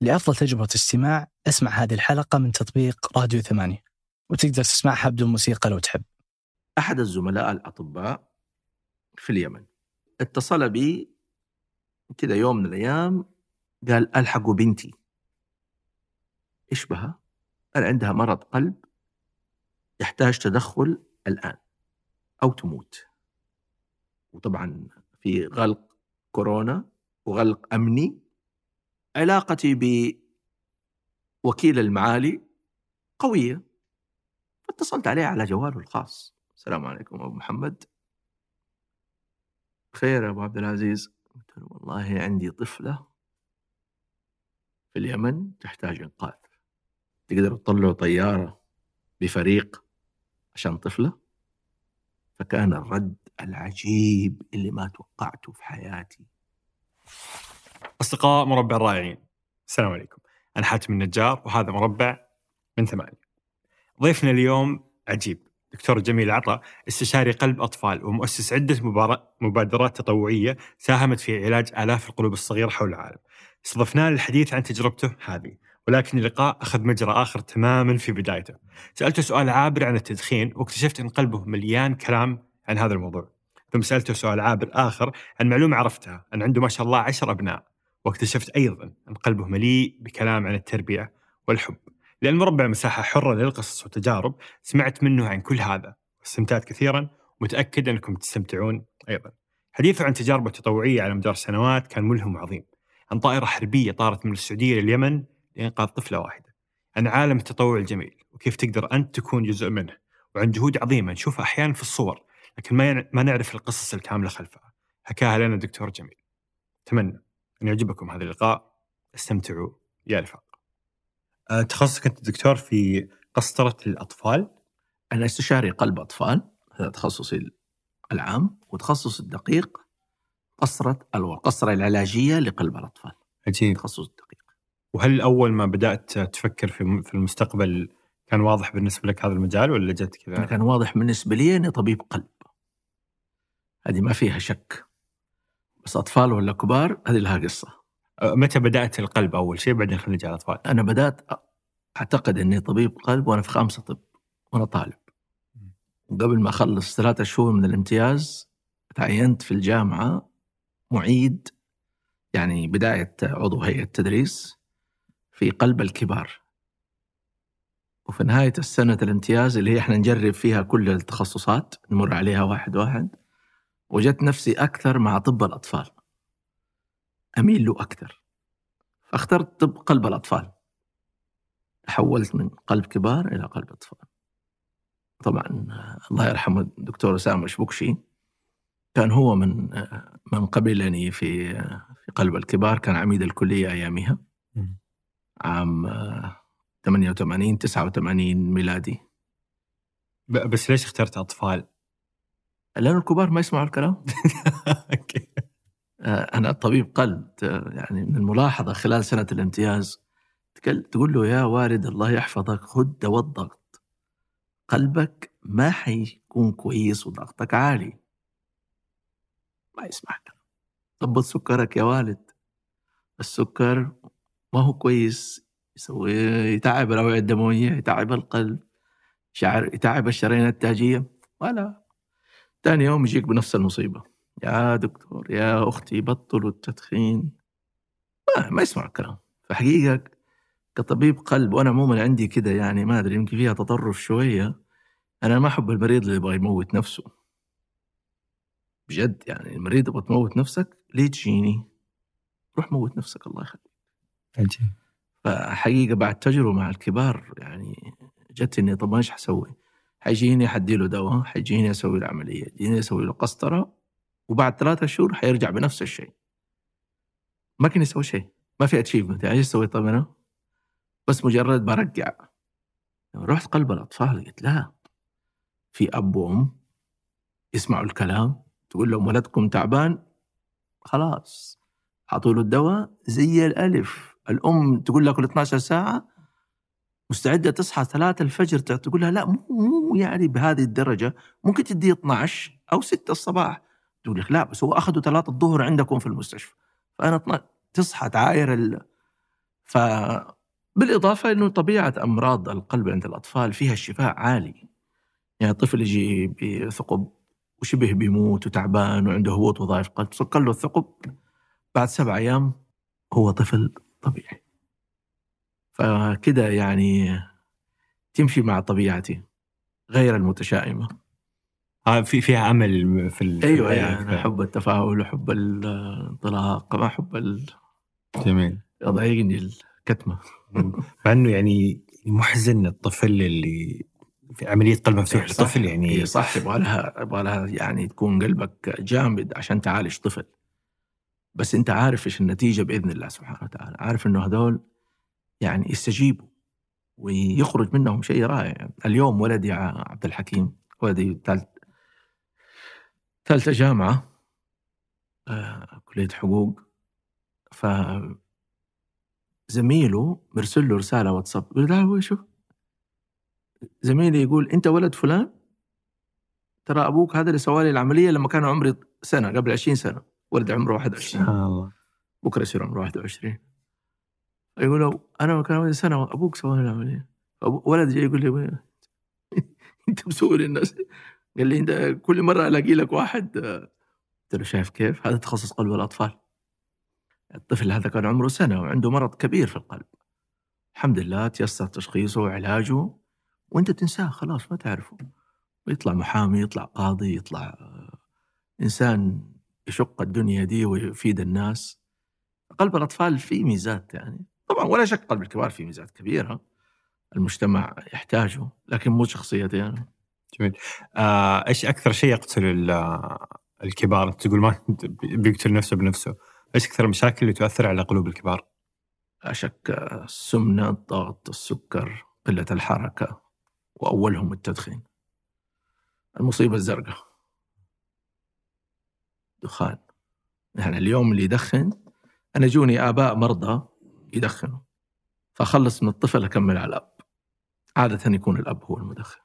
لأفضل تجربة استماع أسمع هذه الحلقة من تطبيق راديو ثمانية وتقدر تسمعها بدون موسيقى لو تحب. أحد الزملاء الأطباء في اليمن اتصل بي كذا يوم من الأيام قال ألحقوا بنتي. إيش بها؟ قال عندها مرض قلب يحتاج تدخل الآن أو تموت. وطبعا في غلق كورونا وغلق أمني علاقتي بوكيل المعالي قوية. فاتصلت عليه على جواله الخاص. السلام عليكم أبو محمد. خير يا أبو عبد العزيز. قلت له والله عندي طفلة في اليمن تحتاج إنقاذ. تقدروا تطلعوا طيارة بفريق عشان طفلة؟ فكان الرد العجيب اللي ما توقعته في حياتي. أصدقاء مربع الرائعين. السلام عليكم. أنا حاتم النجار وهذا مربع من ثمانية. ضيفنا اليوم عجيب. دكتور جميل عطا استشاري قلب أطفال ومؤسس عدة مبادرات تطوعية ساهمت في علاج آلاف القلوب الصغيرة حول العالم. استضفناه للحديث عن تجربته هذه ولكن اللقاء أخذ مجرى آخر تماما في بدايته. سألته سؤال عابر عن التدخين واكتشفت أن قلبه مليان كلام عن هذا الموضوع. ثم سألته سؤال عابر آخر عن معلومة عرفتها أن عنده ما شاء الله عشر أبناء. واكتشفت أيضا أن قلبه مليء بكلام عن التربية والحب. لأن مربع مساحة حرة للقصص والتجارب سمعت منه عن كل هذا واستمتعت كثيرا ومتأكد أنكم تستمتعون أيضا. حديثه عن تجاربه التطوعية على مدار سنوات كان ملهم وعظيم عن طائرة حربية طارت من السعودية لليمن لإنقاذ طفلة واحدة عن عالم التطوع الجميل وكيف تقدر أنت تكون جزء منه وعن جهود عظيمة نشوفها أحيانا في الصور لكن ما ما نعرف القصص الكاملة خلفها. حكاها لنا الدكتور جميل. أتمنى أن يعجبكم هذا اللقاء استمتعوا. يا رفاق. أه، تخصصك أنت دكتور في قسطرة الأطفال. أنا استشاري قلب أطفال هذا تخصصي العام وتخصص الدقيق قسطرة القسطرة العلاجية لقلب الأطفال. عجيب تخصص الدقيق. وهل أول ما بدأت تفكر في في المستقبل كان واضح بالنسبة لك هذا المجال ولا جت كذا؟ كان واضح بالنسبة لي أني طبيب قلب. هذه ما فيها شك. بس أطفال ولا كبار هذه لها قصة. أه، متى بدأت القلب أول شيء؟ بعدين خلينا نجي على الأطفال أنا بدأت أعتقد أني طبيب قلب وأنا في خامسة طب وأنا طالب. قبل ما أخلص ثلاثة شهور من الامتياز تعينت في الجامعة معيد يعني بداية عضو هيئة تدريس في قلب الكبار. وفي نهاية السنة الامتياز اللي هي إحنا نجرب فيها كل التخصصات نمر عليها واحد واحد. وجدت نفسي أكثر مع طب الأطفال. أميل له أكثر. فاخترت طب قلب الأطفال. تحولت من قلب كبار إلى قلب أطفال. طبعا الله يرحمه الدكتور أسامة شبكشي كان هو من من قبلني في في قلب الكبار كان عميد الكلية أيامها. عام 88 89 ميلادي. بس ليش اخترت أطفال؟ لأن الكبار ما يسمعوا الكلام؟ آه، أنا طبيب قلب يعني من الملاحظة خلال سنة الامتياز تقول له يا والد الله يحفظك خذ دواء الضغط قلبك ما حيكون كويس وضغطك عالي. ما يسمع كلام ضبط سكرك يا والد؟ السكر ما هو كويس. يسوي يتعب الأوعية الدموية يتعب القلب شعر يتعب الشرايين التاجية. ولا ثاني يوم يجيك بنفس المصيبة يا دكتور يا أختي بطلوا التدخين ما, ما يسمع الكلام فحقيقة كطبيب قلب وأنا عموما عندي كده يعني ما أدري يمكن فيها تطرف شوية أنا ما أحب المريض اللي يبغى يموت نفسه بجد يعني المريض يبغى تموت نفسك ليه تجيني؟ روح موت نفسك الله يخليك. عجيب. فحقيقة بعد تجربة مع الكبار يعني جت إني طب إيش حسوي؟ حيجيني حدي له دواء، حيجيني أسوي له عملية، حيجيني أسوي له قسطرة وبعد ثلاثة شهور حيرجع بنفس الشيء. ما كان يسوي شيء، ما في achievement، يعني إيش سويت طيب أنا؟ بس مجرد برجع. رحت قلب الأطفال قلت لا في أب وأم يسمعوا الكلام تقول لهم ولدكم تعبان خلاص حطوا له الدواء زي الألف الأم تقول لها كل 12 ساعة مستعدة تصحى ثلاثة الفجر تقول لها لا مو مو يعني بهذه الدرجة. ممكن تديه 12 أو 6 الصباح. تقول لك لا بس هو أخذوا ثلاثة الظهر عندكم في المستشفى. فأنا تصحى تعاير ال... ف بالإضافة إنه طبيعة أمراض القلب عند الأطفال فيها الشفاء عالي. يعني طفل يجي بثقب وشبه بيموت وتعبان وعنده هبوط وظائف قلب سكر له الثقب بعد سبع أيام هو طفل طبيعي. فكده يعني تمشي مع طبيعتي غير المتشائمة. آه في فيها أمل في ال... أيوه يعني أنا احب التفاؤل وحب الانطلاق ما احب ال... جميل. يضايقني الكتمة. مع إنه يعني محزن الطفل اللي في عملية قلب مفتوح صح. لطفل يعني. هي صح. يبغى لها يبغى لها يعني تكون قلبك جامد عشان تعالج طفل. بس أنت عارف إيش النتيجة بإذن الله سبحانه وتعالى. عارف إنه هذول يعني يستجيبوا ويخرج منهم شيء رائع. اليوم ولدي عبد الحكيم ولدي ثالث ثالثة جامعة آه، كلية حقوق. ف زميله مرسل له رسالة واتساب يقول تعال شوف زميلي يقول أنت ولد فلان؟ ترى أبوك هذا اللي سوى لي العملية لما كان عمري سنة قبل 20 سنة. ولد عمره 21 سبحان الله. بكرة يصير عمره 21 يقول أنا كان عمري سنة أبوك سوى لي العملية ولد جاي يقول لي "وين- أنت مسوي للناس قال لي أنت كل مرة ألاقي لك واحد. قلت له شايف كيف؟ هذا تخصص قلب الأطفال. الطفل هذا كان عمره سنة وعنده مرض كبير في القلب. الحمد لله تيسر تشخيصه وعلاجه وأنت تنساه خلاص ما تعرفه. ويطلع محامي يطلع قاضي يطلع آه، إنسان يشق الدنيا دي ويفيد الناس. قلب الأطفال فيه ميزات يعني. طبعا ولا شك قلب الكبار فيه ميزات كبيرة المجتمع يحتاجه لكن مو شخصيتي أنا جميل. آه، إيش أكثر شيء يقتل ال- الكبار؟ تقول ما بيقتل نفسه بنفسه. إيش أكثر المشاكل اللي تؤثر على قلوب الكبار؟ لا شك السمنة الضغط السكر قلة الحركة وأولهم التدخين. المصيبة الزرقاء. دخان. يعني اليوم اللي يدخن أنا جوني آباء مرضى يدخنوا فأخلص من الطفل أكمل على الأب. عادة يكون الأب هو المدخن.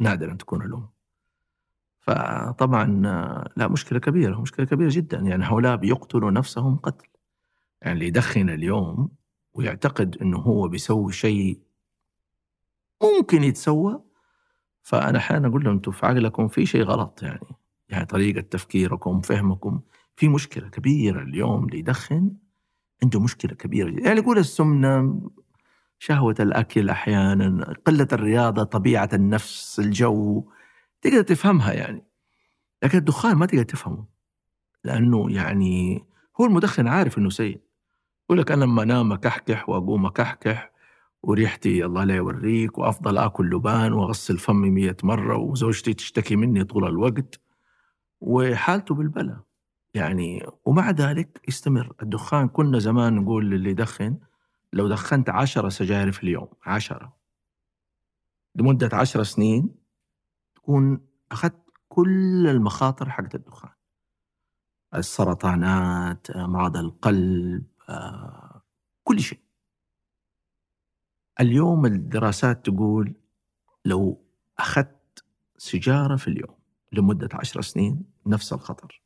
نادرا تكون الأم. فطبعا لا مشكلة كبيرة مشكلة كبيرة جدا. يعني هؤلاء بيقتلوا نفسهم قتل. يعني اللي يدخن اليوم ويعتقد إنه هو بيسوي شيء ممكن يتسوى فأنا أحيانا أقول لهم أنتم في عقلكم في شيء غلط يعني. يعني طريقة تفكيركم فهمكم. في مشكلة كبيرة اليوم اللي يدخن عنده مشكلة كبيرة. جدا يعني يقول السمنة شهوة الأكل أحيانا قلة الرياضة طبيعة النفس الجو. تقدر تفهمها يعني. لكن الدخان ما تقدر تفهمه. لأنه يعني هو المدخن عارف إنه سيء. يقول لك أنا لما أنام أكحكح وأقوم أكحكح وريحتي الله لا يوريك وأفضل آكل لبان وأغسل فمي مية مرة وزوجتي تشتكي مني طول الوقت. وحالته بالبلاء. يعني ومع ذلك يستمر. الدخان كنا زمان نقول للي يدخن لو دخنت عشرة سجاير في اليوم عشرة. لمدة عشر سنين تكون أخذت كل المخاطر حقت الدخان. السرطانات أمراض القلب آه، كل شيء. اليوم الدراسات تقول لو أخذت سيجارة في اليوم لمدة عشر سنين نفس الخطر.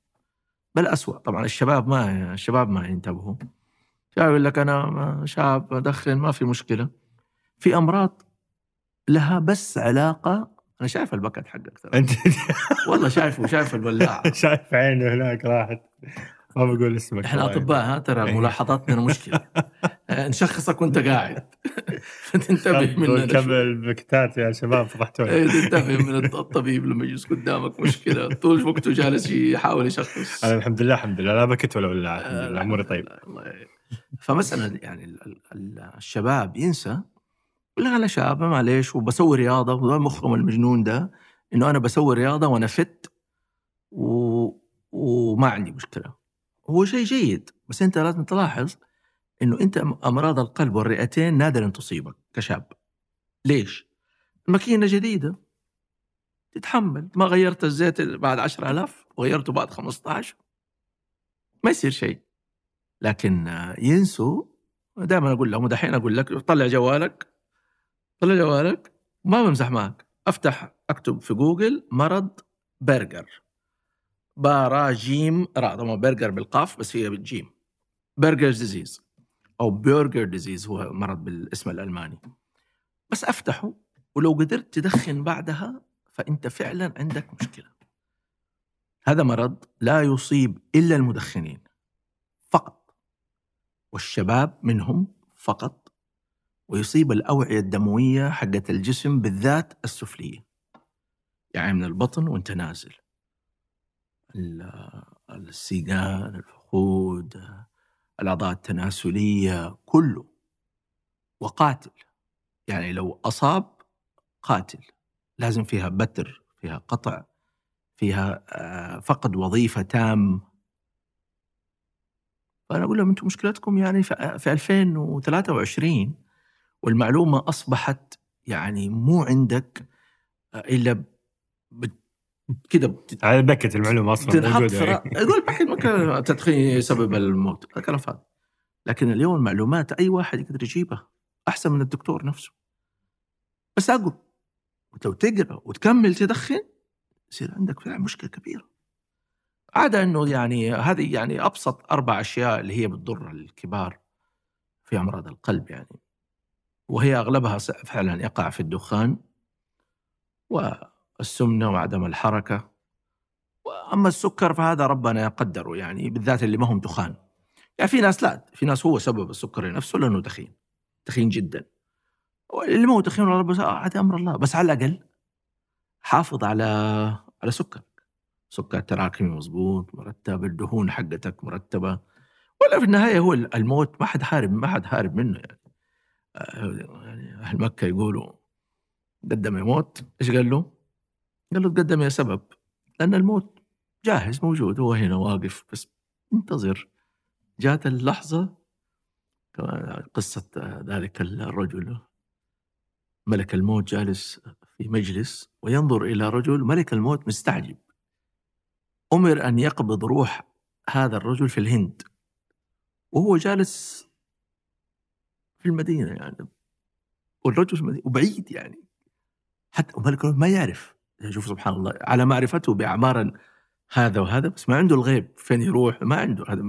بل أسوأ. طبعا الشباب ما الشباب ما ينتبهوا. شباب يقول لك أنا شاب أدخن ما في مشكلة. في أمراض لها بس علاقة أنا شايف البكت حقك ترى. والله شايفه شايف الولاعة. شايف عينه هناك راحت. ما بقول اسمك إحنا أطباء ها ترى إيه. ملاحظاتنا مشكله آه، نشخصك وأنت قاعد. فتنتبه مننا. كمل شوي. البكتات يا شباب فضحتوني إيه، تنتبه من الطبيب لما يجلس قدامك مشكلة. طول وقته جالس يحاول يشخص. أنا الحمد لله الحمد لله. لا بكت ولا ولا الحمد آه، لله أموري طيب. فمثلا يعني ال- ال- ال- الشباب ينسى يقول أنا شاب معليش وبسوي رياضة. وده مخهم المجنون ده إنه أنا بسوي رياضة وأنا فت و... وما عندي مشكلة. هو شيء جيد بس أنت لازم تلاحظ إنه أنت أمراض القلب والرئتين نادرا تصيبك كشاب. ليش؟ الماكينة جديدة. تتحمل. ما غيرت الزيت بعد 10000 وغيرته بعد 15 ما يصير شيء. لكن ينسوا دائما أقول لهم دحين أقول لك طلع جوالك. طلع جوالك ما بمزح معك. أفتح أكتب في جوجل مرض برجر. با را جيم را طبعا برجر بالقاف بس هي بالجيم. Buerger disease أو Buerger disease هو مرض بالاسم الألماني. بس افتحه ولو قدرت تدخن بعدها فأنت فعلا عندك مشكلة. هذا مرض لا يصيب إلا المدخنين. فقط. والشباب منهم فقط. ويصيب الأوعية الدموية حقت الجسم بالذات السفلية. يعني من البطن وانت نازل. السيقان الفخود الأعضاء التناسلية كله وقاتل. يعني لو أصاب قاتل. لازم فيها بتر فيها قطع فيها آه، فقد وظيفة تام. فأنا أقول لهم أنتم مشكلتكم يعني في 2023 والمعلومة أصبحت يعني مو عندك آه، كذا على بكت المعلومة أصلا موجودة يعني. يقول بكت ممكن تدخين سبب الموت. كلام فاضي لكن اليوم المعلومات أي واحد يقدر يجيبها أحسن من الدكتور نفسه. بس أقول لو تقرأ وتكمل تدخن يصير عندك فعلا مشكلة كبيرة. عادة إنه يعني هذه يعني أبسط أربع أشياء اللي هي بتضر الكبار في أمراض القلب يعني. وهي أغلبها فعلا يقع في الدخان والسمنه وعدم الحركة. وأما السكر فهذا ربنا يقدره يعني بالذات اللي ما هم دخان. يعني في ناس لا في ناس هو سبب السكر نفسه لأنه دخين دخين جدا. اللي ما هو دخين رب هذا أمر الله بس على الأقل حافظ على على سكر سكر تراكمي مضبوط مرتب الدهون حقتك مرتبة. ولا في النهاية هو الموت ما حد هارب ما حد هارب منه يعني. آه، يعني أهل مكة يقولوا قدم يموت إيش قال له؟ قال له تقدم يا سبب لأن الموت جاهز موجود هو هنا واقف بس انتظر. جات اللحظة قصة ذلك الرجل ملك الموت جالس في مجلس وينظر إلى رجل ملك الموت مستعجب. أمر أن يقبض روح هذا الرجل في الهند وهو جالس في المدينة يعني والرجل في المدينة وبعيد يعني حتى ملك الموت ما يعرف. شوف سبحان الله على معرفته باعمار هذا وهذا بس ما عنده الغيب فين يروح؟ ما عنده هذا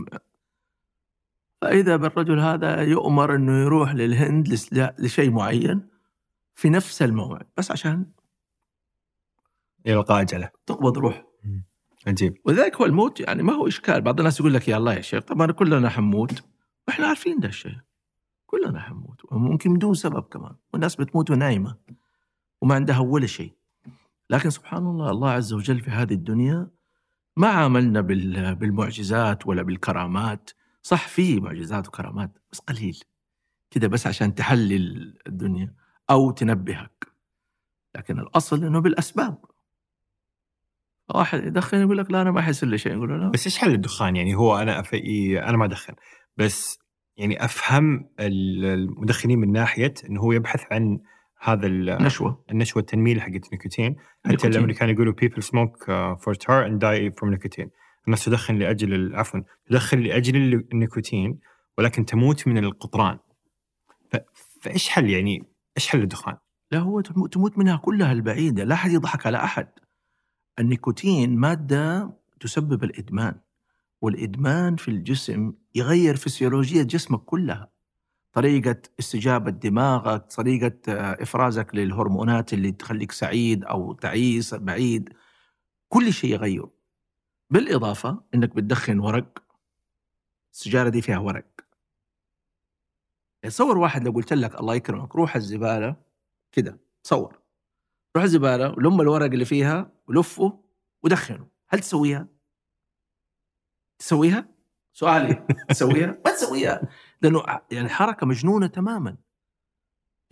فإذا بالرجل هذا يؤمر إنه يروح للهند لشيء معين في نفس الموعد بس عشان يلقى أجله. تقبض روح عجيب. ولذلك هو الموت يعني ما هو إشكال. بعض الناس يقول لك يا الله يا شيخ طبعا كلنا حنموت وإحنا عارفين ده الشيء. كلنا حنموت وممكن بدون سبب كمان. والناس بتموت ونايمة. وما عندها ولا شيء. لكن سبحان الله الله عز وجل في هذه الدنيا ما عاملنا بالمعجزات ولا بالكرامات. صح في معجزات وكرامات بس قليل. كده بس عشان تحلل الدنيا أو تنبهك. لكن الأصل أنه بالأسباب. واحد يدخن يقول لك لا أنا ما أحس إلا شيء يقول له لا. بس إيش حل الدخان؟ يعني هو أنا أفي أنا ما أدخن. بس يعني أفهم المدخنين من ناحية أنه هو يبحث عن هذا النشوة. النشوة التنميل حقت النيكوتين حتى الأمريكان يقولوا people smoke uh, for tar and die from nicotine. الناس تدخن لأجل عفوا تدخن لأجل النيكوتين ولكن تموت من القطران. فإيش حل يعني؟ إيش حل الدخان؟ لا هو تموت منها كلها البعيدة. لا أحد يضحك على أحد. النيكوتين مادة تسبب الإدمان والإدمان في الجسم يغير فسيولوجية جسمك كلها. طريقة استجابة دماغك طريقة إفرازك للهرمونات اللي تخليك سعيد أو تعيس بعيد كل شيء يغير بالإضافة أنك بتدخن ورق السيجارة دي فيها ورق تصور واحد لو قلت لك الله يكرمك روح الزبالة كده تصور روح الزبالة ولم الورق اللي فيها ولفه ودخنه هل تسويها؟ تسويها؟ سؤالي تسويها؟ ما تسويها لأنه يعني حركة مجنونة تماما.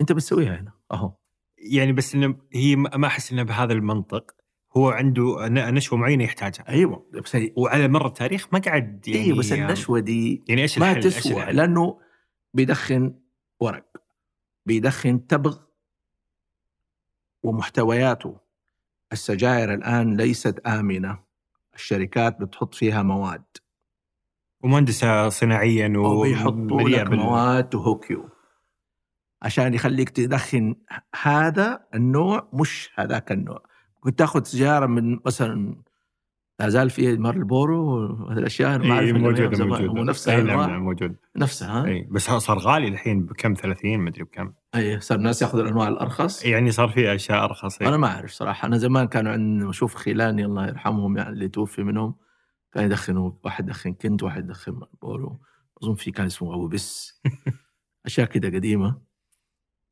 أنت بتسويها هنا أهو. يعني بس إنه هي ما أحس إنه بهذا المنطق. هو عنده نشوة معينة يحتاجها. أيوه بس وعلى مر التاريخ ما قعد يعني أيوه بس النشوة دي يعني إيش ما تسوى لأنه بيدخن ورق بيدخن تبغ ومحتوياته. السجائر الآن ليست آمنة. الشركات بتحط فيها مواد. ومهندسة صناعيا وبيحطوا لك مواد وهوكيو. عشان يخليك تدخن. هذا النوع مش هذاك النوع. كنت تاخذ سيجاره من مثلا لا زال في مارلبورو وهذه الأشياء ما أعرف موجودة. موجودة. نفسها إي نعم. نعم موجود نفسها ها؟ إي بس صار غالي الحين بكم؟ 30 مدري بكم. إي صار الناس يأخذوا الأنواع الأرخص. يعني صار في أشياء أرخص إيه. أنا ما أعرف صراحة. أنا زمان كانوا عندنا أشوف خيلاني الله يرحمهم يعني اللي توفي منهم. كان يدخنوا واحد يدخن كنت واحد يدخن مارلبورو أظن في كان اسمه أبو بس. أشياء كده قديمة.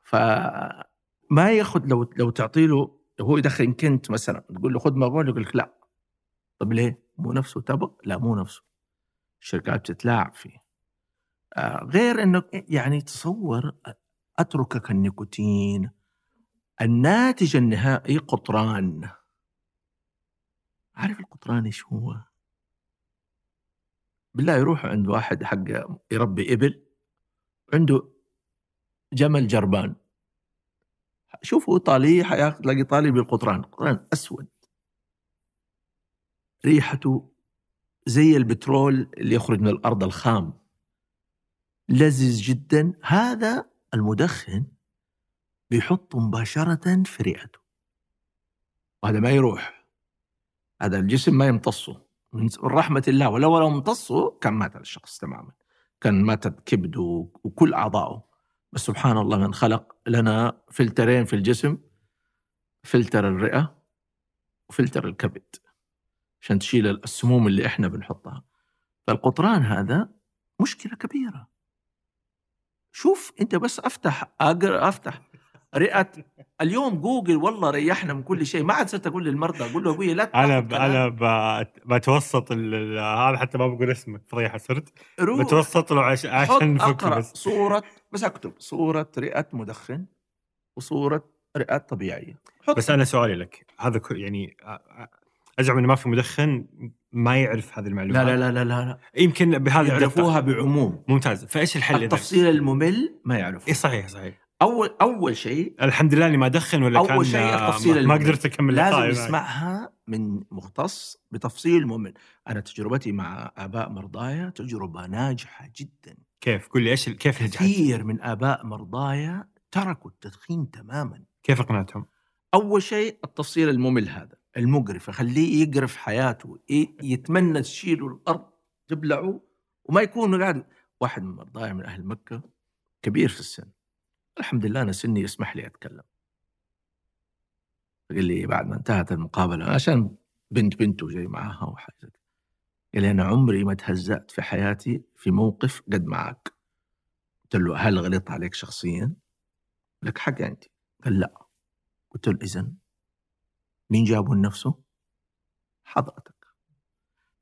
فما ياخذ لو لو تعطي له هو يدخن كنت مثلا تقول له خذ مارلبورو يقول لك لا. طب ليه؟ مو نفسه تبغ؟ لا مو نفسه. الشركات بتتلاعب فيه. آه غير إنه يعني تصور أتركك النيكوتين. الناتج النهائي قطران. عارف القطران إيش هو؟ بالله يروح عند واحد حق يربي إبل عنده جمل جربان. شوفوا طالي حيلاقي طالي بالقطران قطران أسود. ريحته زي البترول اللي يخرج من الأرض الخام. لذيذ جدا. هذا المدخن بيحطه مباشرة في رئته وهذا ما يروح. هذا الجسم ما يمتصه. من رحمة الله. ولو لو امتصه كان مات الشخص تماما. كان ماتت كبده وكل أعضائه بس سبحان الله من خلق لنا فلترين في الجسم فلتر الرئة وفلتر الكبد. عشان تشيل السموم اللي إحنا بنحطها. فالقطران هذا مشكلة كبيرة. شوف أنت بس أفتح أقرأ أفتح رئه اليوم جوجل والله ريحنا من كل شيء. ما عاد صرت أقول للمرضى أقول له أبوي لا أنا ب... أنا ب... بتوسط ال... هذا حتى ما بقول اسمك فضيحة صرت؟ روح. بتوسط له عش... عشان أقرأ بس. صورة بس أكتب صورة رئة مدخن وصورة رئة طبيعية. حط. بس أنا سؤالي لك هذا ك... يعني أزعم إنه ما في مدخن ما يعرف هذه المعلومات لا لا لا لا, لا. يمكن بهذه يعرفوها. بعموم. ممتاز. فإيش الحل؟ التفصيل الممل ما يعرفوه. اي صحيح صحيح. اول أول شيء الحمد لله إني ما ادخن ولا أول كان شيء آه، التفصيل ما. قدرت أكمل لازم. يسمعها من مختص بتفصيل ممل أنا تجربتي مع آباء مرضايا تجربة ناجحة جدا كيف قول لي إيش كيف نجحت؟ كثير من آباء مرضايا تركوا التدخين تماما كيف اقنعتهم؟ أول شيء التفصيل الممل هذا المقرف خليه يقرف حياته يتمنى تشيله الأرض تبلعه وما يكون قاعد واحد من مرضايا من أهل مكة كبير في السن الحمد لله أنا سني يسمح لي أتكلم قال لي بعد ما انتهت المقابلة عشان بنت بنته جاي معاها كده. قال لي أنا عمري ما تهزأت في حياتي في موقف قد معك قلت له هل غلطت عليك شخصيا؟ لك حق عندي قال لا قلت له اذا مين جابه لنفسه؟ حضرتك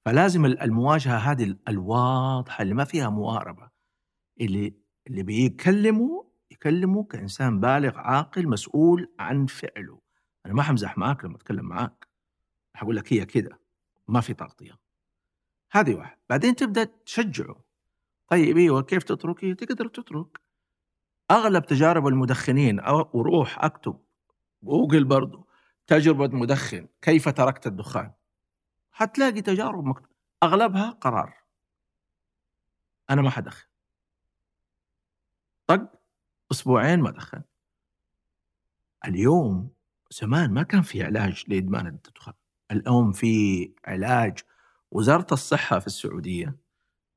فلازم المواجهة هذه الواضحة اللي ما فيها مواربه اللي اللي بيكلمه يكلمه كإنسان بالغ عاقل مسؤول عن فعله. أنا ما حمزح معاك لما أتكلم معاك. حقول لك هي كده ما في تغطية. هذه واحد. بعدين تبدأ تشجعه. طيب إيوه كيف تتركي تقدر تترك. أغلب تجارب المدخنين أو وروح أكتب جوجل برضو تجربة مدخن كيف تركت الدخان؟ حتلاقي تجارب مكتوب أغلبها قرار. أنا ما حدخن. طق أسبوعين ما دخن اليوم زمان ما كان في علاج لإدمان الدخان. اليوم في علاج. وزارة الصحة في السعودية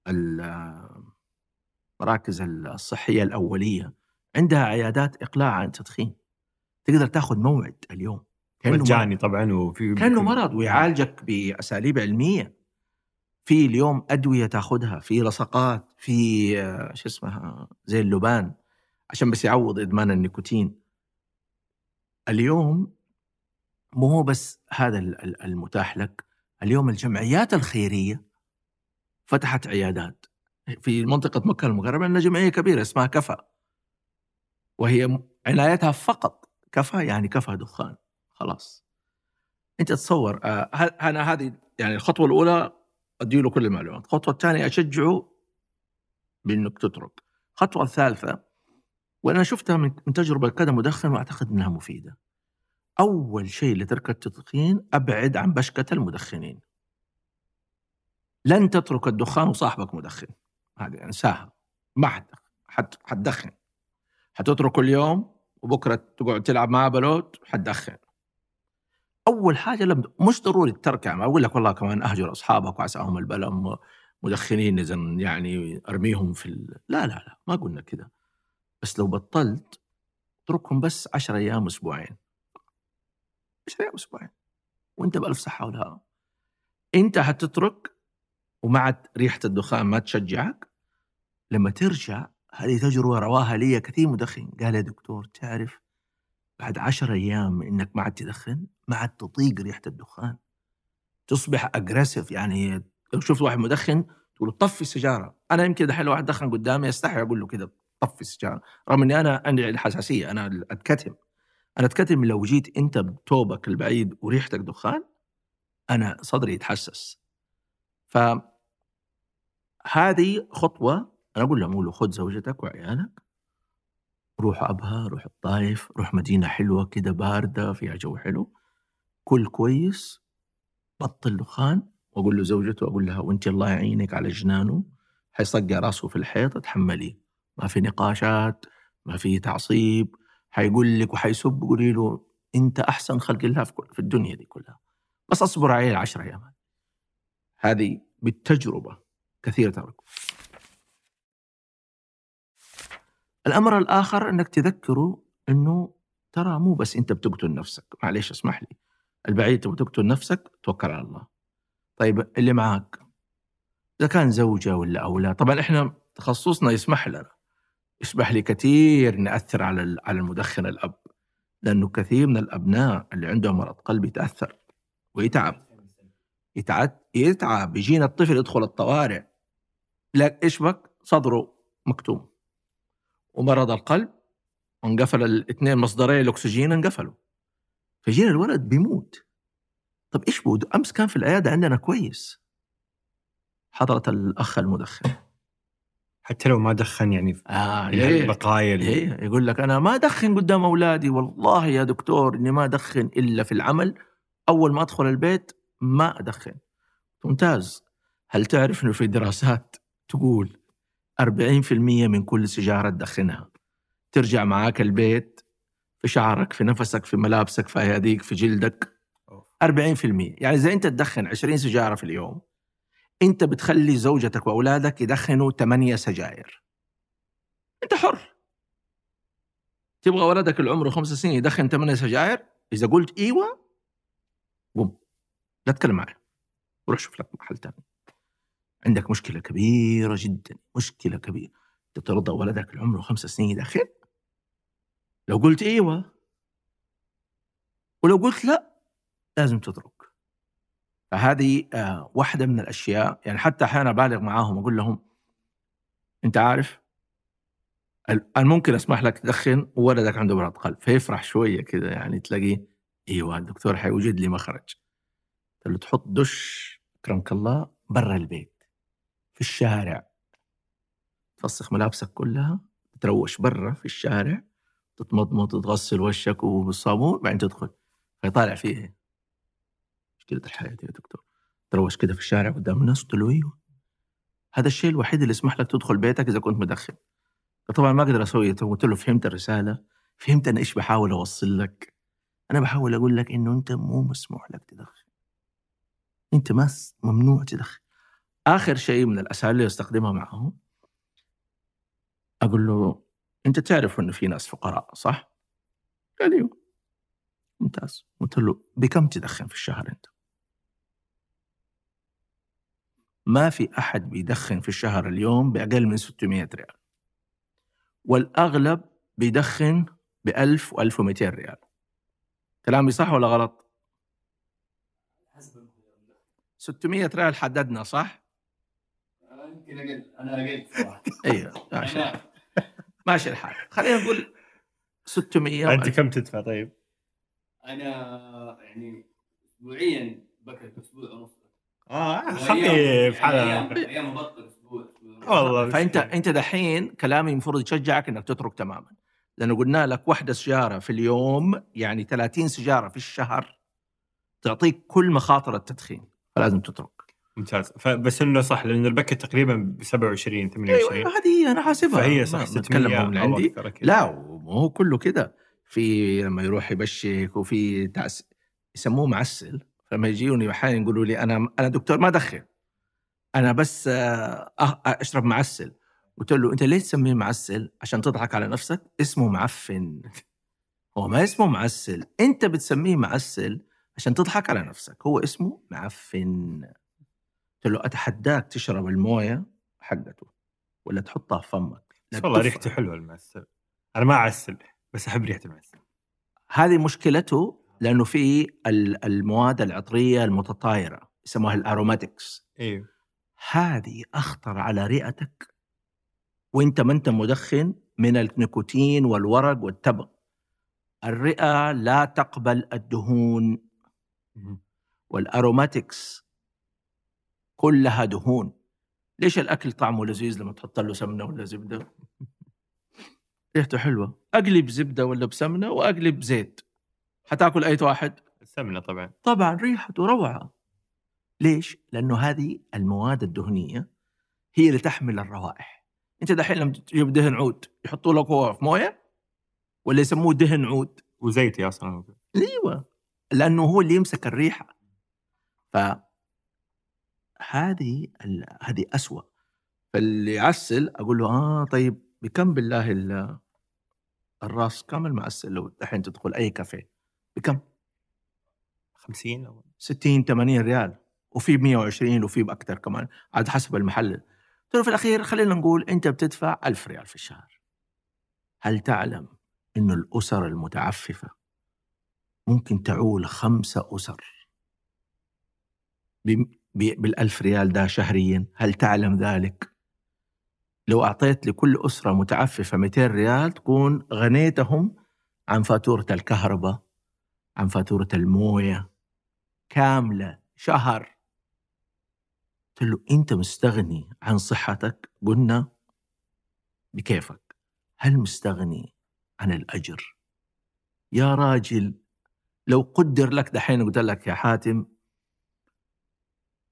المراكز الصحية الأولية عندها عيادات إقلاع عن التدخين. تقدر تاخذ موعد اليوم. مجاني طبعا وفي كأنه مرض ويعالجك بأساليب علمية. في اليوم أدوية تاخذها في لصقات في آه، شو اسمها زي اللبان عشان بس يعوض إدمان النيكوتين. اليوم مو بس هذا ال- ال- المتاح لك اليوم الجمعيات الخيرية فتحت عيادات. في منطقة مكة المكرمه عندنا جمعية كبيرة اسمها كفى وهي عنايتها فقط. كفى يعني كفى دخان. خلاص. أنت تصور آه، أنا هذه يعني الخطوة الأولى ادي له كل المعلومات. الخطوة الثانية أشجعه بأنك تترك. الخطوة الثالثة وأنا شفتها من تجربة كذا مدخن وأعتقد إنها مفيدة. أول شيء لترك التدخين أبعد عن بشكة المدخنين. لن تترك الدخان وصاحبك مدخن. هذه أنساها. ما حتدخن حتتركه اليوم وبكرة تقعد تلعب معاه بلوت حتدخن أول حاجة لم مش ضروري الترك يعني. ما أقول لك والله كمان أهجر أصحابك وعساهم البلم. مدخنين اذا يعني أرميهم في ال... لا لا لا. ما قلنا كذا بس لو بطلت اتركهم بس 10 أيام أسبوعين. 10 أيام أسبوعين. وأنت بألف صحة ولا أنت حتترك ومع ريحة الدخان ما تشجعك. لما ترجع هذه تجربة رواها لي كثير مدخن. قال يا دكتور تعرف بعد عشر أيام إنك ما عاد تدخن؟ ما عاد تطيق ريحة الدخان. تصبح اجريسيف يعني لو شفت واحد مدخن تقول طفي السيجارة. أنا يمكن دحين واحد دخن قدامي أستحي أقول له كذا طفي السيجاره رغم إني أنا عندي الحساسيه أنا أتكتم. أنا أتكتم لو جيت أنت بتوبك البعيد وريحتك دخان أنا صدري يتحسس. ف هذه خطوة أنا أقول لهم قولوا خذ زوجتك وعيالك روح أبها روح الطايف روح مدينة حلوة كده باردة فيها جو حلو كل كويس بطل دخان وأقول له زوجته أقول لها وأنت الله يعينك على جنانه حيصقع راسه في الحيط اتحمليه ما في نقاشات ما في تعصيب حيقول لك وحيسب قولي له أنت أحسن خلق الله في الدنيا دي كلها. بس أصبر عليه العشر أيام. هذه بالتجربة كثير تركوا الأمر الآخر أنك تذكره إنه ترى مو بس أنت بتقتل نفسك. معليش اسمح لي. البعيد تبغى تقتل نفسك توكل على الله. طيب اللي معك إذا كان زوجة ولا أولاد طبعا إحنا تخصصنا يسمح لنا. يسمح لي كثير نأثر على على المدخن الأب لأنه كثير من الأبناء اللي عندهم مرض قلب يتاثر ويتعب. يتعب يتعب يجينا الطفل يدخل الطوارئ. لا إيش بك صدره مكتوم. ومرض القلب وانقفل الاثنين مصدري الأكسجين انقفلوا. فجينا الولد بيموت. طب إيش بود أمس كان في العيادة عندنا كويس. حضرة الأخ المدخن. حتى لو ما دخن يعني آه البقايا إيه. يقول لك أنا ما ادخن قدام أولادي والله يا دكتور إني ما ادخن إلا في العمل. أول ما أدخل البيت ما أدخن. ممتاز. هل تعرف إنه في دراسات تقول 40% من كل سيجارة تدخنها؟ ترجع معاك البيت في شعرك في نفسك في ملابسك في أياديك في جلدك. 40% يعني إذا أنت تدخن 20 سيجارة في اليوم أنت بتخلي زوجتك وأولادك يدخنوا 8 سجاير. أنت حر. تبغى ولدك اللي عمره خمس سنين يدخن 8 سجاير؟ إذا قلت إيوه قم. لا تتكلم معي وروح شوف لك محل ثاني عندك مشكلة كبيرة جدا مشكلة كبيرة. تترضى ولدك اللي عمره خمس سنين يدخن؟ لو قلت إيوه ولو قلت لا لازم تترك. فهذه آه واحدة من الأشياء يعني حتى أحيانا بالغ معاهم أقول لهم أنت عارف ممكن أسمح لك تدخن وولدك عنده مرض قلب فيفرح شوية كذا يعني تلاقيه أيوه الدكتور حيوجد لي مخرج تحط دش أكرمك الله برا البيت في الشارع. تفسخ ملابسك كلها تروش برا في الشارع تتمضمض تغسل وشك وبالصابون بعدين تدخل. فيطالع فيه. مشكلة الحياة يا دكتور. تروش كده في الشارع قدام الناس قلت له أيوه. هذا الشيء الوحيد اللي يسمح لك تدخل بيتك إذا كنت مدخن. طبعا ما أقدر أسوي قلت له فهمت الرسالة. فهمت أنا إيش بحاول أوصل لك. أنا بحاول أقول لك إنه أنت مو مسموح لك تدخن. أنت ما ممنوع تدخن. آخر شيء من الاساليب اللي أستخدمها معهم أقول له أنت تعرف إنه في ناس فقراء صح؟ قال لي أيوه. ممتاز. قلت له بكم تدخن في الشهر أنت؟ ما في أحد بيدخن في الشهر اليوم بأقل من 600 ريال والأغلب بيدخن ب 1000 و 1200 ريال كلامي صح ولا غلط؟ 600 ريال حددنا صح؟ يمكن أقل أنا أقل صراحة أيوه ماشي ماشي الحال خلينا نقول 600 أنت كم تدفع طيب؟ أنا يعني اسبوعيا بكت أسبوع ونص آه خفيف على أيام أسبوع. والله. فانت أنت دحين كلامي المفروض يشجعك إنك تترك تماما. لأنه قلنا لك واحدة سيجاره في اليوم يعني 30 سيجاره في الشهر تعطيك كل مخاطر التدخين. فلازم تترك. ممتاز. بس إنه صح لأن البكه تقريبا ب 27 28 أيوه هذه أنا حاسبها. فهي صح نتكلم من عندي لا مو هو كله كده. في لما يروح يبشك وفي تعس يسموه معسل. فلما يجوني أحيانا يقولوا لي أنا أنا دكتور ما ادخن أنا بس آه، أه- أشرب معسل. قلت له أنت ليش تسميه معسل؟ عشان تضحك على نفسك. اسمه معفن. هو ما اسمه معسل. أنت بتسميه معسل عشان تضحك على نفسك. هو اسمه معفن. قلت له أتحداك تشرب الموية حقته ولا تحطها في فمك. والله. ريحته حلوة المعسل. أنا ما أعسل بس أحب ريحة المعسل. هذه مشكلته لأنه في ال- المواد العطرية المتطايرة يسموها ال aromatics أيوه هذه أخطر على رئتك وأنت ما أنت مدخن من النيكوتين والورق والتبغ. الرئة لا تقبل الدهون. وال aromatics كلها دهون. ليش الأكل طعمه لذيذ لما تحط له سمنة ولا زبدة؟ ريحته حلوة. اقلب زبده ولا بسمنة واقلب زيت حتاكل أي واحد؟ السمنة طبعا. طبعا ريحته روعه ليش؟ لأنه هذه المواد الدهنية هي اللي تحمل الروائح. أنت دحين لما تجيب دهن عود يحطوا لك هو في موية؟ ولا يسموه دهن عود؟ وزيتي أصلا. أيوه لأنه هو اللي يمسك الريحة. ف هذه ال... هذه اسوء فاللي يعسل أقول له آه طيب بكم بالله ال... الراس كم المعسل لو الحين تدخل أي كافيه. بكم؟ 50 أو 60 80 ريال. وفي 120 وفي باكثر كمان. عاد حسب المحل. قلت له في الأخير خلينا نقول أنت بتدفع 1000 ريال في الشهر. هل تعلم إنه الأسر المتعففة ممكن تعول خمسة أسر ب- بالألف ريال ده شهريا؟ هل تعلم ذلك؟ لو أعطيت لكل أسرة متعففة 200 ريال تكون غنيتهم عن فاتورة الكهرباء عن فاتورة الموية كاملة شهر. قلت له أنت مستغني عن صحتك؟ قلنا بكيفك. هل مستغني عن الأجر؟ يا راجل لو قدر لك دحين قلت لك يا حاتم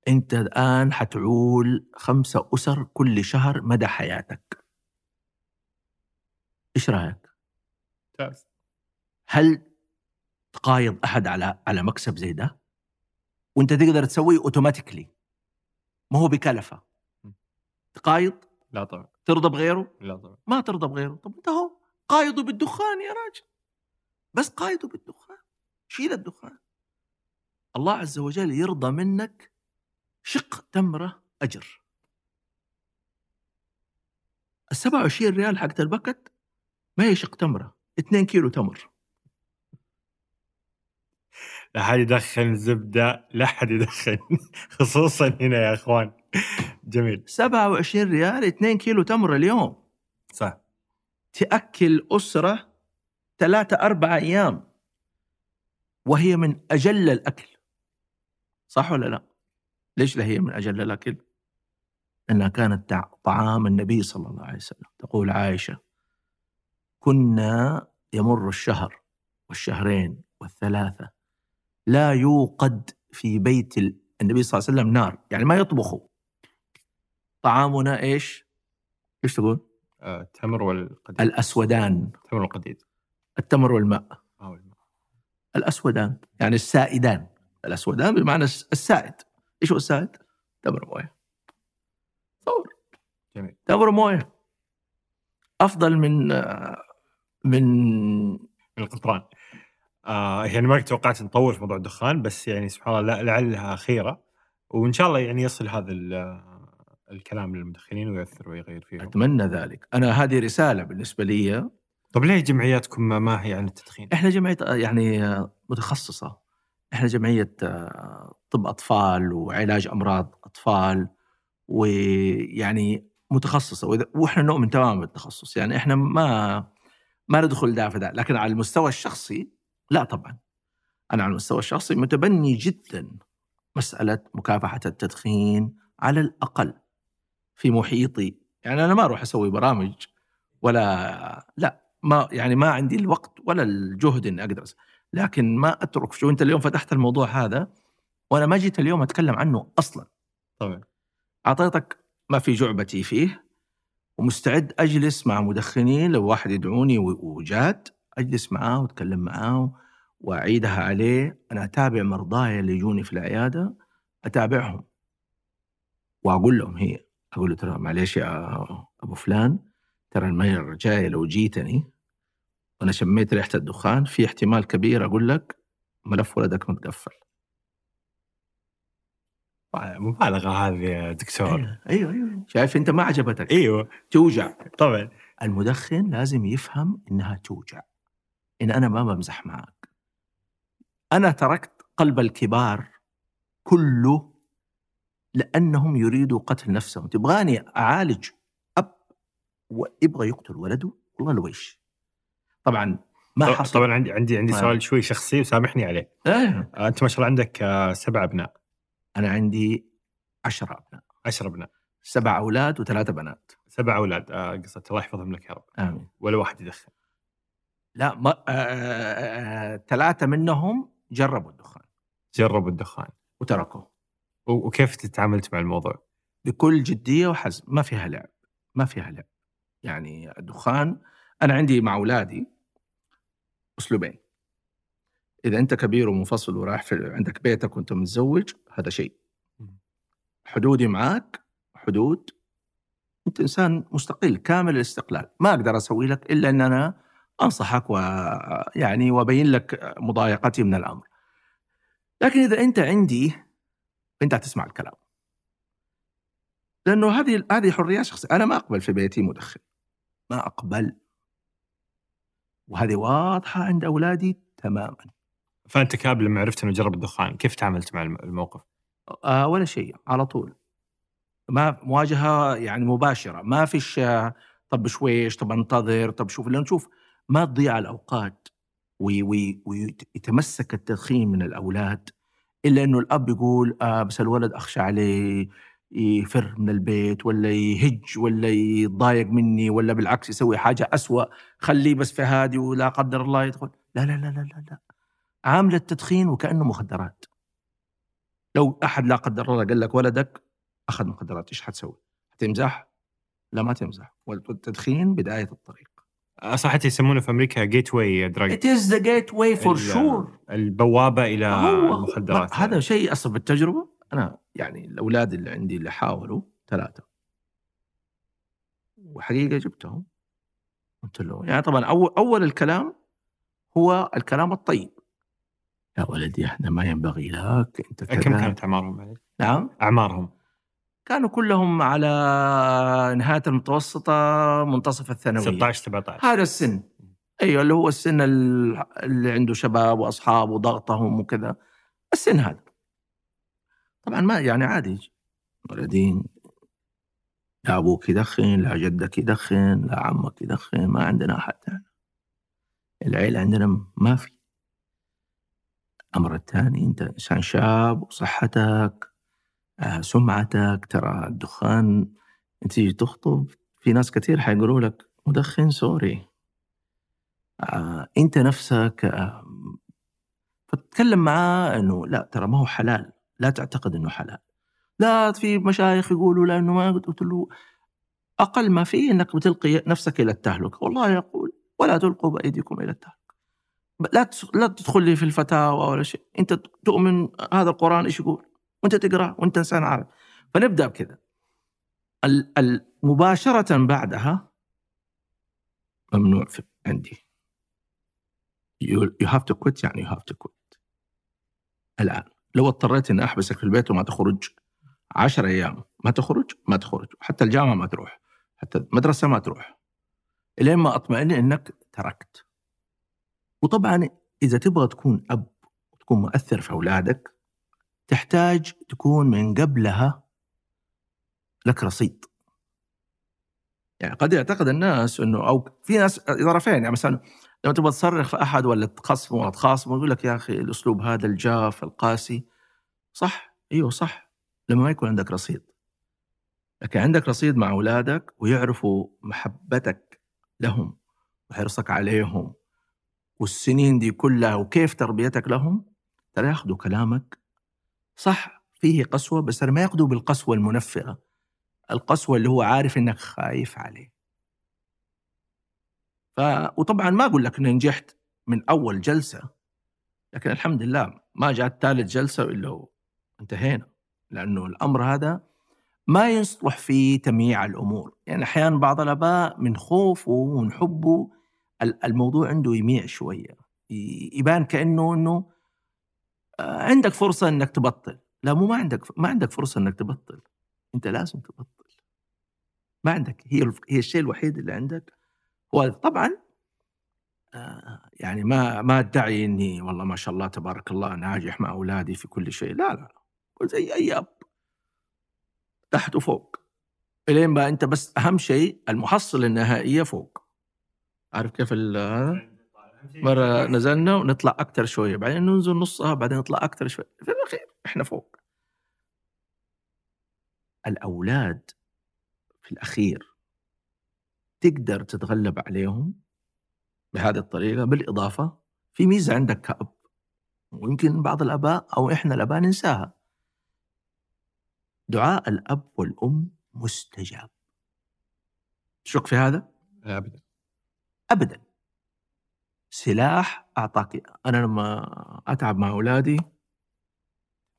أنت الآن حتعول خمسة أسر كل شهر مدى حياتك. إيش رأيك؟ ممتاز. هل تقايض أحد على على مكسب زي ده؟ وأنت تقدر تسويه اوتوماتيكلي ما هو بكلفة. تقايض؟ لا طبعا. ترضى بغيره؟ لا طبعا. ما ترضى بغيره. طب أنت هو قايضه بالدخان يا راجل. بس قايضه بالدخان. شيل الدخان. الله عز وجل يرضى منك شق تمرة أجر. ال 27 ريال حقت البكت ما هي شق تمرة؟ 2 كيلو تمر. لا حد يدخن زبدة لا حد يدخن. خصوصا هنا يا إخوان. جميل. 27 ريال 2 كيلو تمر اليوم. صح. تأكل أسرة ثلاثة أربعة أيام وهي من أجل الأكل. صح ولا لا؟ ليش لا هي من أجل الأكل؟ أنها كانت طعام النبي صلى الله عليه وسلم. تقول عائشة كنا يمر الشهر والشهرين والثلاثة. لا يوقد في بيت ال- النبي صلى الله عليه وسلم نار يعني ما يطبخوا. طعامنا إيش؟ إيش تقول؟ آه، التمر والقديد. الأسودان. التمر والقديد. التمر والماء. آه، والماء. الأسودان يعني السائدان. الأسودان بمعنى الس- السائد. إيش هو السائد؟ تمر موية. تصور جميل. تمر موية. أفضل من آه، من من القطران. آه يعني ما توقعت نطول في موضوع الدخان بس يعني سبحان الله لعلها خيره وإن شاء الله يعني يصل هذا ال- الكلام للمدخنين ويأثر ويغير فيهم. أتمنى ذلك. أنا هذه رسالة بالنسبة لي. طب ليه جمعياتكم ما- هي عن التدخين؟ إحنا جمعية يعني متخصصة. إحنا جمعية آه، طب أطفال وعلاج أمراض أطفال ويعني متخصصة. وإذا- وإحنا نؤمن تماما بالتخصص. يعني إحنا ما ما ندخل ده في ده لكن على المستوى الشخصي لا طبعا. أنا على المستوى الشخصي متبني جدا مسألة مكافحة التدخين على الأقل في محيطي. يعني أنا ما أروح أسوي برامج ولا لا ما يعني ما عندي الوقت ولا الجهد إني أقدر أس- لكن ما أترك. شو أنت اليوم فتحت الموضوع هذا وأنا ما جيت اليوم أتكلم عنه أصلا. طبعا. أعطيتك ما في جعبتي فيه ومستعد أجلس مع مدخنين لو واحد يدعوني وجاد أجلس معاه وأتكلم معاه وأعيدها عليه. أنا أتابع مرضاي اللي يجوني في العيادة أتابعهم وأقول لهم هي أقول له ترى معلش يا أبو فلان ترى المره الجايه لو جيتني وأنا شميت ريحة الدخان في احتمال كبير أقول لك ملف ولدك متقفل. مبالغة هذه يا دكتور. أيوه أيوه, أيوة. شايف أنت ما عجبتك. أيوه. توجع. طبعا. المدخن لازم يفهم إنها توجع. إن أنا ما بمزح معك أنا تركت قلب الكبار كله لأنهم يريدوا قتل نفسهم. تبغاني أعالج أب ويبغى يقتل ولده؟ والله الويش طبعا ما حصل. طبعا عندي عندي عندي. سؤال شوي شخصي وسامحني عليه. آه. أنت ما شاء الله عندك آه، سبع أبناء. أنا عندي عشرة أبناء. عشر أبناء. سبع أولاد وثلاثة بنات. سبع أولاد آه، قصدت الله يحفظهم لك يا رب. آمين. ولا واحد يدخن. لا ما آه، آه، ثلاثة منهم جربوا الدخان. جربوا الدخان. وتركوه. وكيف تعاملت مع الموضوع؟ بكل جدية وحزم. ما فيها لعب. ما فيها لعب. يعني الدخان أنا عندي مع أولادي أسلوبين. إذا أنت كبير ومنفصل ورايح في عندك بيتك وأنت متزوج هذا شيء. حدودي معاك حدود. أنت إنسان مستقل كامل الاستقلال. ما أقدر أسوي لك إلا إن أنا أنصحك ويعني وأبين لك مضايقتي من الأمر. لكن إذا أنت عندي أنت هتسمع الكلام. لأنه هذه هذه حريات شخصية. أنا ما أقبل في بيتي مدخن. ما أقبل. وهذه واضحة عند أولادي تماما. فأنت كاب لما عرفت إنه جرب الدخان كيف تعاملت مع الم- الموقف؟ آه ولا شيء على طول. ما مواجهة يعني مباشرة. ما فيش آه، طب شويش طب انتظر طب شوف لأن شوف ما تضيع وي- ويتمسك التدخين من الأولاد إلا إنه الأب يقول آه بس الولد أخشى عليه يفر من البيت ولا يهج ولا يتضايق مني ولا بالعكس يسوي حاجة أسوأ خليه بس في هادي ولا قدر الله يدخل لا لا لا لا لا, لا. عامل التدخين وكأنه مخدرات لو أحد لا قدر الله قال لك ولدك أخذ مخدرات إيش حتسوي؟ حتمزح؟ لا ما تمزح والتدخين بداية الطريق. صح حتى يسمونه في أمريكا gateway drug It is the gateway for ال- sure. البوابة إلى المخدرات. هذا شيء أصلا بالتجربة. أنا يعني الأولاد اللي عندي اللي حاولوا ثلاثة. وحقيقة جبتهم. قلت له يعني طبعا اول أول الكلام هو الكلام الطيب. يا ولدي إحنا ما ينبغي لك أنت كم كانت أعمارهم؟ معلش؟ نعم؟ أعمارهم. كانوا كلهم على نهاية المتوسطة منتصف الثانوية. 16 17 هذا السن. أيوه اللي هو السن ال- اللي عنده شباب وأصحاب وضغطهم وكذا. السن هذا. طبعا ما يعني عادي. ولدين. لا أبوك يدخن لا جدك يدخن لا عمك يدخن ما عندنا أحد ثاني العيله عندنا ما في. الأمر الثاني أنت إنسان شاب وصحتك سمعتك ترى الدخان تيجي تخطب في ناس كثير حيقولوا لك مدخن سوري. آه، انت نفسك آه، فتتكلم معاه إنه لا ترى ما هو حلال. لا تعتقد إنه حلال. لا في مشايخ يقولوا لا إنه ما قلت له أقل ما فيه إنك بتلقي نفسك إلى التهلكه والله يقول ولا تلقوا بأيديكم إلى التهلكه لا لا تدخل لي في الفتاوى ولا شيء. انت تؤمن هذا القرآن إيش يقول؟ وانت تقرأ وانت إنسان عارف. فنبدأ بكذا. مباشرة بعدها ممنوع في عندي. You have to quit يعني you have to quit. الآن. لو اضطريت أن أحبسك في البيت وما تخرج عشر أيام ما تخرج ما تخرج. حتى الجامعة ما تروح. حتى المدرسة ما تروح. إلين ما أطمئن أنك تركت. وطبعا إذا تبغى تكون أب وتكون مؤثر في أولادك تحتاج تكون من قبلها لك رصيد. يعني قد يعتقد الناس إنه أو في ناس طرفين يعني مثلا لما تبغى تصرخ في أحد ولا تخصمه ولا تخاصمه يقول لك يا أخي الأسلوب هذا الجاف القاسي. صح إيوه صح لما ما يكون عندك رصيد. لكن عندك رصيد مع أولادك ويعرفوا محبتك لهم وحرصك عليهم والسنين دي كلها وكيف تربيتك لهم ترى ياخذوا كلامك صح فيه قسوة بس ترى ما ياخذوا بالقسوة المنفره القسوة اللي هو عارف إنك خايف عليه. ف... وطبعا ما أقول لك اني نجحت من أول جلسة لكن الحمد لله ما جاءت ثالث جلسة إلا هو انتهينا لأنه الأمر هذا ما يصلح في تمييع الأمور، يعني أحيانا بعض الأباء من خوفه ومن حبه ال- الموضوع عنده يميع شوية. ي- يبان كأنه إنه آه، عندك فرصة إنك تبطل، لا مو ما عندك ما عندك فرصة إنك تبطل، أنت لازم تبطل. ما عندك. هي هي الشيء الوحيد اللي عندك. هو طبعا آه، يعني ما ما ادعي إني والله ما شاء الله تبارك الله ناجح مع أولادي في كل شيء، لا لا زي أي أب. تحت وفوق. إلين ما أنت بس أهم شيء المحصله النهائيه فوق. عارف كيف ال- هذا؟ مرة نزلنا ونطلع أكثر شوية بعدين ننزل نصها بعدين نطلع أكثر شوية. في الأخير إحنا فوق. الأولاد في الأخير تقدر تتغلب عليهم بهذه الطريقة بالإضافة في ميزة عندك كأب ويمكن بعض الأباء أو إحنا الأباء ننساها. دعاء الأب والأم مستجاب. تشك في هذا؟ ابدا. ابدا. سلاح أعطاك. أنا لما أتعب مع أولادي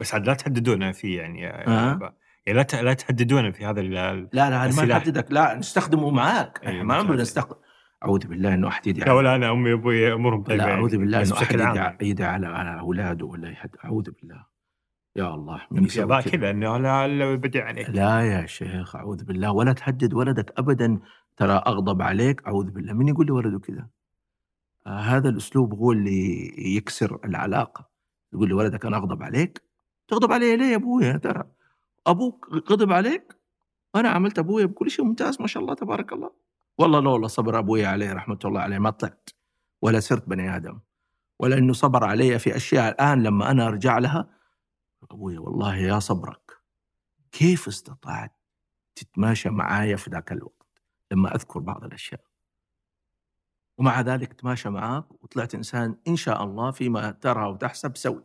بس عاد لا تهددونا فيه يعني يا آه. آباء. يعني لا لا تهددونا في هذا لا لا ما. نحددك لا نستخدمه معاك إحنا ما ممتاز. نستخدم أعوذ بالله إنه أحد يدعي لا ولا أنا أمي وأبوي امورهم طيبه لا يعني. أعوذ بالله إنه أحد يدعي, يعني. يدعي على على أولاده ولا يحد أعوذ بالله يا الله من يسوي كذا؟ إنه لا لا بدع عليك لا يا شيخ أعوذ بالله ولا تهدد ولدك ابدا ترى أغضب عليك أعوذ بالله من يقول لولده كذا آه هذا الأسلوب هو اللي يكسر العلاقة. يقول لولدك أنا أغضب عليك؟ تغضب علي ليه يا أبوي ترى أبوك غضب عليك؟ أنا عملت أبوي بكل شيء ممتاز ما شاء الله تبارك الله. والله لولا صبر أبوي عليه رحمة الله عليه ما طلعت. ولا صرت بني آدم. ولا إنه صبر علي في أشياء الآن لما أنا أرجع لها. أبوي والله يا صبرك. كيف استطعت تتماشى معايا في ذاك الوقت؟ لما أذكر بعض الأشياء. ومع ذلك تماشى معاك وطلعت إنسان إن شاء الله فيما ترى وتحسب سوي.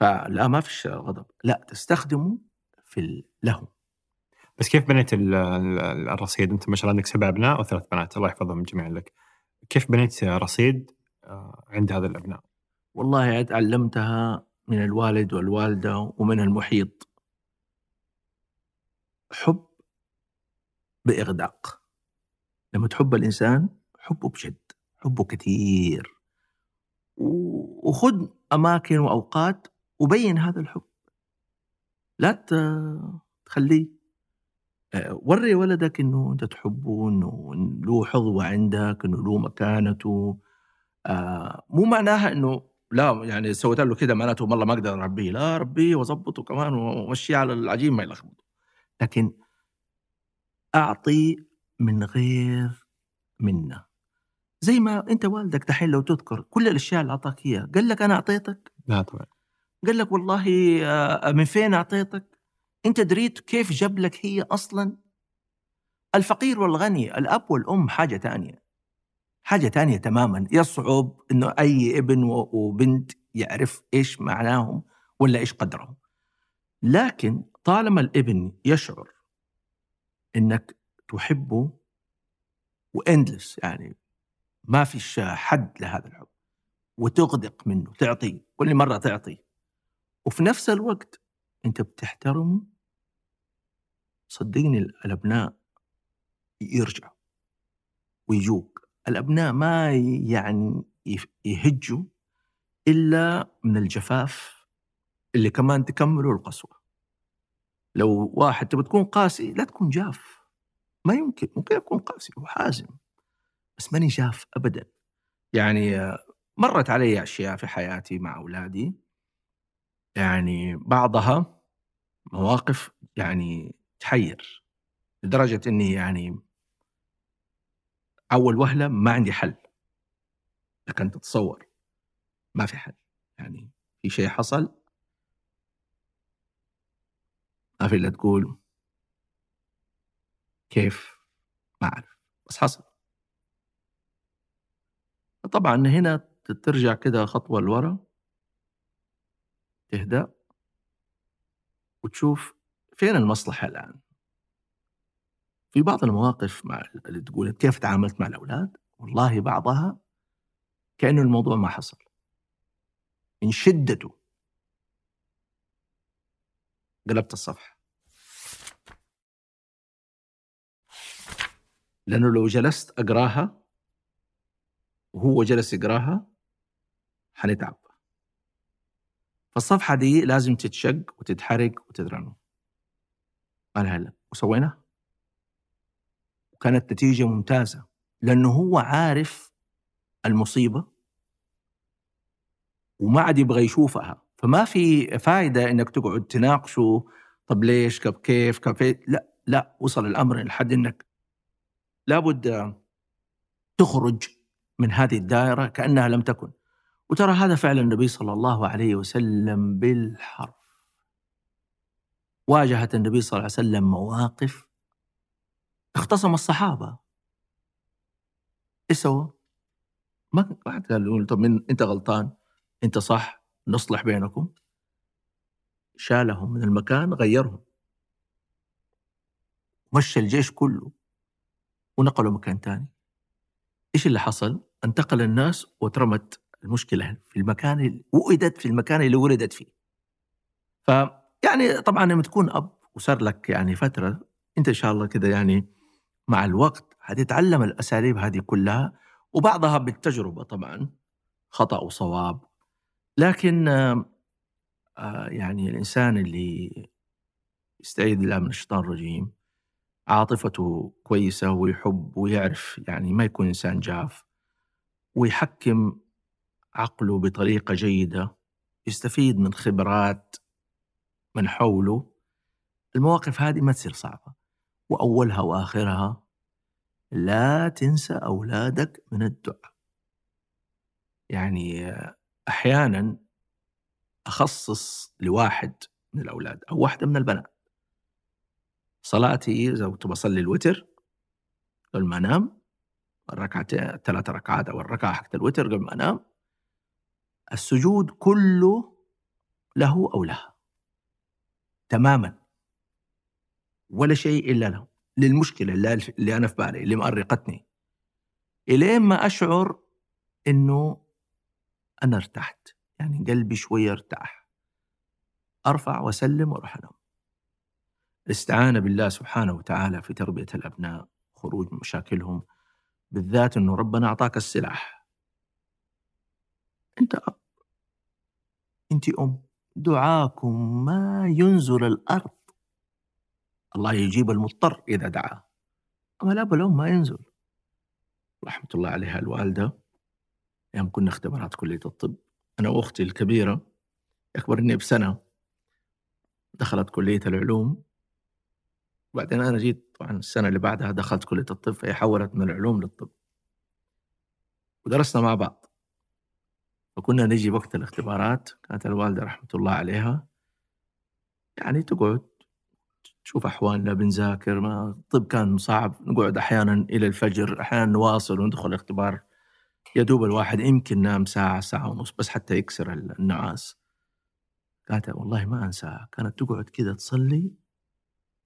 فلا ما فيش غضب. لا تستخدمه في لهم. بس كيف بنيت ال- ال- الرصيد؟ أنت ما شاء الله عندك سبع أبناء وثلاث بنات. الله يحفظهم جميعا لك. كيف بنيت رصيد آه، عند هذا الأبناء؟ والله تعلمتها من الوالد والوالدة ومن المحيط. حب بإغداق. لما تحب الإنسان حبه بجد حبه كثير وخذ أماكن وأوقات وبين هذا الحب. لا تخليه. آه، وري ولدك إنه أنت تحبه إنه له حظوه عندك إنه له مكانته. آه مو معناها إنه لا يعني سويت له كذا معناته والله ما أقدر أربيه. لا أربيه وأظبطه كمان وامشيه على العجين ما يلخبط لكن أعطي من غير منة. زي ما أنت والدك دحين لو تذكر كل الأشياء اللي أعطاك إياها قال لك أنا أعطيتك؟ لا طبعا. قال لك والله آه، من فين أعطيتك؟ أنت دريت كيف جاب لك هي أصلا؟ الفقير والغني الأب والأم حاجة ثانية حاجة ثانية تماما. يصعب إنه أي ابن وبنت يعرف إيش معناهم ولا إيش قدرهم. لكن طالما الابن يشعر إنك تحبه واندلس يعني ما فيش حد لهذا الحب. وتغدق منه تعطي كل مرة تعطي وفي نفس الوقت أنت بتحترمه. صدقني الأبناء يرجعوا ويجوك. الأبناء ما يعني يهجوا إلا من الجفاف اللي كمان تكمله القسوة. لو واحد تبغى تكون قاسي لا تكون جاف. ما يمكن ممكن اكون قاسي وحازم. بس ماني جاف ابدا. يعني مرت علي أشياء في حياتي مع أولادي. يعني بعضها مواقف يعني تحير لدرجة إني يعني أول وهلة ما عندي حل. لكن تتصور ما في حل. يعني في شيء حصل. ما في إلا تقول كيف؟ ما أعرف. بس حصل. طبعا هنا ترجع كده خطوة لورا. تهدأ. وتشوف فين المصلحة الآن. في بعض المواقف مع اللي تقول كيف تعاملت مع الأولاد؟ والله بعضها كأنه الموضوع ما حصل. من شدته. قلبت الصفحة. لأنه لو جلست أقراها وهو جلس يقراها حنتعب. فالصفحة دي لازم تتشق وتتحرق وتترنم. ما لها إلا وسويناها؟ وكانت نتيجة ممتازة لأنه هو عارف المصيبة وما عاد يبغى يشوفها. فما في فائدة إنك تقعد تناقشه طب ليش؟ كيف كيف؟ كيف؟ لا لا وصل الأمر لحد إنك لابد تخرج من هذه الدائرة كأنها لم تكن. وترى هذا فعل النبي صلى الله عليه وسلم بالحرف. واجهت النبي صلى الله عليه وسلم مواقف اختصم الصحابة. إيش سوى؟ ما واحد قال طب من أنت غلطان أنت صح نصلح بينكم. شالهم من المكان غيرهم. مشى الجيش كله ونقلوا مكان ثاني إيش اللي حصل؟ انتقل الناس وترمت المشكلة في المكان وئدت في المكان اللي ولدت فيه. ف يعني طبعا لما تكون أب وصار لك يعني فترة أنت إن شاء الله كذا يعني مع الوقت حتتعلم الأساليب هذه كلها وبعضها بالتجربة طبعا خطأ وصواب لكن آه يعني الإنسان اللي يستعيذ بالله من الشيطان الرجيم عاطفته كويسة ويحب ويعرف يعني ما يكون إنسان جاف ويحكم عقله بطريقة جيدة يستفيد من خبرات من حوله. المواقف هذه ما تصير صعبة وأولها وآخرها لا تنسى أولادك من الدعاء. يعني أحيانا أخصص لواحد من الأولاد أو واحدة من البنات. صلاتي اذا كنت بصلي الوتر قبل ما أنام الركعتين ثلاث ركعات أو الركعة حقت الوتر قبل ما أنام السجود كله له أو لها. تماما. ولا شيء إلا له. للمشكلة اللي, أنا في بالي اللي مؤرقتني إلين ما أشعر إنه أنا ارتحت. يعني قلبي شوية ارتاح. أرفع وأسلم وأروح أنام. الاستعانه بالله سبحانه وتعالى في تربية الأبناء خروج مشاكلهم. بالذات إنه ربنا أعطاك السلاح. أنت اب أنت أم. دعاكم ما ينزل الأرض. الله يجيب المضطر إذا دعاه. أما الاب والام ما ينزل. رحمة الله عليها الوالدة. يوم كنا اختبارات كلية الطب. أنا وأختي الكبيرة أكبر مني بسنة دخلت كلية العلوم. وبعدين أنا جيت طبعا السنة اللي بعدها دخلت كلية الطب فهي حولت من العلوم للطب. ودرسنا مع بعض. فكنا نجي وقت الاختبارات كانت الوالدة رحمة الله عليها. يعني تقعد تشوف أحوالنا بنذاكر ما الطب كان صعب. نقعد أحيانا إلى الفجر أحيانا نواصل وندخل الاختبار. يا دوب الواحد يمكن نام ساعة ساعة ونص بس حتى يكسر النعاس. قالت والله ما أنساها. كانت تقعد كذا تصلي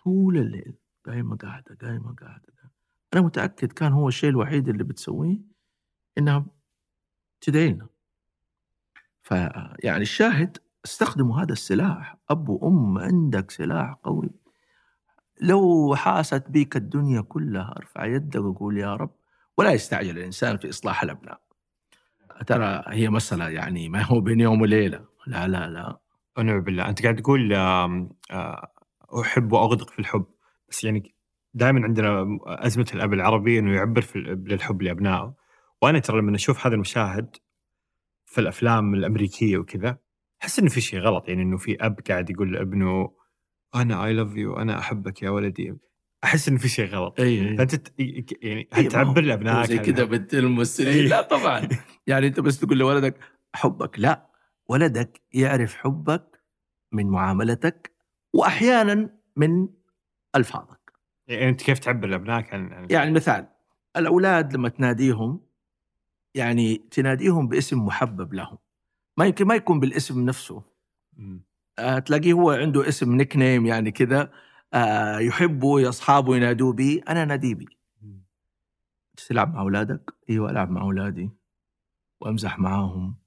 طول الليل قايمه قاعدة قايمه قاعدة أنا متأكد كان هو الشيء الوحيد اللي بتسويه إنها تدعي لنا فيعني الشاهد استخدموا هذا السلاح. أب وأم عندك سلاح قوي. لو حاست بك الدنيا كلها أرفع يدك وقول يا رب ولا يستعجل الإنسان في إصلاح الأبناء. ترى هي مسألة يعني ما هو بين يوم وليلة. لا لا لا. ونعم بالله أنت قاعد تقول أحب وأغدق في الحب. بس يعني دائما عندنا أزمة الأب العربي إنه يعبر في للحب لأبنائه. وأنا ترى لما أشوف هذا المشاهد في الأفلام الأمريكية وكذا أحس إنه في شيء غلط. يعني إنه في أب قاعد يقول لابنه أنا I love you أنا أحبك يا ولدي. أحس إنه في شيء غلط. اي اي فأنت يعني إيه، هل ما تعبر لأبنائك زي كذا؟ بنت الممثلين. إيه. لا طبعا. يعني أنت بس تقول لولدك حبك. لا ولدك يعرف حبك من معاملتك وأحيانا من ألفاظك. يعني أنت كيف تعبر لابنائك عن عن يعني مثال الأولاد لما تناديهم يعني تناديهم باسم محبب لهم. ما يمكن ما يكون بالاسم نفسه. آه، تلاقيه هو عنده اسم nickname يعني كذا آه، يحبه يا اصحابه ينادوه بي أنا ناديه بي. تلعب مع أولادك؟ أيوه ألعب مع أولادي. وأمزح معاهم.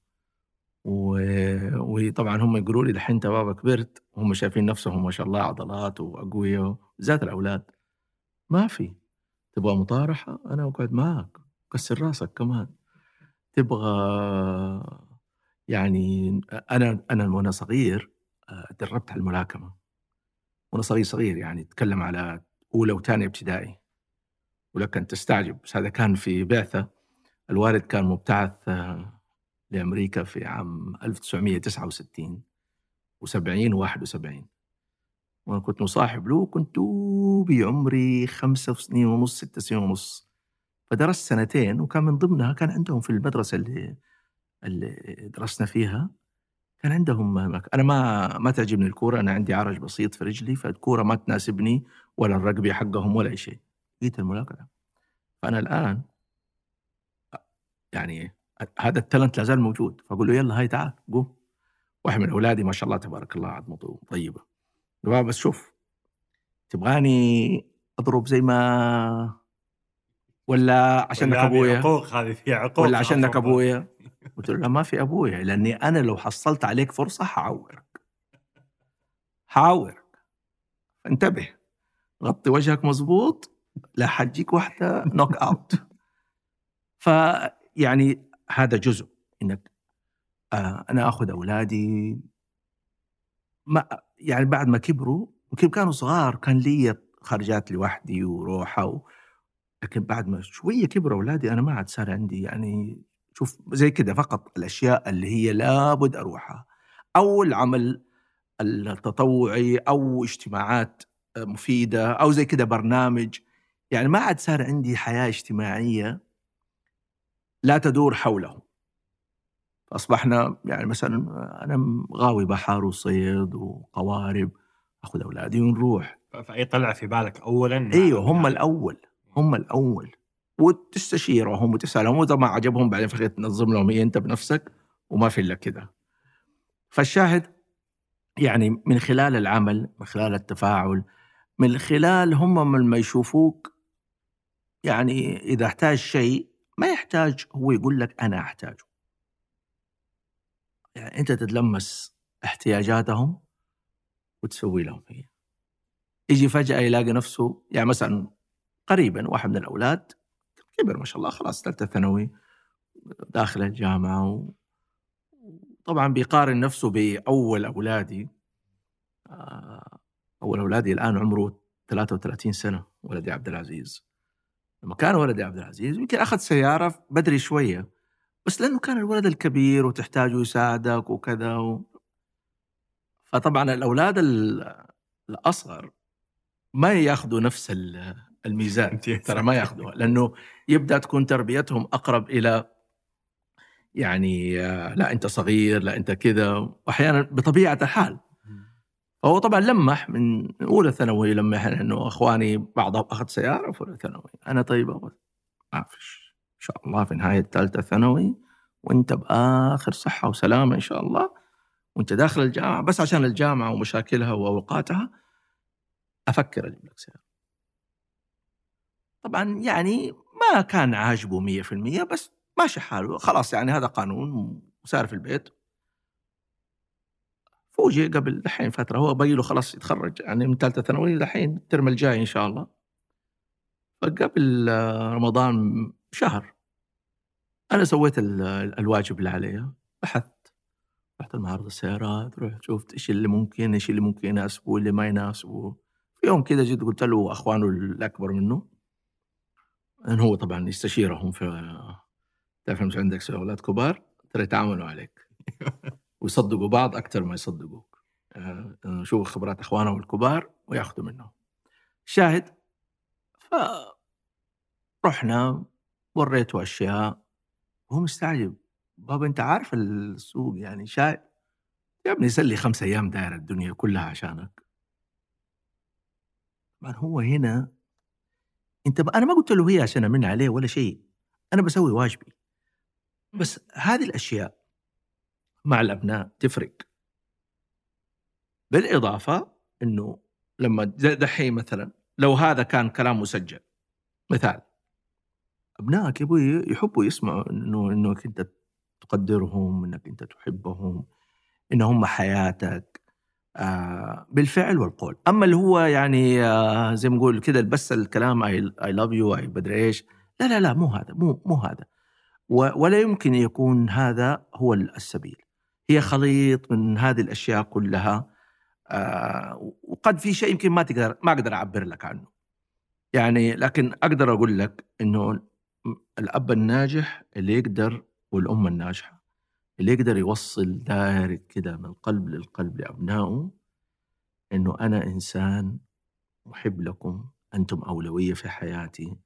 و- وطبعا هم يقولوا لي دحين انت بابا كبرت وهم شايفين نفسهم ما شاء الله عضلات وأقوياء بالذات الأولاد. ما في. تبغى مطارحة؟ أنا أقعد معك كسر راسك كمان. تبغى يعني أنا أنا وأنا صغير آه، دربت على الملاكمة. وأنا صغير صغير يعني أتكلم على أولى وثانية ابتدائي. ولك ان تستعجب. بس هذا كان في بعثة. الوالد كان مبتعث لامريكا في عام 1969 و70 و71 وأنا كنت مصاحب له كنت دوبي عمري خمسة سنين ونص ستة سنين ونص. فدرست سنتين وكان من ضمنها كان عندهم في المدرسة اللي اللي درسنا فيها كان عندهم أنا ما ما تعجبني الكورة أنا عندي عرج بسيط في رجلي فالكورة ما تناسبني ولا الرقبي حقهم ولا أي شيء. جيت الملاكمة. فأنا الآن يعني هذا التالنت لا زال موجود. فأقول له يلا هاي تعال قوم. واحد من أولادي ما شاء الله تبارك الله عظمته طيبه بس شوف. تبغاني أضرب زي ما ولا عشانك أبويا؟ عقوق هذه فيها عقوق. ولا عشانك أبويا؟ قلت له لا ما في أبويا لأني أنا لو حصلت عليك فرصة حعورك. حعورك. فانتبه غطي وجهك مظبوط لا حتجيك واحدة نوك اوت فيعني هذا جزء إنك آه أنا آخذ أولادي. ما يعني بعد ما كبروا يمكن كانوا صغار كان لي خارجات لوحدي وروحة و... لكن بعد ما شوية كبروا أولادي أنا ما عاد صار عندي يعني شوف زي كده فقط الأشياء اللي هي لابد أروحها. أو العمل التطوعي أو اجتماعات مفيدة أو زي كده برنامج. يعني ما عاد صار عندي حياة اجتماعية. لا تدور حوله. فأصبحنا يعني مثلا أنا غاوي بحر وصيد وقوارب أخذ أولادي ونروح. فأي طلع في بالك اولا؟ إيوه هم الأول هم الأول. وتستشيرهم وتسألهم وإذا ما عجبهم بعدين في الأخير تنظم لهم هي أنت بنفسك؟ وما في إلا كذا. فالشاهد يعني من خلال العمل من خلال التفاعل من خلال هم من ما يشوفوك يعني إذا احتاج شيء ما يحتاج هو يقول لك أنا أحتاجه. يعني أنت تتلمس احتياجاتهم وتسوي لهم هي. يجي فجأة يلاقي نفسه يعني مثلا قريبا واحد من الأولاد كبر ما شاء الله خلاص ثالثة ثانوي داخل الجامعة و... طبعا بيقارن نفسه بأول أولادي آه، أول أولادي الآن عمره 33 سنة ولدي عبد العزيز لما كان ولدي عبد العزيز يمكن أخذ سيارة بدري شوية بس لأنه كان الولد الكبير وتحتاجه يساعدك وكذا و... فطبعا الأولاد ال- الأصغر ما ياخذوا نفس ال- الميزان. ترى ما ياخذوها لأنه يبدأ تكون تربيتهم أقرب إلى يعني آه، لا أنت صغير لا أنت كذا واحيانا بطبيعة الحال فهو طبعا لمح من أولى ثانوي لمح إنه أخواني بعضهم أخذ سيارة في أولى ثانوي أنا طيب أبغى. ما فيش إن شاء الله في نهاية ثالثة ثانوي وأنت بآخر صحة وسلامة إن شاء الله وأنت داخل الجامعة بس عشان الجامعة ومشاكلها وأوقاتها أفكر أجيب لك سيارة. طبعا يعني ما كان عاجبه 100% بس ماشي حاله خلاص يعني هذا قانون وصار في البيت فوجئ قبل دحين فترة هو باقي له خلاص يتخرج يعني من ثالثة ثانوي دحين الترم الجاي إن شاء الله. فقبل آه، رمضان شهر أنا سويت ال- الواجب اللي علي. بحثت رحت المعرض السيارات رحت شفت إيش اللي ممكن إيش اللي ممكن يناسبه واللي ما يناسبه. في يوم كذا جيت قلت له أخوانه الأكبر منه إن هو طبعا يستشيرهم في تعرف عندك أولاد كبار ترى يتعاملوا عليك. ويصدقوا بعض أكثر ما يصدقوك. آه، يشوفوا خبرات إخوانهم الكبار وياخذوا منهم. شاهد؟ ف رحنا وريته أشياء. وهو مستعجب. بابا أنت عارف السوق يعني شاي يا ابني سلي خمس أيام داير الدنيا كلها عشانك. طبعا هو هنا. أنت أنا ما قلت له هي عشان أمن عليه ولا شيء. أنا بسوي واجبي. بس هذه الأشياء مع الأبناء تفرق. بالإضافة إنه لما دحين مثلا لو هذا كان كلام مسجل مثال. أبنائك أبوي يحبوا يسمعوا إنه إنك أنت تقدرهم إنك أنت تحبهم إن هم حياتك آه بالفعل والقول. أما اللي هو يعني آه زي ما نقول كده بس الكلام I love you اي بدري إيش. لا لا لا مو هذا مو مو هذا. ولا يمكن يكون هذا هو السبيل. هي خليط من هذه الأشياء كلها. آه وقد في شيء يمكن ما تقدر ما أقدر أعبر لك عنه. يعني لكن أقدر أقول لك إنه الأب الناجح اللي يقدر والأم الناجحة اللي يقدر يوصل دايركت كده من القلب للقلب لأبنائه إنه أنا إنسان محب لكم أنتم أولوية في حياتي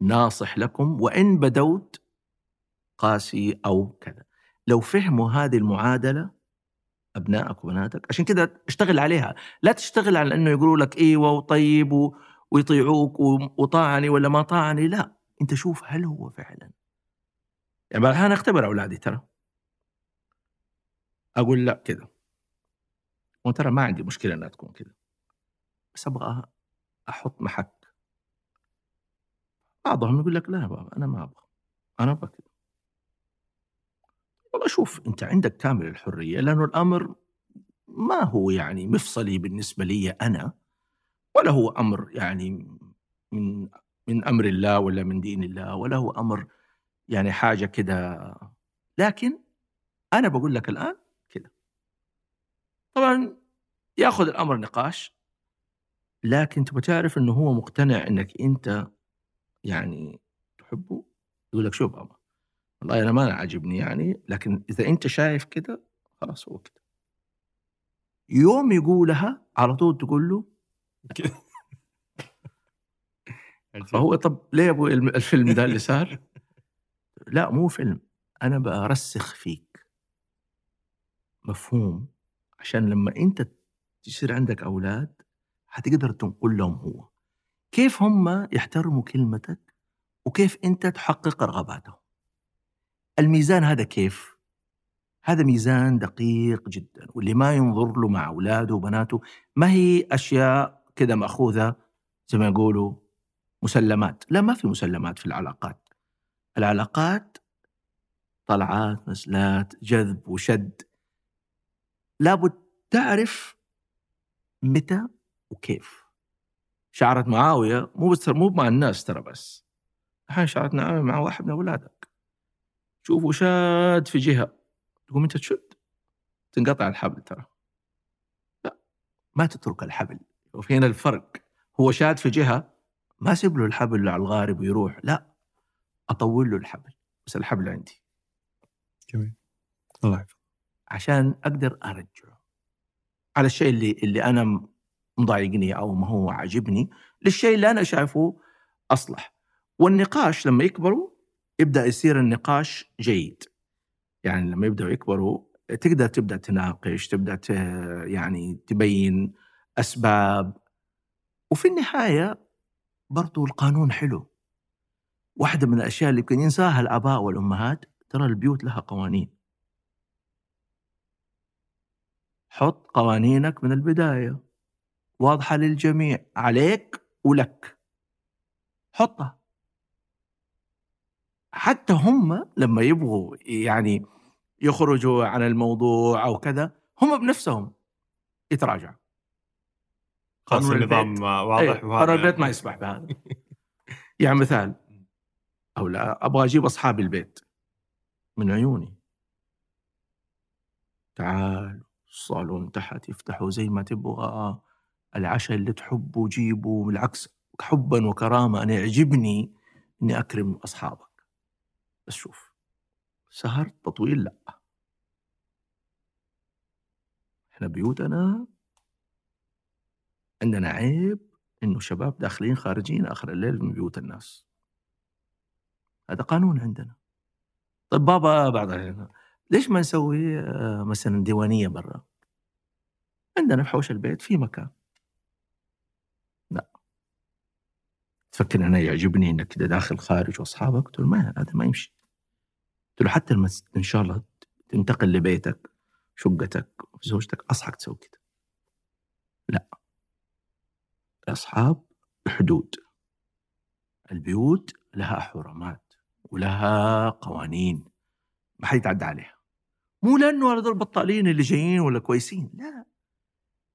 ناصح لكم وإن بدوت قاسي أو كذا. لو فهموا هذه المعادلة أبنائك وبناتك عشان كده اشتغل عليها. لا تشتغل على إنه يقولوا لك إيوه وطيب. ويطيعوك وطاعني ولا ما طاعني لا. أنت شوف هل هو فعلا. يعني أنا أختبر أولادي ترى. أقول لا كذا وترى ما عندي مشكلة إنها تكون كذا بس أبغى أحط محك. بعضهم يقول لك لا يا بابا أنا ما أبغى. أنا أبغى كذا والله شوف أنت عندك كامل الحرية لأنه الأمر ما هو يعني مفصلي بالنسبة لي أنا ولا هو أمر يعني من من أمر الله ولا من دين الله ولا هو أمر يعني حاجة كده. لكن أنا بقول لك الآن كده. طبعا ياخذ الأمر نقاش لكن تبغى تعرف إنه هو مقتنع إنك أنت يعني تحبه؟ يقول لك شوف بابا والله أنا ما عاجبني يعني لكن إذا أنت شايف كده خلاص هو كده. يوم يقولها على طول تقول له فهو طب ليه الم- الفيلم ده اللي صار؟ لا مو فيلم. أنا برسخ فيك. مفهوم؟ عشان لما أنت تصير عندك أولاد حتقدر تنقل لهم هو. كيف هم يحترموا كلمتك؟ وكيف أنت تحقق رغباتهم؟ الميزان هذا كيف؟ هذا ميزان دقيق جدا واللي ما ينظر له مع أولاده وبناته ما هي أشياء كده مأخوذة زي ما يقولوا مسلمات؟ لا ما في مسلمات في العلاقات. العلاقات طلعات نزلات جذب وشد. لابد تعرف متى وكيف. شعرت معاوية مو بس مو مع الناس ترى بس. الحين شعرت معاوية مع واحد من أولادك. شوفوا شاد في جهة. تقوم أنت تشد تنقطع الحبل ترى. لا ما تترك الحبل. وفي هنا الفرق. هو شاد في جهة ما أسيب له الحبل على الغارب ويروح لا أطول له الحبل بس الحبل عندي. جميل. الله يحفظك. عشان أقدر أرجعه. على الشيء اللي اللي أنا مضايقني أو ما هو عاجبني للشيء اللي أنا شايفه أصلح. والنقاش لما يكبروا يبدأ يصير النقاش جيد. يعني لما يبدأوا يكبروا تقدر تبدأ تناقش تبدأ ت- يعني تبين أسباب. وفي النهاية برضو القانون حلو. واحدة من الأشياء اللي يمكن ينساها الآباء والأمهات ترى البيوت لها قوانين. حط قوانينك من البداية. واضحة للجميع. عليك ولك. حطها. حتى هم لما يبغوا يعني يخرجوا عن الموضوع أو كذا هم بنفسهم يتراجعوا. قانون النظام. واضح أيه، قانون البيت ما يسمح بهذا. يعني مثال أو لا أبغى أجيب أصحاب البيت. من عيوني. تعال الصالون تحت يفتحوا زي ما تبغى. العشاء اللي تحبه جيبه بالعكس حبا وكرامه أنا يعجبني إني أكرم أصحابك. بس شوف سهر تطويل لأ. إحنا بيوتنا عندنا عيب إنه شباب داخلين خارجين آخر الليل من بيوت الناس. هذا قانون عندنا. طيب بابا الحين، ليش ما نسوي آه، مثلا ديوانية برا؟ عندنا في حوش البيت في مكان. لا. تفكر أنا يعجبني إنك داخل خارج وأصحابك له ما هذا ما يمشي. قلت له حتى لما إن شاء الله تنتقل لبيتك شقتك زوجتك أصحك تسوي كده. لا. الاصحاب حدود. البيوت لها حرمات ولها قوانين. ما حد يتعدى عليها. مو لأنه هذول البطالين اللي جايين ولا كويسين لا.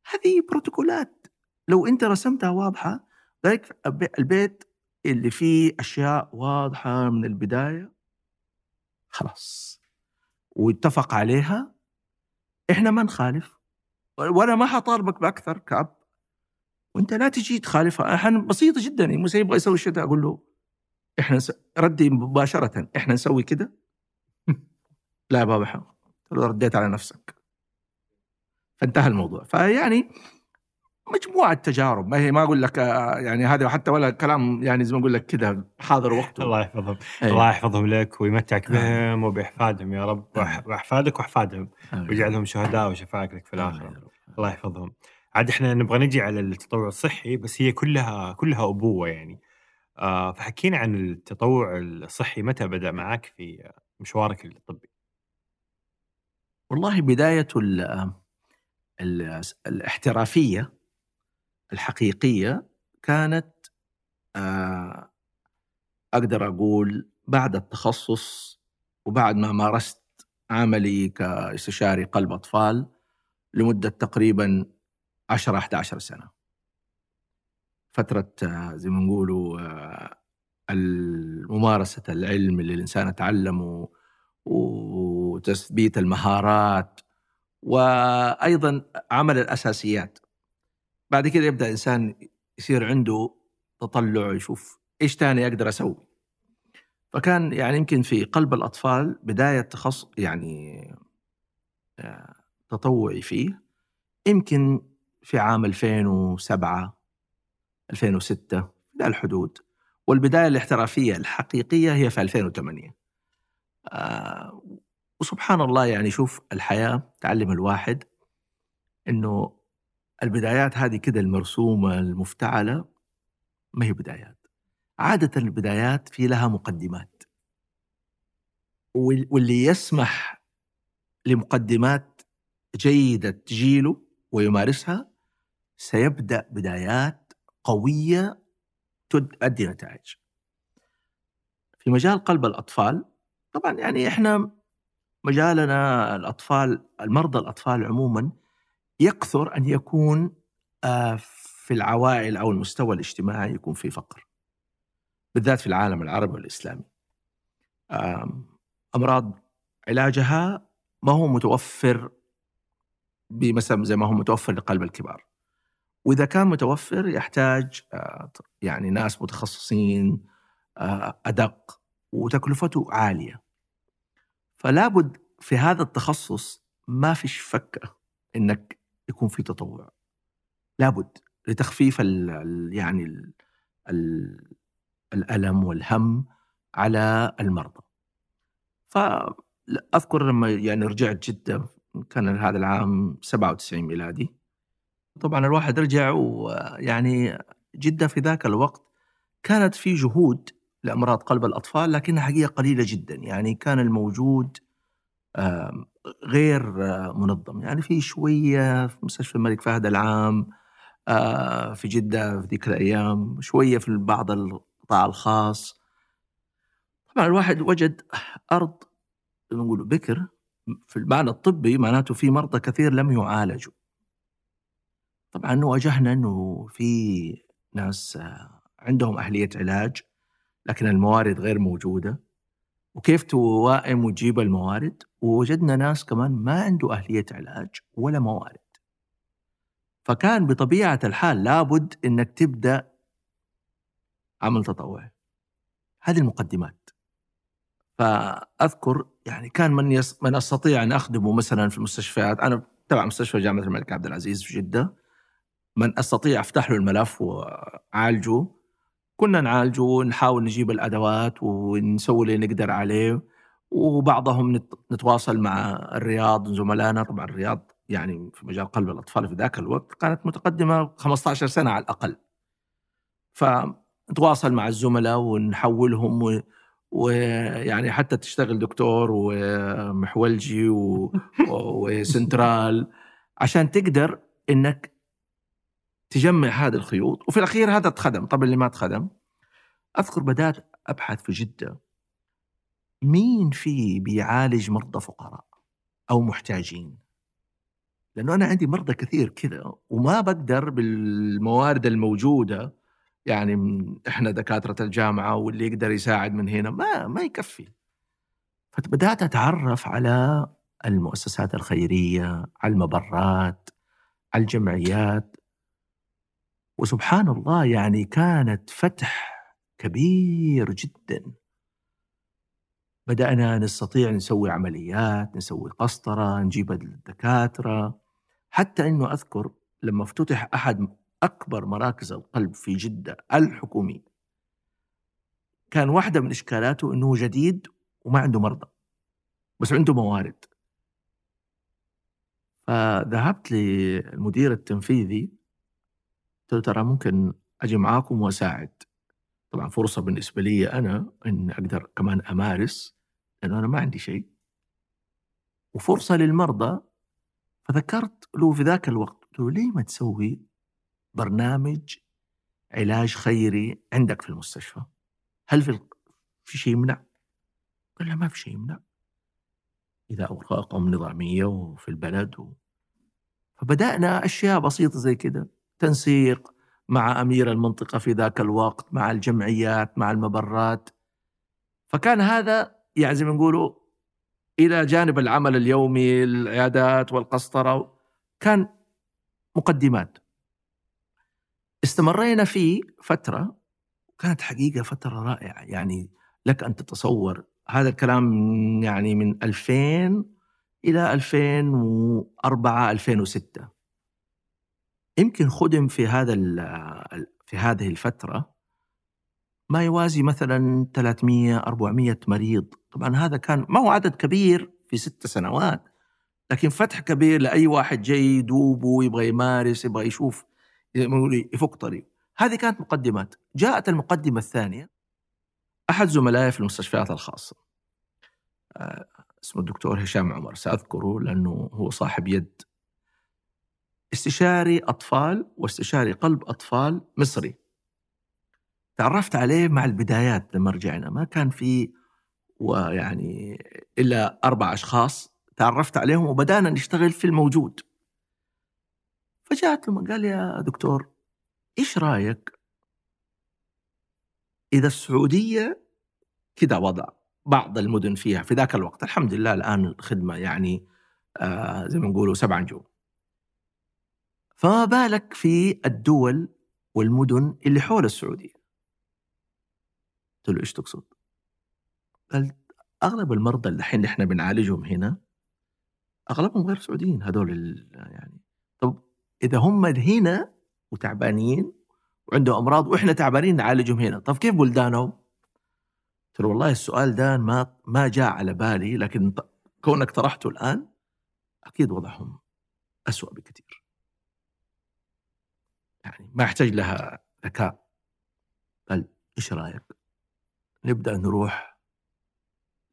هذه بروتوكولات. لو أنت رسمتها واضحة ذلك البيت اللي فيه أشياء واضحة من البداية خلاص. واتفق عليها. إحنا ما نخالف. وأنا ما حطالبك بأكثر كأب. وأنت لا تجي تخالفها. إحنا بسيطة جدا. يعني موسى يبغى يسوي شيء أقول له إحنا س... ردي مباشرة. إحنا نسوي كده. لا يا بابا حق رديت على نفسك. فانتهى الموضوع. فيعني مجموعة تجارب. ما هي ما أقول لك آه، يعني هذا حتى ولا كلام يعني زي ما أقول لك كذا حاضر وقته الله يحفظهم. أي. الله يحفظهم لك ويمتعك آه. بهم وبإحفادهم. يا رب وأح- وأحفادك وأحفادهم. ويجعلهم شهداء وشفاعك لك في الآخرة. الله يحفظهم. عاد إحنا نبغى نجي على التطوع الصحي بس هي كلها كلها أبوة يعني. آه فحكينا عن التطوع الصحي متى بدأ معك في مشوارك الطبي؟ والله بداية ال ال الاحترافية الحقيقية كانت آه، أقدر أقول بعد التخصص وبعد ما مارست عملي كاستشاري قلب أطفال لمدة تقريبا 10 11 سنة. فترة آه، زي ما نقولوا آه، ممارسه العلم اللي الإنسان تعلمه وتثبيت المهارات وأيضا عمل الأساسيات. بعد كده يبدأ الانسان يصير عنده تطلع يشوف إيش تاني أقدر أسوي. فكان يعني يمكن في قلب الأطفال بداية تخصص يعني آه، تطوعي فيه. يمكن في عام 2007 2006 في الحدود. والبداية الاحترافية الحقيقية هي في 2008 آه وسبحان الله يعني شوف الحياة تعلم الواحد إنه البدايات هذه كده المرسومة المفتعلة ما هي بدايات عادة البدايات في لها مقدمات وال- واللي يسمح لمقدمات جيدة تجيله ويمارسها سيبدأ بدايات قوية تؤدي نتائج. في مجال قلب الأطفال طبعا يعني إحنا مجالنا الأطفال المرضى الأطفال عموما يكثر أن يكون آه، في العوائل أو المستوى الاجتماعي يكون في فقر. بالذات في العالم العربي والإسلامي. آم، أمراض علاجها ما هو متوفر بمثلا زي ما هو متوفر لقلب الكبار. وإذا كان متوفر يحتاج آه، يعني ناس متخصصين آه، أدق وتكلفته عالية. فلا بد في هذا التخصص ما فيش فكة إنك يكون في تطوع. لابد لتخفيف ال ال- يعني ال ال الألم والهم على المرضى. فاذكر لما يعني رجعت جدة كان هذا العام 97 ميلادي. طبعا الواحد رجع ويعني جدة في ذاك الوقت كانت في جهود لأمراض قلب الأطفال لكنها حقيقة قليلة جدا يعني كان الموجود غير منظم. يعني في شوية في مستشفى الملك فهد العام آه، في جدة في ذيك الأيام شوية في بعض القطاع الخاص. طبعا الواحد وجد ما نقول بكر في المعنى الطبي معناته في مرضى كثير لم يعالجوا. طبعا واجهنا إنه في ناس آه، عندهم أهلية علاج لكن الموارد غير موجودة. وكيف توائم وتجيب الموارد؟ ووجدنا ناس كمان ما عنده أهلية علاج ولا موارد. فكان بطبيعة الحال لابد إنك تبدأ عمل تطوعي. هذه المقدمات. فأذكر يعني كان من يس من أستطيع أن أخدمه مثلا في المستشفيات أنا تبع مستشفى جامعة الملك عبد العزيز في جدة. من أستطيع أفتح له الملف وأعالجه. كنا نعالجه ونحاول نجيب الأدوات ونسوي اللي نقدر عليه وبعضهم نت- نتواصل مع الرياض زملائنا طبعا الرياض يعني في مجال قلب الأطفال في ذاك الوقت كانت متقدمة 15 سنة على الأقل. فنتواصل مع الزملاء ونحولهم و- ويعني حتى تشتغل دكتور ومحولجي و- و- وسنترال عشان تقدر إنك تجمع هذه الخيوط وفي الأخير هذا اتخدم. طب اللي ما اتخدم أذكر بدات أبحث في جدة مين فيه بيعالج مرضى فقراء أو محتاجين؟ لأنه أنا عندي مرضى كثير كذا وما بقدر بالموارد الموجودة يعني إحنا دكاترة الجامعة واللي يقدر يساعد من هنا ما ما يكفي. فبدأت أتعرف على المؤسسات الخيرية على المبرات على الجمعيات. وسبحان الله يعني كانت فتح كبير جدا. بدأنا نستطيع نسوي عمليات نسوي قسطرة نجيب الدكاترة. حتى أنه أذكر لما افتتح أحد أكبر مراكز القلب في جدة الحكومي كان واحدة من إشكالاته أنه جديد وما عنده مرضى بس عنده موارد. فذهبت للمدير التنفيذي قلت له ترى ممكن أجي معاكم وأساعد. طبعا فرصة بالنسبة لي أنا أن أقدر كمان أمارس لأنه أنا ما عندي شيء. وفرصة للمرضى فذكرت له في ذاك الوقت قلت له ليه ما تسوي برنامج علاج خيري عندك في المستشفى؟ هل في في شيء يمنع؟ قال لا ما في شيء يمنع. إذا أوراقهم نظامية وفي البلد و... فبدأنا أشياء بسيطة زي كده. تنسيق مع أمير المنطقة في ذاك الوقت مع الجمعيات مع المبرات. فكان هذا يعني زي ما نقولوا إلى جانب العمل اليومي العيادات والقسطرة كان مقدمات. استمرينا فيه فترة كانت حقيقة فترة رائعة. يعني لك أن تتصور هذا الكلام يعني من 2000 إلى 2004 2006 يمكن خدم في هذا في هذه الفترة ما يوازي مثلا 300 400 مريض. طبعا هذا كان ما هو عدد كبير في ست سنوات لكن فتح كبير لأي واحد جاي يدوب ويبغى يمارس يبغى يشوف يفك طريق هذه كانت مقدمات. جاءت المقدمة الثانية أحد زملائي في المستشفيات الخاصة. آه، اسمه الدكتور هشام عمر سأذكره لأنه هو صاحب يد استشاري أطفال واستشاري قلب أطفال مصري. تعرفت عليه مع البدايات لما رجعنا ما كان في ويعني إلا أربع أشخاص تعرفت عليهم وبدأنا نشتغل في الموجود. فجاءت له قال يا دكتور إيش رأيك؟ إذا السعودية كذا وضع بعض المدن فيها في ذاك الوقت الحمد لله الآن الخدمة يعني آه زي ما نقولوا سبع نجوم. فما بالك في الدول والمدن اللي حول السعودية. قلت له إيش تقصد؟ قال أغلب المرضى اللي الحين إحنا بنعالجهم هنا أغلبهم غير سعوديين هذول يعني. طب إذا هم هنا وتعبانين وعندهم أمراض وإحنا تعبانين نعالجهم هنا طب كيف بلدانهم؟ قلت له والله السؤال ده ما ما جاء على بالي لكن كونك طرحته الآن أكيد وضعهم أسوأ بكثير. يعني ما يحتاج لها ذكاء قال إيش رأيك؟ نبدأ نروح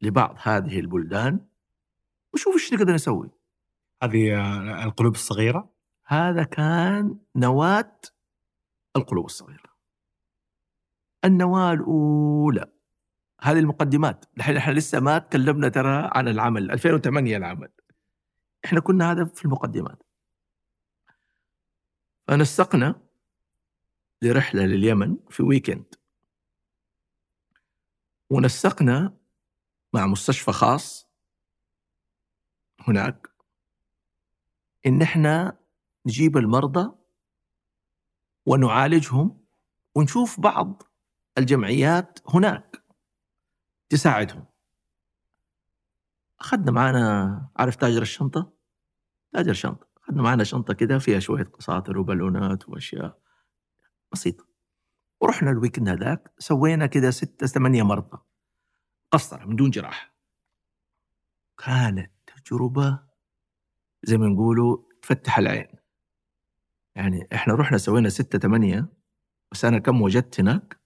لبعض هذه البلدان وشوف إيش نقدر نسوي. هذه آه، القلوب الصغيرة هذا كان نواة القلوب الصغيرة. النواة الأولى هذه المقدمات، الحين إحنا لسه ما تكلمنا ترى عن العمل 2008 العمل. إحنا كنا هذا في المقدمات. فنسقنا لرحلة لليمن في ويكند ونسقنا مع مستشفى خاص هناك. إن إحنا نجيب المرضى ونعالجهم ونشوف بعض الجمعيات هناك تساعدهم. أخذنا معنا عارف تاجر الشنطة؟ تاجر شنطة. أخذنا معنا شنطة كده فيها شوية قساطر وبالونات وأشياء بسيطة. ورحنا الويكند هذاك سوينا كده ستة ثمانية مرضى. قسطرة من دون جراحة كانت تجربة زي ما نقولوا تفتح العين. يعني إحنا رحنا سوينا ستة ثمانية بس أنا كم وجدت هناك؟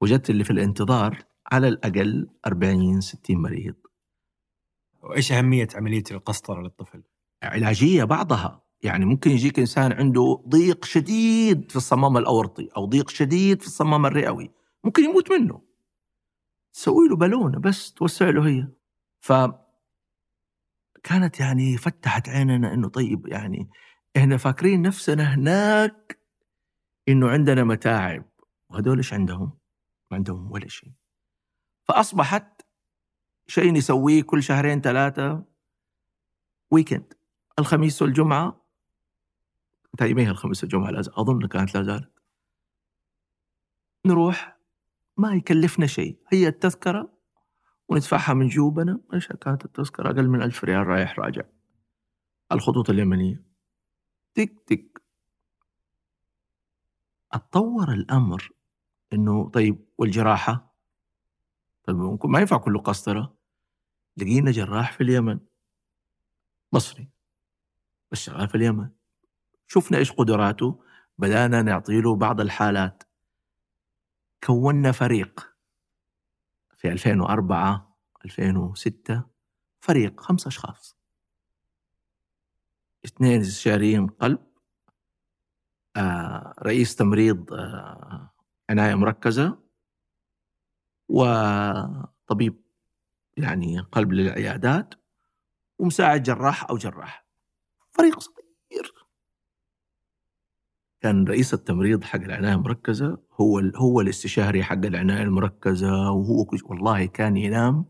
وجدت اللي في الانتظار على الأقل 40 60 مريض. وإيش أهمية عملية القسطرة للطفل؟ علاجية بعضها. يعني ممكن يجيك إنسان عنده ضيق شديد في الصمام الأورطي أو ضيق شديد في الصمام الرئوي. ممكن يموت منه. تسوي له بالونة بس توسع له هي. ف كانت يعني فتحت عيننا إنه طيب يعني إحنا فاكرين نفسنا هناك إنه عندنا متاعب. وهذول إيش عندهم؟ ما عندهم ولا شيء. فأصبحت شيء نسويه كل شهرين ثلاثة ويكند الخميس والجمعة. تقريبا الخميس والجمعة لا زال- أظن كانت لا زالت. نروح ما يكلفنا شيء. هي التذكرة وندفعها من جيوبنا. إيش كانت التذكرة؟ أقل من ألف ريال رايح راجع. الخطوط اليمنية. تك تك. أتطور الأمر إنه طيب والجراحة؟ طيب ممكن ما ينفع كله قسطرة. لقينا جراح في اليمن. مصري. بس شغال في اليمن. شفنا إيش قدراته بدأنا نعطي له بعض الحالات. كونا فريق في 2004 2006 فريق خمس أشخاص. اثنين استشاريين قلب آه رئيس تمريض آه عناية مركزة وطبيب يعني قلب للعيادات ومساعد جراح أو جراح. فريق صغير. كان رئيس التمريض حق العناية المركزة هو هو الاستشاري حق العناية المركزة وهو والله كان ينام.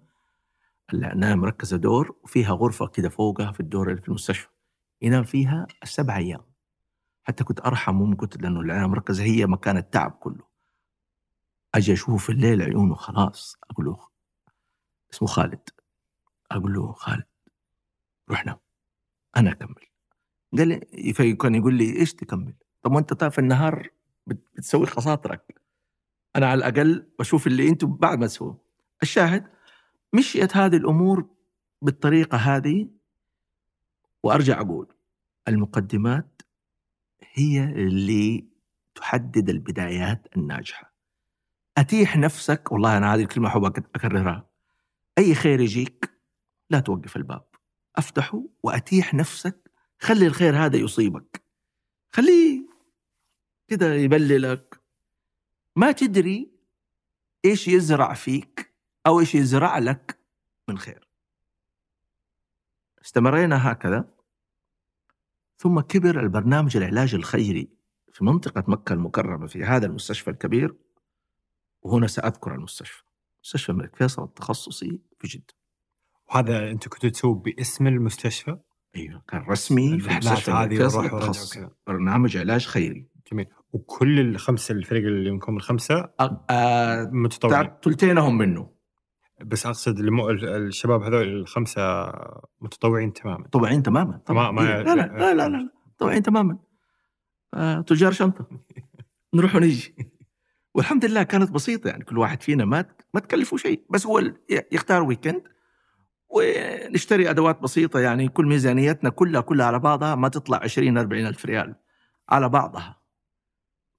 العناية المركزة دور وفيها غرفة كده فوقها في الدور اللي في المستشفى. ينام فيها السبع أيام. حتى كنت أرحم من كنت لأنه العناية المركزة هي مكان التعب كله. أجي أشوفه في الليل عيونه خلاص. أقول له اسمه خالد. أقول له خالد روح نام. أنا أكمل. قال لي فكان يقول لي إيش تكمل؟ طب وانت طيب في النهار بت- بتسوي خساطرك أنا على الأقل بشوف اللي أنتم بعد ما تسووه. الشاهد مشيت هذه الأمور بالطريقة هذه وأرجع أقول المقدمات هي اللي تحدد البدايات الناجحة. أتيح نفسك والله أنا هذه الكلمة أحب أكررها. أي خير يجيك لا توقف الباب. أفتحه وأتيح نفسك خلي الخير هذا يصيبك. خليه كده يبللك. ما تدري إيش يزرع فيك أو إيش يزرع لك من خير. استمرينا هكذا. ثم كبر البرنامج العلاج الخيري في منطقة مكة المكرمة في هذا المستشفى الكبير. وهنا سأذكر المستشفى مستشفى الملك فيصل التخصصي في جدة. وهذا أنتم كنتوا تسووا باسم المستشفى؟ أيوه كان رسمي في هذه التخصصي وكذا. برنامج علاج خيري. جميل. وكل الخمسة الفريق اللي منكم الخمسة أ- آه، متطوعين. ثلثينهم منه. بس أقصد المو... الشباب هذول الخمسة متطوعين تماما. طبعين تماما طبعا. ما- إيه، لا, لا, لا لا لا طبعين تماما. آه تجار شنطة. نروح ونجي والحمد لله كانت بسيطة يعني كل واحد فينا ما ما تكلفه شيء بس هو يختار ويكند ونشتري أدوات بسيطة يعني كل ميزانيتنا كلها كلها على بعضها ما تطلع 20 40 ألف ريال على بعضها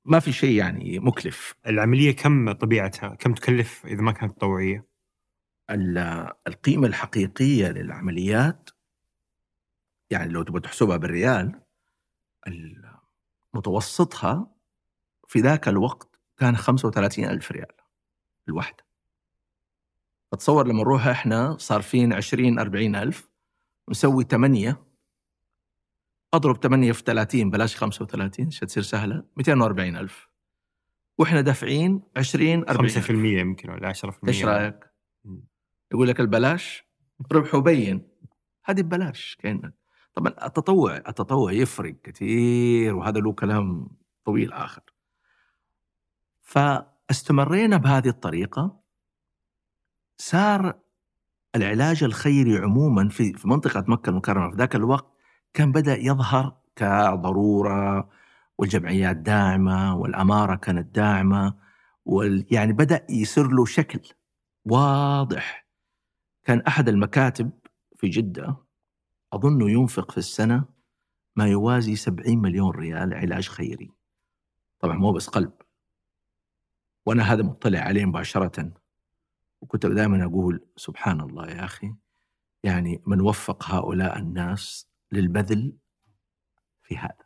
ما في شيء يعني مكلف العملية كم طبيعتها؟ كم تكلف إذا ما كانت تطوعية؟ ال- القيمة الحقيقية للعمليات يعني لو تبغى تحسبها بالريال ال- متوسطها في ذاك الوقت كان 35 ألف ريال الواحدة فتصور لما نروح إحنا صارفين 20 40 ألف نسوي 8 أضرب 8 في 30 بلاش 35 عشان تصير سهلة؟ 240 ألف. وإحنا دافعين 20 40 5% ألف. يمكن ولا 10% إيش رأيك؟ يقول لك البلاش ربحه بين هذه ببلاش كأنك. طبعا التطوع التطوع يفرق كثير وهذا له كلام طويل آخر. فاستمرينا بهذه الطريقة. صار العلاج الخيري عموما في في منطقة مكة المكرمة في ذاك الوقت كان بدأ يظهر كضرورة والجمعيات داعمة والأمارة كانت داعمة وال يعني بدأ يصير له شكل واضح. كان أحد المكاتب في جدة أظنه ينفق في السنة ما يوازي 70 مليون ريال علاج خيري. طبعا مو بس قلب. وأنا هذا مطلع عليه مباشرة. وكنت دائما أقول سبحان الله يا أخي يعني من وفق هؤلاء الناس للبذل في هذا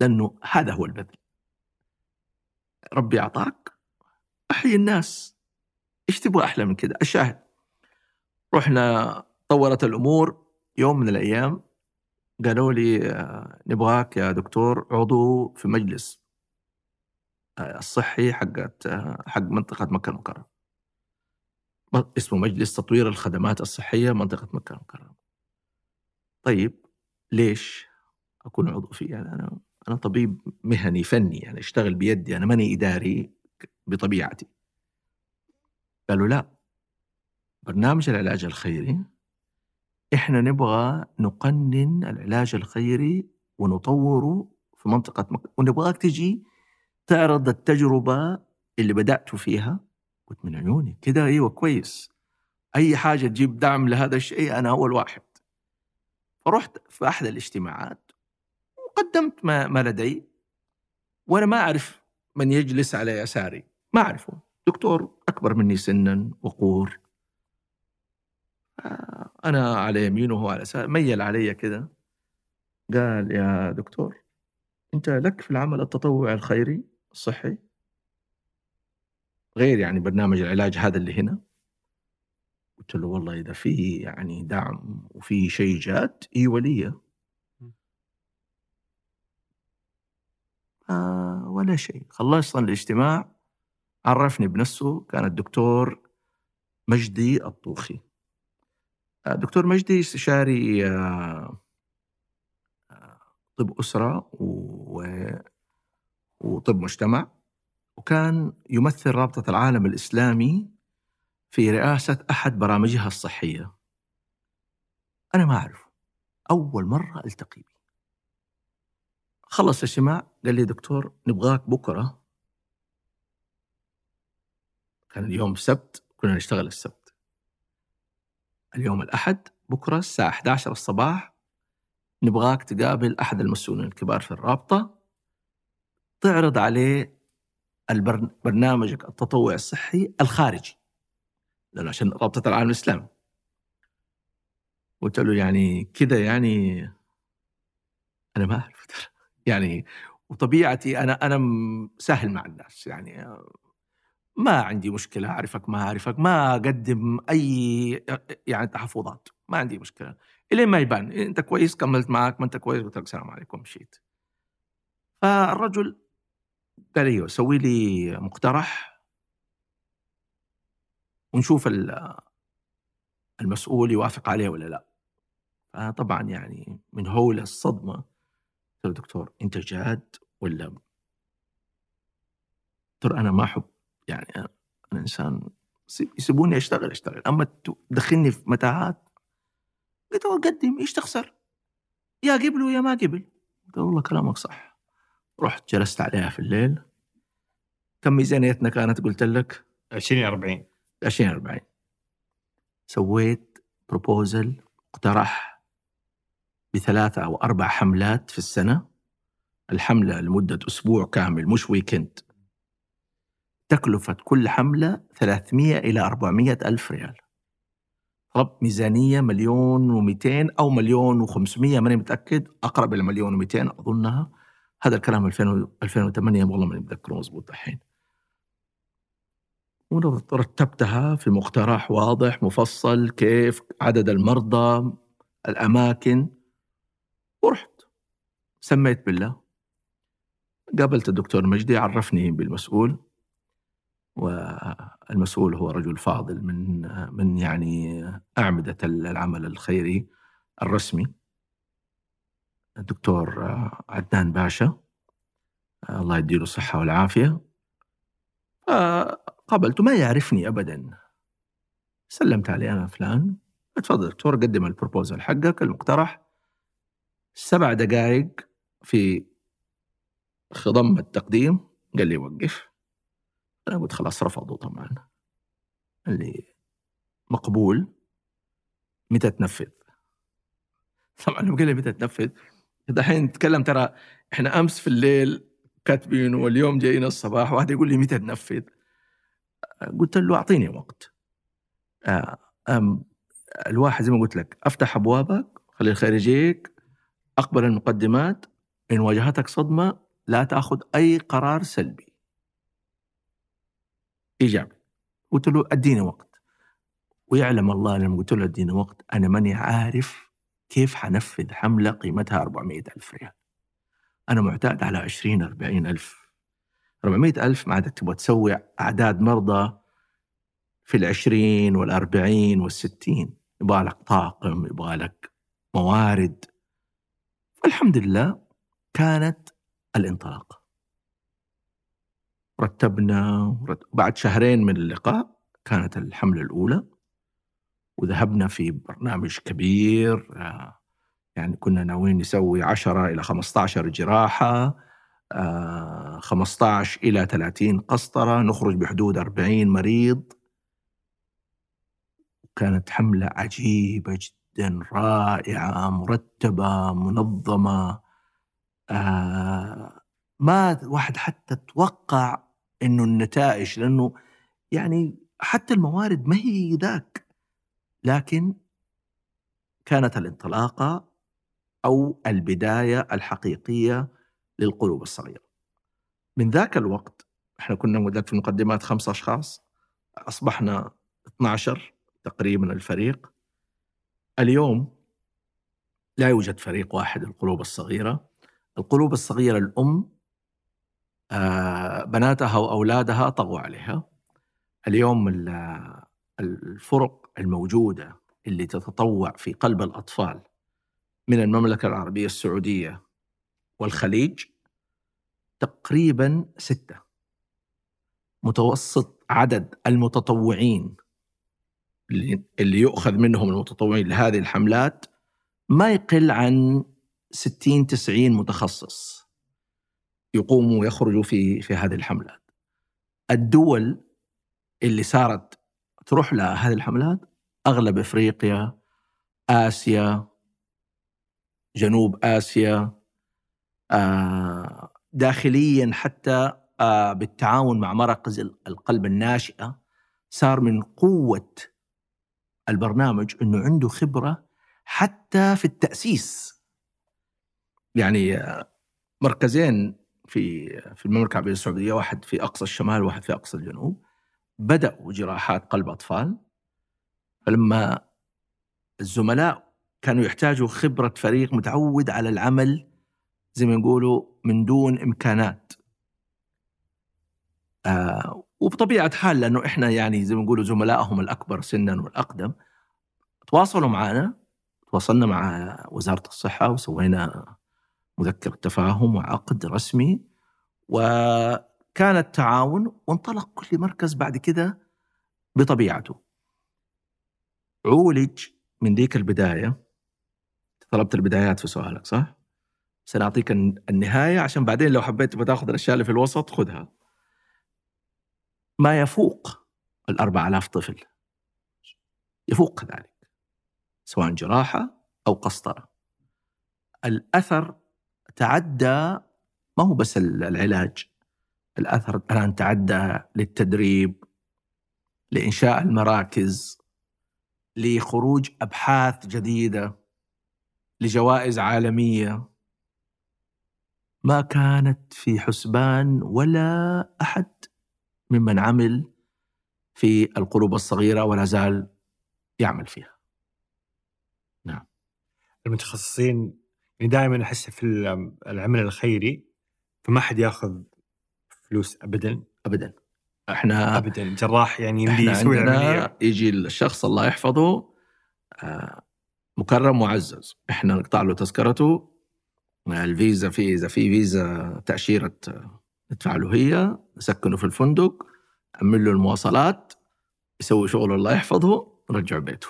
لأنه هذا هو البذل. ربي أعطاك أحيي الناس إيش تبغى أحلى من كذا الشاهد. رحنا طورت الأمور يوم من الأيام قالوا لي آه، نبغاك يا دكتور عضو في مجلس آه، الصحي حقت آه، حق منطقة مكة المكرمة. اسمه مجلس تطوير الخدمات الصحية منطقة مكة المكرمة. طيب ليش أكون عضو فيه؟ يعني أنا أنا طبيب مهني فني يعني أشتغل بيدي أنا ماني إداري بطبيعتي. قالوا لا برنامج العلاج الخيري إحنا نبغى نقنن العلاج الخيري ونطوره في منطقة مكة. ونبغاك تجي تعرض التجربة اللي بدأت فيها قلت من عيوني كده أيوه كويس. أي حاجة تجيب دعم لهذا الشيء أنا اول واحد فرحت في أحد الاجتماعات وقدمت ما, ما لدي. وأنا ما أعرف من يجلس على يساري. ما أعرفه. دكتور أكبر مني سنا وقور. أنا على يمينه وهو على يسار ميل علي كذا قال يا دكتور أنت لك في العمل التطوعي الخيري الصحي غير يعني برنامج العلاج هذا اللي هنا. قلت له والله إذا في يعني دعم وفي شيء جات اي ولية. آه ولا شيء. خلصنا الاجتماع عرفني بنفسه كان الدكتور مجدي الطوخي. دكتور مجدي استشاري آه، آه، طب أسرة وطب مجتمع. وكان يمثل رابطة العالم الإسلامي في رئاسة أحد برامجها الصحية. أنا ما أعرفه أول مرة ألتقي خلص الاجتماع قال لي دكتور نبغاك بكرة. كان اليوم السبت كنا نشتغل السبت. اليوم الأحد بكرة الساعة 11 الصباح نبغاك تقابل أحد المسؤولين الكبار في الرابطة. تعرض عليه برنامجك التطوعي الصحي الخارجي. لأنه عشان رابطة العالم الإسلامي. قلت له يعني كذا يعني أنا ما أعرف. يعني وطبيعتي أنا أنا سهل مع الناس. يعني ما عندي مشكلة أعرفك ما أعرفك ما أقدم أي يعني تحفظات. ما عندي مشكلة. إلين ما يبان. أنت كويس؟ كملت معك. ما أنت كويس؟ قلت لك السلام عليكم. مشيت. فالرجل قال أيوه سوي لي مقترح ونشوف المسؤول يوافق عليه ولا لأ. فطبعا يعني من هول الصدمة قلت له دكتور أنت جاد ولا دكتور أنا ما أحب يعني أنا إنسان يسيبوني أشتغل أشتغل. أما تدخلني في متاهات قلت له قدم إيش تخسر؟ يا قبلوا يا ما قبل. قلت والله كلامك صح. رحت جلست عليها في الليل. كم ميزانيتنا كانت؟ قلت لك؟ 20 40 20 40 سويت بروبوزل اقترح بثلاثة أو أربع حملات في السنة. الحملة لمدة أسبوع كامل مش ويكند تكلفة كل حملة 300 إلى 400 ألف ريال. رب ميزانية مليون و200 أو مليون و500 ماني متأكد. أقرب إلى مليون و200 أظنها. هذا الكلام 2008 والله ماني متذكره مضبوط الحين. ورتبتها في مقترح واضح مفصل كيف عدد المرضى الأماكن. ورحت. سميت بالله. قابلت الدكتور مجدي عرفني بالمسؤول. والمسؤول هو رجل فاضل من من يعني أعمدة العمل الخيري الرسمي. الدكتور عدنان باشا. الله يديله الصحة والعافية. قابلته ما يعرفني أبدا. سلمت عليه أنا فلان. تفضل دكتور قدم البروبوزل حقك المقترح. سبع دقائق في خضم التقديم. قال لي وقف. أنا قلت خلاص رفضوا طبعا. اللي مقبول. متى تنفذ؟ طبعا لما قال لي متى تنفذ؟ دحين نتكلم ترى إحنا أمس في الليل كاتبين واليوم جايين الصباح واحد يقول لي متى تنفذ؟ قلت له أعطيني وقت. آه، الواحد زي ما قلت لك أفتح أبوابك خلي الخير يجيك أقبل المقدمات إن واجهتك صدمة لا تأخذ أي قرار سلبي. إيجابي. قلت له أديني وقت. ويعلم الله لما قلت له أديني وقت أنا ماني عارف كيف حنفذ حملة قيمتها 400 ألف ريال؟ أنا معتاد على 20 40 ألف. 400 ألف ما عاد تبغى تسوي أعداد مرضى في العشرين والأربعين والستين. يبغى لك طاقم يبغى لك موارد. الحمد لله كانت الانطلاقة رتبنا ورت- بعد شهرين من اللقاء كانت الحملة الأولى. وذهبنا في برنامج كبير آه، يعني كنا ناويين نسوي 10 إلى 15 جراحة آه، 15 إلى 30 قسطرة نخرج بحدود 40 مريض. كانت حملة عجيبة جدا رائعة مرتبة منظمة آه ما واحد حتى توقع إنه النتائج لأنه يعني حتى الموارد ما هي ذاك. لكن كانت الانطلاقة أو البداية الحقيقية للقلوب الصغيرة. من ذاك الوقت إحنا كنا في المقدمات خمسة أشخاص أصبحنا 12 تقريبا الفريق. اليوم لا يوجد فريق واحد للقلوب الصغيرة. القلوب الصغيرة الأم آه، بناتها وأولادها طغوا عليها. اليوم ال- الفرق الموجودة اللي تتطوع في قلب الأطفال من المملكة العربية السعودية والخليج تقريبا ستة متوسط عدد المتطوعين اللي يؤخذ منهم المتطوعين لهذه الحملات ما يقل عن 60 90 متخصص يقوموا ويخرجوا في في هذه الحملات. الدول اللي صارت تروح لها هذه الحملات أغلب إفريقيا آسيا جنوب آسيا آه، داخليا حتى آه، بالتعاون مع مراكز القلب الناشئة صار من قوة البرنامج إنه عنده خبرة حتى في التأسيس. يعني آه، مركزين في في المملكة العربية السعودية واحد في أقصى الشمال وواحد في أقصى الجنوب. بدأوا جراحات قلب أطفال فلما الزملاء كانوا يحتاجوا خبرة فريق متعود على العمل زي ما يقولوا من دون إمكانات. آه وبطبيعة حال لأنه إحنا يعني زي ما نقولوا زملائهم الأكبر سنا والأقدم تواصلوا معنا تواصلنا مع وزارة الصحة وسوينا مذكرة تفاهم وعقد رسمي وكان التعاون وانطلق كل مركز بعد كده بطبيعته. عولج من ذيك البداية. طلبت البدايات في سؤالك صح؟ سنعطيك النهاية عشان بعدين لو حبيت بتاخذ الأشياء اللي في الوسط خذها ما يفوق الأربع آلاف طفل. يفوق ذلك سواء جراحة أو قسطرة. الأثر تعدى ما هو بس العلاج. الأثر الآن تعدى للتدريب لإنشاء المراكز لخروج أبحاث جديدة لجوائز عالمية. ما كانت في حسبان ولا أحد ممن عمل في القلوب الصغيرة ولا زال يعمل فيها. المتخصصين يعني دائما أحس في العمل الخيري فما حد يأخذ فلوس ابدا؟ أبدا. إحنا ابدا. جراح يعني يمدي إحنا يسوي عندنا عمليه يجي الشخص الله يحفظه آه، مكرم معزز إحنا نقطع له تذكرته. الفيزا في إذا في فيزا تأشيرة آه، ندفع له هي نسكنه في الفندق نعمل له المواصلات يسوي شغله الله يحفظه نرجع بيته.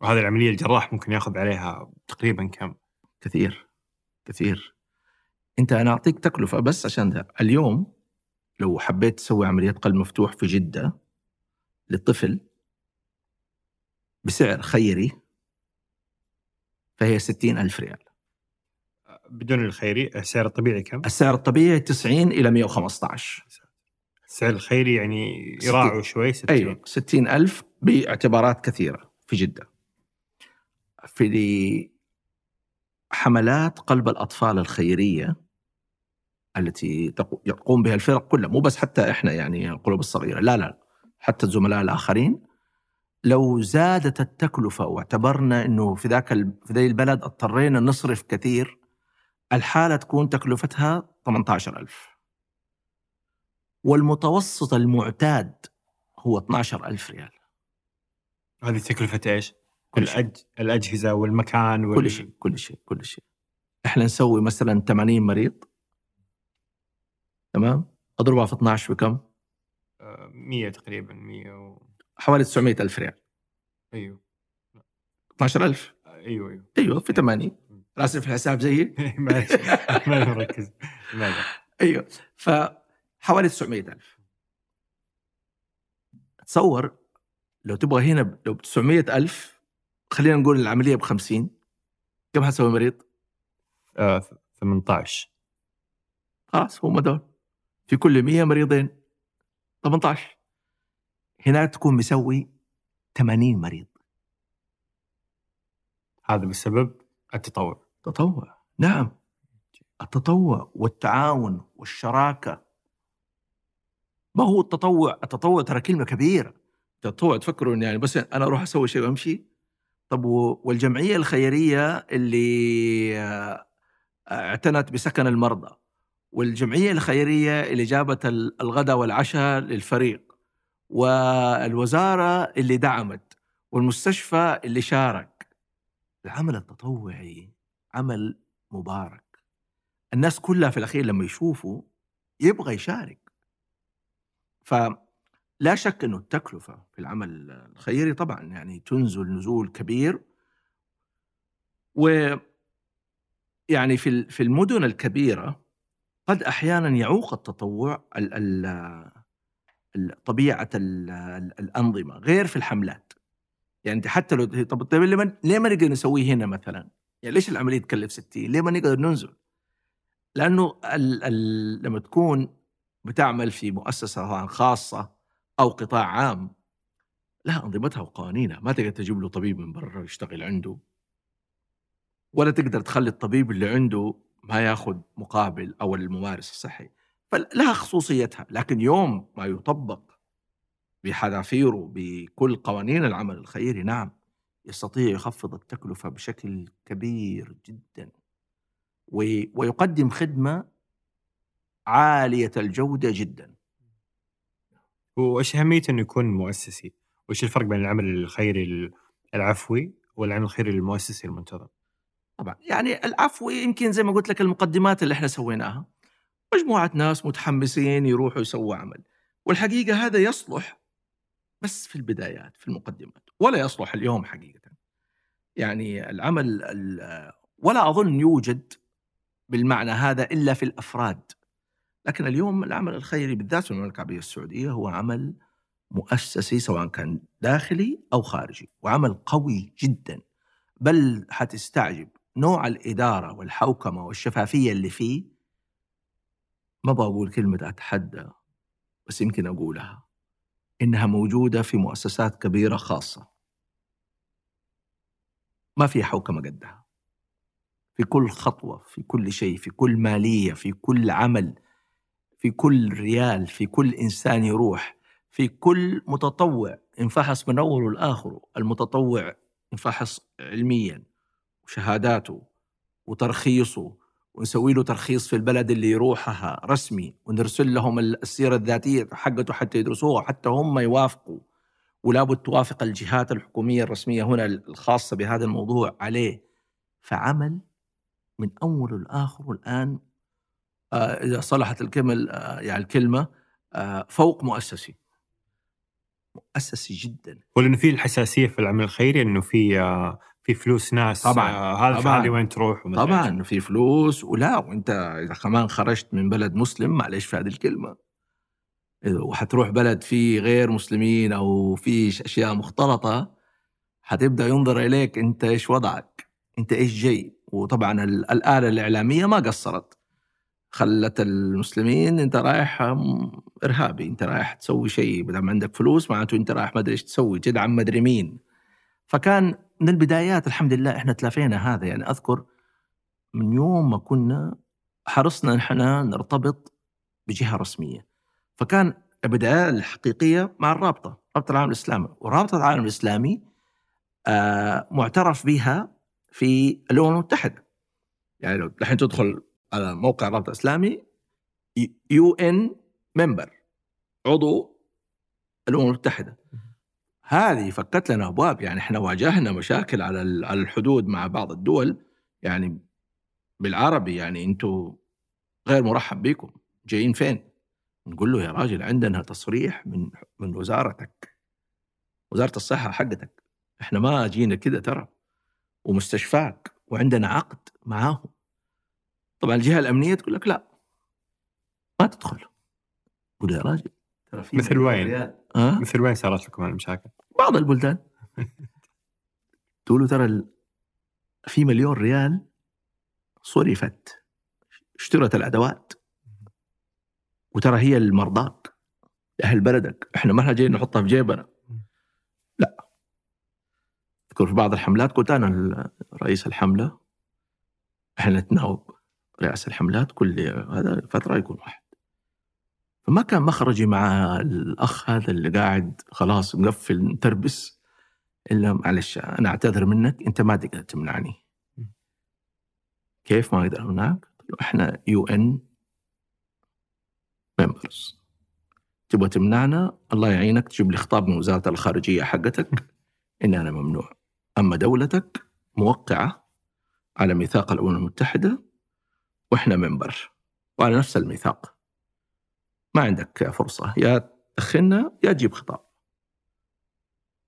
وهذه العملية الجراح ممكن ياخذ عليها تقريبا كم؟ كثير. كثير. أنت أنا أعطيك تكلفة بس عشان ده. اليوم لو حبيت تسوي عمليه قلب مفتوح في جدة للطفل بسعر خيري فهي ستين ألف ريال. بدون الخيري السعر الطبيعي كم؟ السعر الطبيعي 90 إلى 115 السعر الخيري يعني يراعوا شوي 60 أيوة 60 ألف باعتبارات كثيرة في جدة. في حملات قلب الأطفال الخيرية التي يقوم بها الفرق كلها مو بس حتى إحنا يعني القلوب الصغيرة لا لا حتى الزملاء الآخرين. لو زادت التكلفة واعتبرنا إنه في ذاك في ذي البلد اضطرينا نصرف كثير الحالة تكون تكلفتها 18000 والمتوسط المعتاد هو 12000 ريال. هذه تكلفة إيش؟ كل شيء. الأجهزة والمكان وال... كل شيء كل شيء كل شيء. إحنا نسوي مثلا 80 مريض. تمام؟ اضربها في 12 بكم؟ آه، 100 تقريبا 100 و... حوالي 900 ألف ريال. أيوه. 12000 أيوه أيوه. أيوه في 80 راسل في الحساب زيي. معلش ما مركز؟ أيوه. فحوالي 900 ألف. تصور لو تبغى هنا ب- لو ب 900 ألف خلينا نقول العملية ب 50 كم حتسوي مريض؟ آه 18 خلاص هم دول في كل 100 مريضين. 18 هناك تكون مسوي 80 مريض. هذا بسبب التطور تطوع. نعم. التطوع والتعاون والشراكة. ما هو التطوع؟ التطوع ترى كلمة كبيرة. التطوع تفكروا يعني بس أنا أروح أسوي شيء وأمشي؟ طب و- والجمعية الخيرية اللي اعتنت بسكن المرضى. والجمعية الخيرية اللي جابت ال- الغداء والعشاء للفريق والوزارة اللي دعمت والمستشفى اللي شارك. العمل التطوعي عمل مبارك. الناس كلها في الأخير لما يشوفوا يبغى يشارك. فلا شك أنه التكلفة في العمل الخيري طبعا يعني تنزل نزول كبير. و يعني في في المدن الكبيرة قد أحيانا يعوق التطوع ال- ال- ال- طبيعة ال- ال- الأنظمة غير في الحملات يعني أنت حتى لو طب طيب ليه ما ليه ما نقدر نسويه هنا مثلا؟ يعني ليش العملية تكلف 60؟ ليه ما نقدر ننزل؟ لأنه ال ال لما تكون بتعمل في مؤسسة خاصة أو قطاع عام لها أنظمتها وقوانينها، ما تقدر تجيب له طبيب من برا يشتغل عنده ولا تقدر تخلي الطبيب اللي عنده ما ياخذ مقابل أو الممارس الصحي، فلها خصوصيتها، لكن يوم ما يطبق بحذافيره بكل قوانين العمل الخيري نعم يستطيع يخفض التكلفة بشكل كبير جدا وي- ويقدم خدمة عالية الجودة جدا وإيش أهمية إنه يكون مؤسسي؟ وإيش الفرق بين العمل الخيري العفوي والعمل الخيري المؤسسي المنتظم؟ طبعا. يعني العفو يمكن زي ما قلت لك المقدمات اللي إحنا سويناها. مجموعة ناس متحمسين يروحوا يسووا عمل والحقيقة هذا يصلح بس في البدايات في المقدمات ولا يصلح اليوم حقيقة. يعني العمل ال- ولا أظن يوجد بالمعنى هذا إلا في الأفراد. لكن اليوم العمل الخيري بالذات في المملكة العربية السعودية هو عمل مؤسسي سواء كان داخلي أو خارجي وعمل قوي جدا. بل حتستعجب نوع الإدارة والحوكمة والشفافية اللي فيه ما بقول كلمة أتحدى بس يمكن أقولها إنها موجودة في مؤسسات كبيرة خاصة. ما في حوكمة قدها. في كل خطوة في كل شيء في كل مالية في كل عمل في كل ريال في كل إنسان يروح في كل متطوع انفحص من أوله لآخره المتطوع انفحص علميا. وشهاداته وترخيصه ونسوي له ترخيص في البلد اللي يروحها رسمي ونرسل لهم السيرة الذاتية حقته حتى يدرسوها حتى هم يوافقوا. ولابد توافق الجهات الحكومية الرسمية هنا الخاصة بهذا الموضوع عليه. فعمل من أوله لآخره الآن آه، إذا صلحت الكلمة آه، يعني الكلمة آه، فوق مؤسسي. مؤسسي جدا. ولأنه في الحساسية في العمل الخيري إنه في في فلوس ناس طبعاً، آه، هذا طبعاً. هذه وين تروح. طبعا في فلوس ولا وانت إذا كمان خرجت من بلد مسلم معلش في هذه الكلمة وحتروح بلد فيه غير مسلمين أو فيه أشياء مختلطة حتبدأ ينظر إليك أنت إيش وضعك أنت إيش جاي وطبعا ال- الآلة الإعلامية ما قصرت خلت المسلمين أنت رايح إرهابي أنت رايح تسوي شيء بدل ما عندك فلوس معناته أنت رايح ما أدري إيش تسوي تدعم مدري مين فكان من البدايات الحمد لله إحنا تلافينا هذا. يعني أذكر من يوم ما كنا حرصنا إحنا نرتبط بجهة رسمية. فكان البداية الحقيقية مع الرابطة رابطة العالم الإسلامي. ورابطة العالم الإسلامي آه معترف بها في الأمم المتحدة. يعني لو الحين تدخل على موقع الرابطه الاسلامي يو إن ممبر عضو الأمم المتحدة. هذه فكت لنا أبواب. يعني إحنا واجهنا مشاكل على على الحدود مع بعض الدول. يعني بالعربي يعني أنتم غير مرحب بكم. جايين فين؟ نقول له يا راجل عندنا تصريح من من وزارتك. وزارة الصحة حقتك. إحنا ما جينا كده ترى. ومستشفاك. وعندنا عقد معاهم. طبعا الجهة الأمنية تقول لك لا. ما تدخل. قول يا راجل. مثل وين؟ ها؟ مثل وين صارت لكم المشاكل؟ بعض البلدان. تقول له ترى ال- في مليون ريال صرفت اشترت الأدوات. وترى هي المرضاك أهل بلدك. إحنا ما إحنا جايين نحطها في جيبنا. لا. أذكر في بعض الحملات قلت أنا رئيس الحملة إحنا نتناوب رئاسه الحملات كل هذا فترة يكون واحد. فما كان مخرجي مع الأخ هذا اللي قاعد خلاص مقفل متربس إلا معلش أنا أعتذر منك أنت ما تقدر تمنعني. كيف ما أقدر أمنعك؟ قلت له إحنا UN members تبغى تمنعنا؟ الله يعينك تجيب لي خطاب من وزارة الخارجية حقتك. ان أنا ممنوع. أما دولتك موقعة على ميثاق الأمم المتحدة وإحنا member وعلى نفس الميثاق. ما عندك فرصة يا تدخلنا يا تجيب خطاب.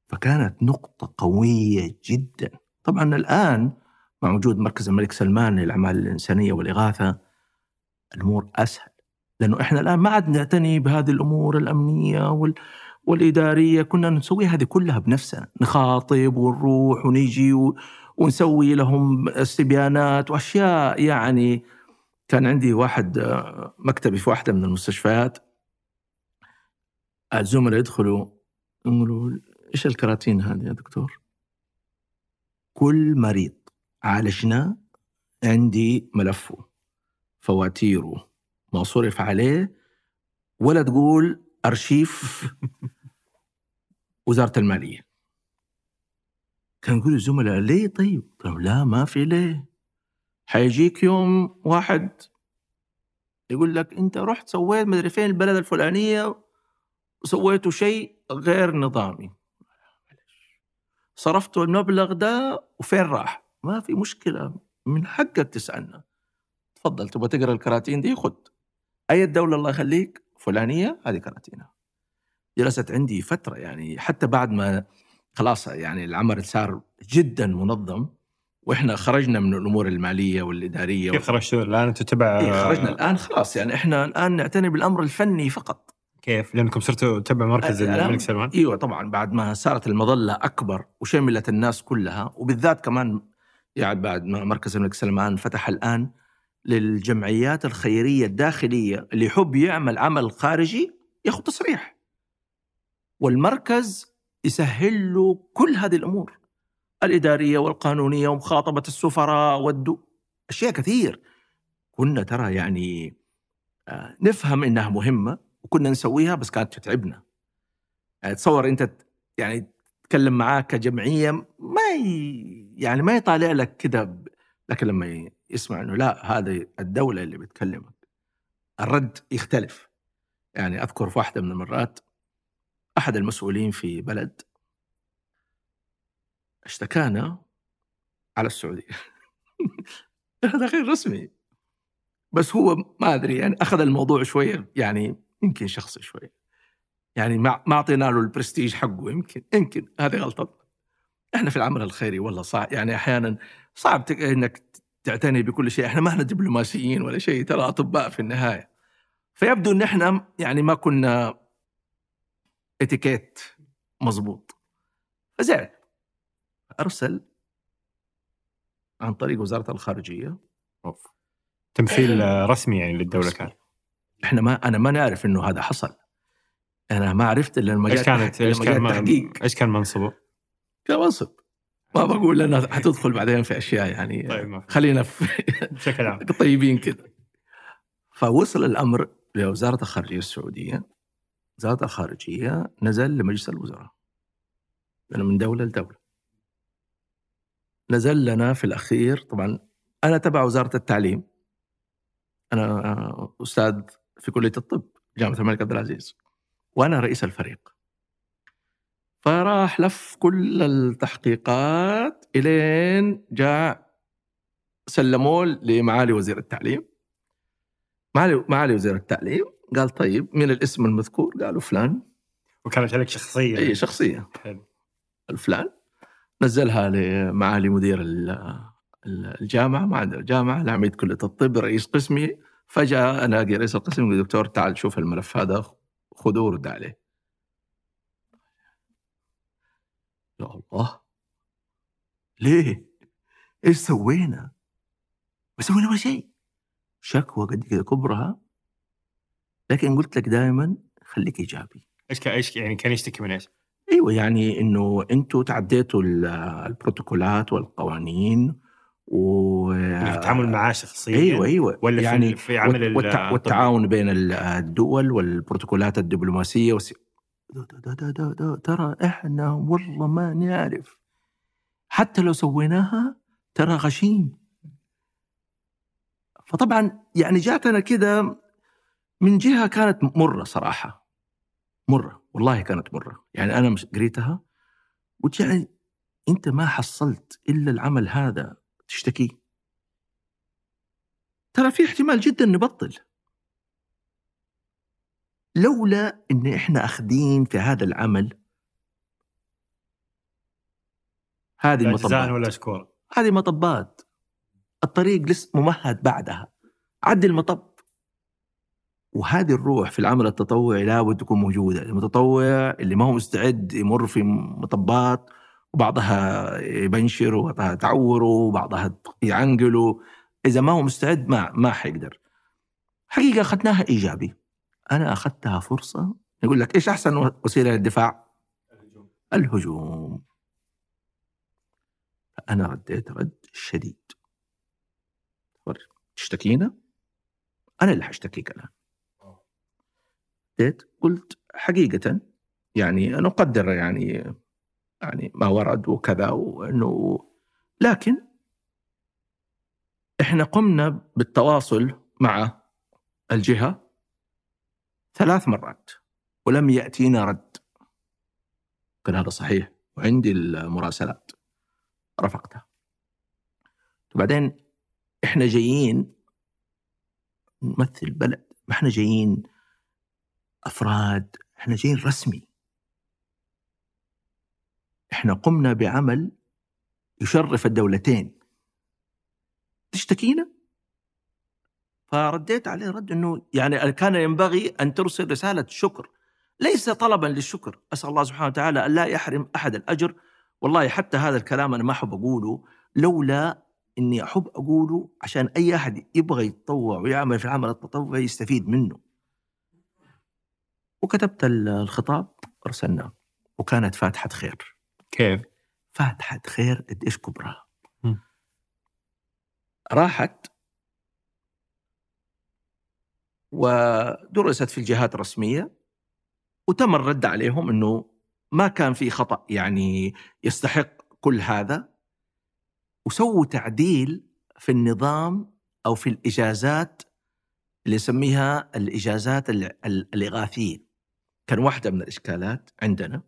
فكانت نقطة قوية جدا. طبعا الآن مع وجود مركز الملك سلمان للأعمال الإنسانية والإغاثة الأمور أسهل. لأنه إحنا الآن ما عاد نعتني بهذه الأمور الأمنية وال... والإدارية كنا نسوي هذه كلها بنفسنا. نخاطب ونروح ونيجي و... ونسوي لهم استبيانات وأشياء يعني كان عندي واحد مكتبي في واحدة من المستشفيات الزملاء يدخلوا يقولوا إيش الكراتين هذه يا دكتور؟ كل مريض عالجناه عندي ملفه فواتيره ما صرف عليه ولا تقول أرشيف وزارة المالية كان يقول الزملاء ليه طيب؟ لا ما في ليه حيجيك يوم واحد يقول لك انت رحت سويت مدري فين البلد الفلانية وسويتوا شيء غير نظامي. صرفتوا المبلغ ده وفين راح؟ ما في مشكلة من حقك تسألنا. تفضل تبغى تقرأ الكراتين دي؟ خد. أي الدولة الله يخليك؟ فلانية هذه كراتينها جلست عندي فترة يعني حتى بعد ما خلاص يعني العمل صار جدا منظم. وإحنا خرجنا من الأمور المالية والإدارية كيف خرجتوا الآن؟ أنتم تبع إيه خرجنا الآن خلاص. يعني إحنا الآن نعتني بالأمر الفني فقط. كيف؟ لأنكم صرتوا تبع مركز الملك سلمان؟ إيوه طبعا. بعد ما صارت المظلة أكبر وشملت الناس كلها وبالذات كمان يعني بعد ما مركز الملك سلمان فتح الآن للجمعيات الخيرية الداخلية اللي يحب يعمل عمل خارجي ياخذ تصريح. والمركز يسهل له كل هذه الأمور. الإدارية والقانونية ومخاطبة السفراء والدو أشياء كثير. كنا ترى يعني آه، نفهم إنها مهمة وكنا نسويها بس كانت تتعبنا. يعني تصور أنت ت- يعني تتكلم معاه كجمعية ما ي... يعني ما يطالع لك ب... لكن لما يسمع إنه لا هذه الدولة اللي بتكلمك الرد يختلف. يعني أذكر في واحدة من المرات أحد المسؤولين في بلد اشتكانا على السعودية. هذا غير رسمي. بس هو ما أدري يعني أخذ الموضوع شوية يعني يمكن شخصي شوية. يعني ما اعطينا له البرستيج حقه يمكن يمكن. هذه غلطتنا إحنا في العمل الخيري والله صعب يعني أحيانا صعب إنك تعتني بكل شيء. إحنا ما إحنا دبلوماسيين ولا شيء ترى أطباء في النهاية. فيبدو إن إحنا يعني ما كنا اتيكيت مضبوط. فزعل أرسل عن طريق وزارة الخارجية. أوف. تمثيل رسمي يعني للدولة كان. إحنا ما أنا ما نعرف إنه هذا حصل. أنا ما عرفت إلا لما إيش كانت إيش كان إيش كان منصبه؟ كان منصب ما بقول لنا حتدخل بعدين في أشياء يعني طيب. خلينا في بشكل عام. طيبين كذا فوصل الأمر لوزارة الخارجية السعودية. وزارة الخارجية نزل لمجلس الوزراء. لأنه من دولة لدولة. نزل لنا في الأخير طبعا أنا تبع وزارة التعليم. أنا أستاذ في كلية الطب جامعة الملك عبد العزيز. وأنا رئيس الفريق. فراح لف كل التحقيقات إلين جاء سلموه لمعالي وزير التعليم. معالي معالي وزير التعليم قال طيب من الاسم المذكور؟ قالوا فلان. وكانت عليك شخصية. إي شخصية. حلو. الفلان نزلها لمعالي مدير ال- ال- الجامعة مع الجامعة لعميد كليه الطب رئيس قسمي فجأة الاقي رئيس القسم يقول دكتور تعال شوف الملف هذا خذوه ورد عليه يا الله ليه؟ إيش سوينا؟ ما سوينا ولا شيء شكوى قد كذا كبرها لكن قلت لك دائما خليك إيجابي إيش إيش يعني كان يشتكي من إيش؟ أيوه يعني إنه أنتم تعديتوا ال- البروتوكولات والقوانين و التعامل معاه شخصيا أيوه أيوه ولا يعني في, في عمل ال- والتع... والتعاون بين ال- الدول والبروتوكولات الدبلوماسية. ده ده ده ده ده ترى إحنا والله ما نعرف حتى لو سويناها ترى غشيم فطبعا يعني جاتنا كذا من جهة كانت مرة صراحة مرة والله كانت مرة. يعني أنا مش قريتها قلت يعني أنت ما حصلت إلا العمل هذا تشتكي؟ ترى في احتمال جدا نبطل. لولا إن إحنا أخذين في هذا العمل هذه المطبات. ولا شكورا. هذه مطبات. الطريق لسه ممهد بعدها. عدي المطب. وهذه الروح في العمل التطوعي لابد تكون موجودة، المتطوع اللي ما هو مستعد يمر في مطبات وبعضها يبنشر وبعضها تعوره وبعضها يعنقله، إذا ما هو مستعد ما ما حيقدر. حقيقة أخذناها إيجابي. أنا أخذتها فرصة يقول لك إيش أحسن وسيلة للدفاع؟ الهجوم. أنا رديت رد شديد. تشتكينا؟ أنا اللي حاشتكيك الآن. رديت قلت حقيقة يعني نقدر يعني يعني ما ورد وكذا وإنه لكن إحنا قمنا بالتواصل مع الجهة ثلاث مرات ولم يأتينا رد. كان هذا صحيح وعندي المراسلات. رفقتها. وبعدين إحنا جايين نمثل بلد ما إحنا جايين أفراد إحنا جايين رسمي. إحنا قمنا بعمل يشرف الدولتين. تشتكينا؟ فرديت عليه رد إنه يعني كان ينبغي أن ترسل رسالة شكر. ليس طلبا للشكر. أسأل الله سبحانه وتعالى أن لا يحرم أحد الأجر. والله حتى هذا الكلام أنا ما أحب أقوله. لولا إني أحب أقوله عشان أي أحد يبغى يتطوع ويعمل في العمل التطوعي يستفيد منه. وكتبت الخطاب أرسلناه. وكانت فاتحة خير. كيف؟ فاتحة خير قد إيش كبرها مم. راحت. ودرست في الجهات الرسمية. وتم الرد عليهم إنه ما كان في خطأ يعني يستحق كل هذا. وسووا تعديل في النظام أو في الإجازات اللي نسميها الإجازات ال- ال- الاغاثيه كان واحدة من الإشكالات عندنا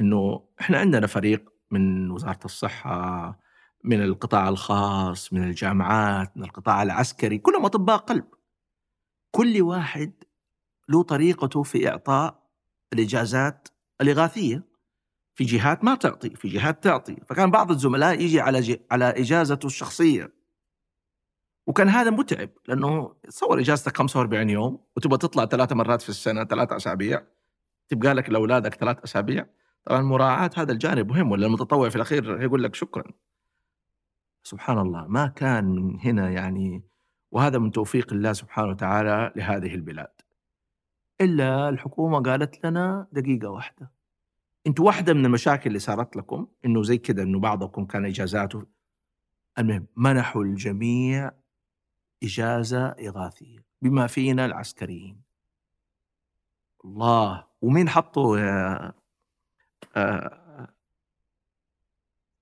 إنه إحنا عندنا فريق من وزارة الصحة من القطاع الخاص من الجامعات من القطاع العسكري كلهم أطباء قلب. كل واحد له طريقته في إعطاء الإجازات الإغاثية. في جهات ما تعطي في جهات تعطي. فكان بعض الزملاء يجي على. على إجازته الشخصية. وكان هذا متعب لأنه تصور إجازتك 45 يوم وتبغى تطلع ثلاث مرات في السنة ثلاث أسابيع تبقى لك لأولادك ثلاث أسابيع. طبعا مراعاة هذا الجانب مهم ولا المتطوع في الأخير يقول لك شكرا. سبحان الله ما كان من هنا يعني وهذا من توفيق الله سبحانه وتعالى لهذه البلاد. إلا الحكومة قالت لنا دقيقة واحدة. أنتوا واحدة من المشاكل اللي صارت لكم إنه زي كذا إنه بعضكم كان إجازاته. المهم منحوا الجميع إجازة اغاثيه بما فينا العسكريين. الله! ومين حطه يا آه،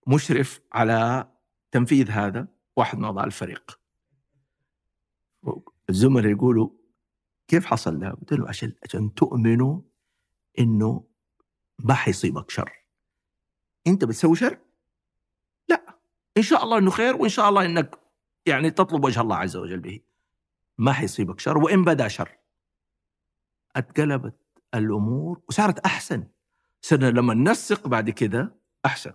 مشرف على تنفيذ هذا؟ واحد من اعضاء الفريق. الزملاء يقولوا كيف حصل ده؟ قلت له عشان عشان تؤمنوا إنه ما حيصيبك شر. أنت بتسوي شر؟ لا. إن شاء الله إنه خير وإن شاء الله إنك يعني تطلب وجه الله عز وجل به. ما حيصيبك شر وإن بدا شر. أتقلبت الأمور وصارت أحسن. صرنا لما ننسق بعد كده أحسن.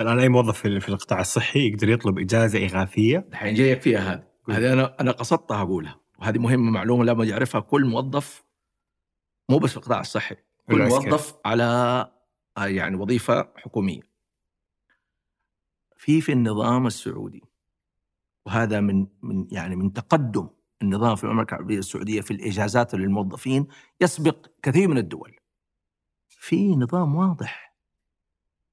الآن أي موظف في القطاع الصحي يقدر يطلب إجازة إغاثية؟ الحين جايك فيها هذه. هذه أنا أنا قصدتها أقولها. وهذه مهمة معلومة لابد يعرفها كل موظف مو بس في القطاع الصحي كل. موظف على آه، يعني وظيفة حكومية. في في النظام السعودي وهذا من من يعني من تقدم النظام في المملكه العربية السعودية في الإجازات للموظفين يسبق كثير من الدول. في نظام واضح.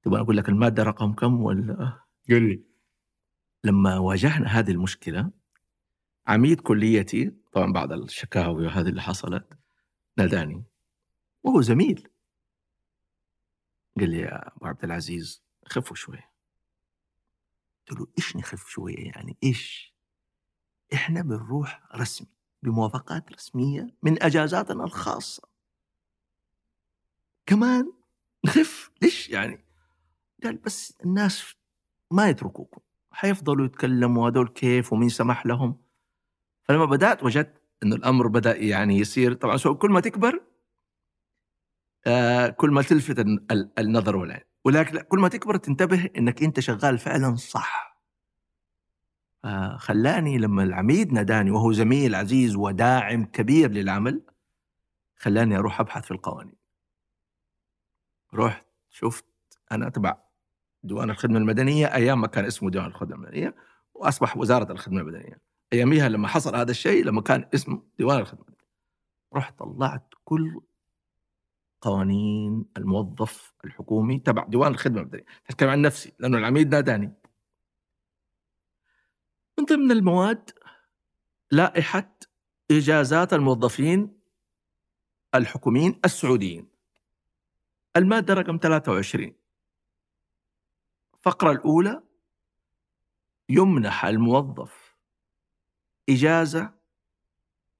تبغى أقول لك المادة رقم كم ولا؟ قل لي. لما واجهنا هذه المشكلة عميد كليتي طبعا بعد الشكاوي وهذه اللي حصلت ناداني. وهو زميل. قال لي يا أبو عبد العزيز خفوا شوية قلت له إيش نخف شوية يعني؟ إيش؟ إحنا بنروح رسمي بموافقات رسمية من أجازاتنا الخاصة. كمان نخف؟ ليش يعني؟ قال بس الناس ما يتركوكم حيفضلوا يتكلموا هذول كيف ومين سمح لهم. فلما بدأت وجدت إنه الأمر بدأ يعني يصير طبعا كل ما تكبر آه كل ما تلفت ال- ال- النظر والعين. ولكن كل ما تكبر تنتبه إنك أنت شغال فعلا صح. خلاني لما العميد ناداني وهو زميل عزيز وداعم كبير للعمل خلاني أروح أبحث في القوانين. رحت شفت أنا تبع ديوان الخدمة المدنية أيام ما كان اسمه ديوان الخدمة المدنية وأصبح وزارة الخدمة المدنية. أياميها لما حصل هذا الشيء لما كان اسمه ديوان الخدمة المدنية. رحت طلعت كل قوانين الموظف الحكومي تبع ديوان الخدمة المدنيه أتكلم عن نفسي لأنه العميد ناداني من ضمن المواد لائحة إجازات الموظفين الحكوميين السعوديين. المادة رقم 23 الفقرة الأولى يمنح الموظف إجازة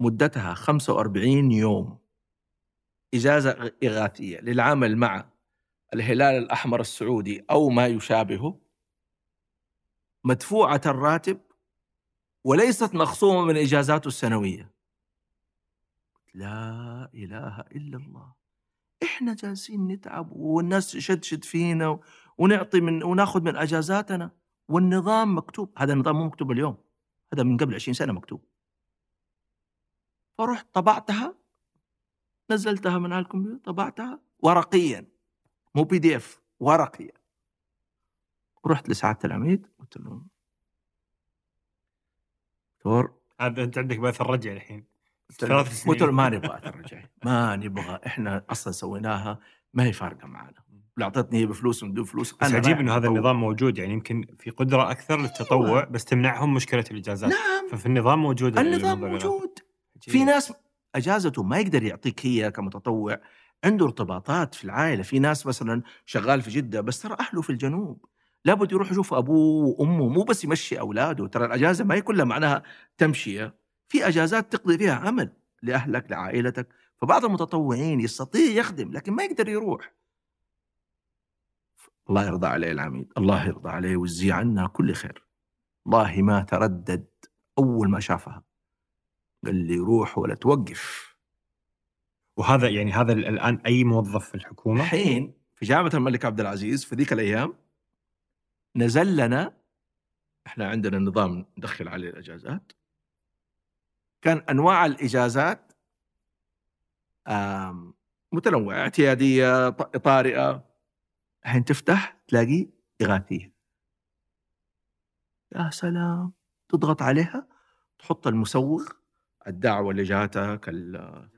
مدتها 45 يوم. إجازة إغاثية للعمل مع الهلال الأحمر السعودي أو ما يشابهه مدفوعة الراتب وليست مخصومة من إجازاته السنوية. لا إله إلا الله. إحنا جالسين نتعب والناس تشدشد فينا ونعطي من وناخذ من أجازاتنا والنظام مكتوب. هذا النظام مو مكتوب اليوم هذا من قبل 20 سنة مكتوب. فرحت طبعتها نزلتها من على الكمبيوتر طبعتها ورقيا مو بي دي اف ورقيا رحت لسعادة العميد قلت له دكتور هذا أنت عندك بث الرجع الحين قلت له- ثلاث سنين. قلت له ما نبغى اترجع ما نبغى إحنا أصلا سويناها ما هي فارقة معنا لو أعطتني هي بفلوس من دون فلوس بس عجيب إنه هذا. النظام موجود يعني يمكن في قدرة أكثر للتطوع بس تمنعهم مشكلة الإجازات نعم ففي النظام موجود النظام الموضوع الإغاثي. موجود. في ناس أجازته ما يقدر يعطيك هي كمتطوع عنده ارتباطات في العائلة. في ناس مثلا شغال في جدة بس ترى أهله في الجنوب. لابد يروح يشوف أبوه وأمه مو بس يمشي أولاده. ترى الأجازة ما هي كلها معناها تمشيه في أجازات تقضي فيها عمل لأهلك لعائلتك. فبعض المتطوعين يستطيع يخدم لكن ما يقدر يروح. الله يرضى عليه العميد. الله يرضى عليه ويجزيه عنا كل خير. والله ما تردد أول ما شافها. قال لي روح ولا توقف. وهذا يعني هذا ال- الآن أي موظف في الحكومة؟ الحين في جامعة الملك عبد العزيز في ذيك الأيام نزل لنا إحنا عندنا نظام ندخل عليه الإجازات كان أنواع الإجازات متنوعة اعتيادية طارئة. الحين تفتح تلاقي إغاثية. يا سلام. تضغط عليها تحط المسوغ الدعوة اللي جاتك ال-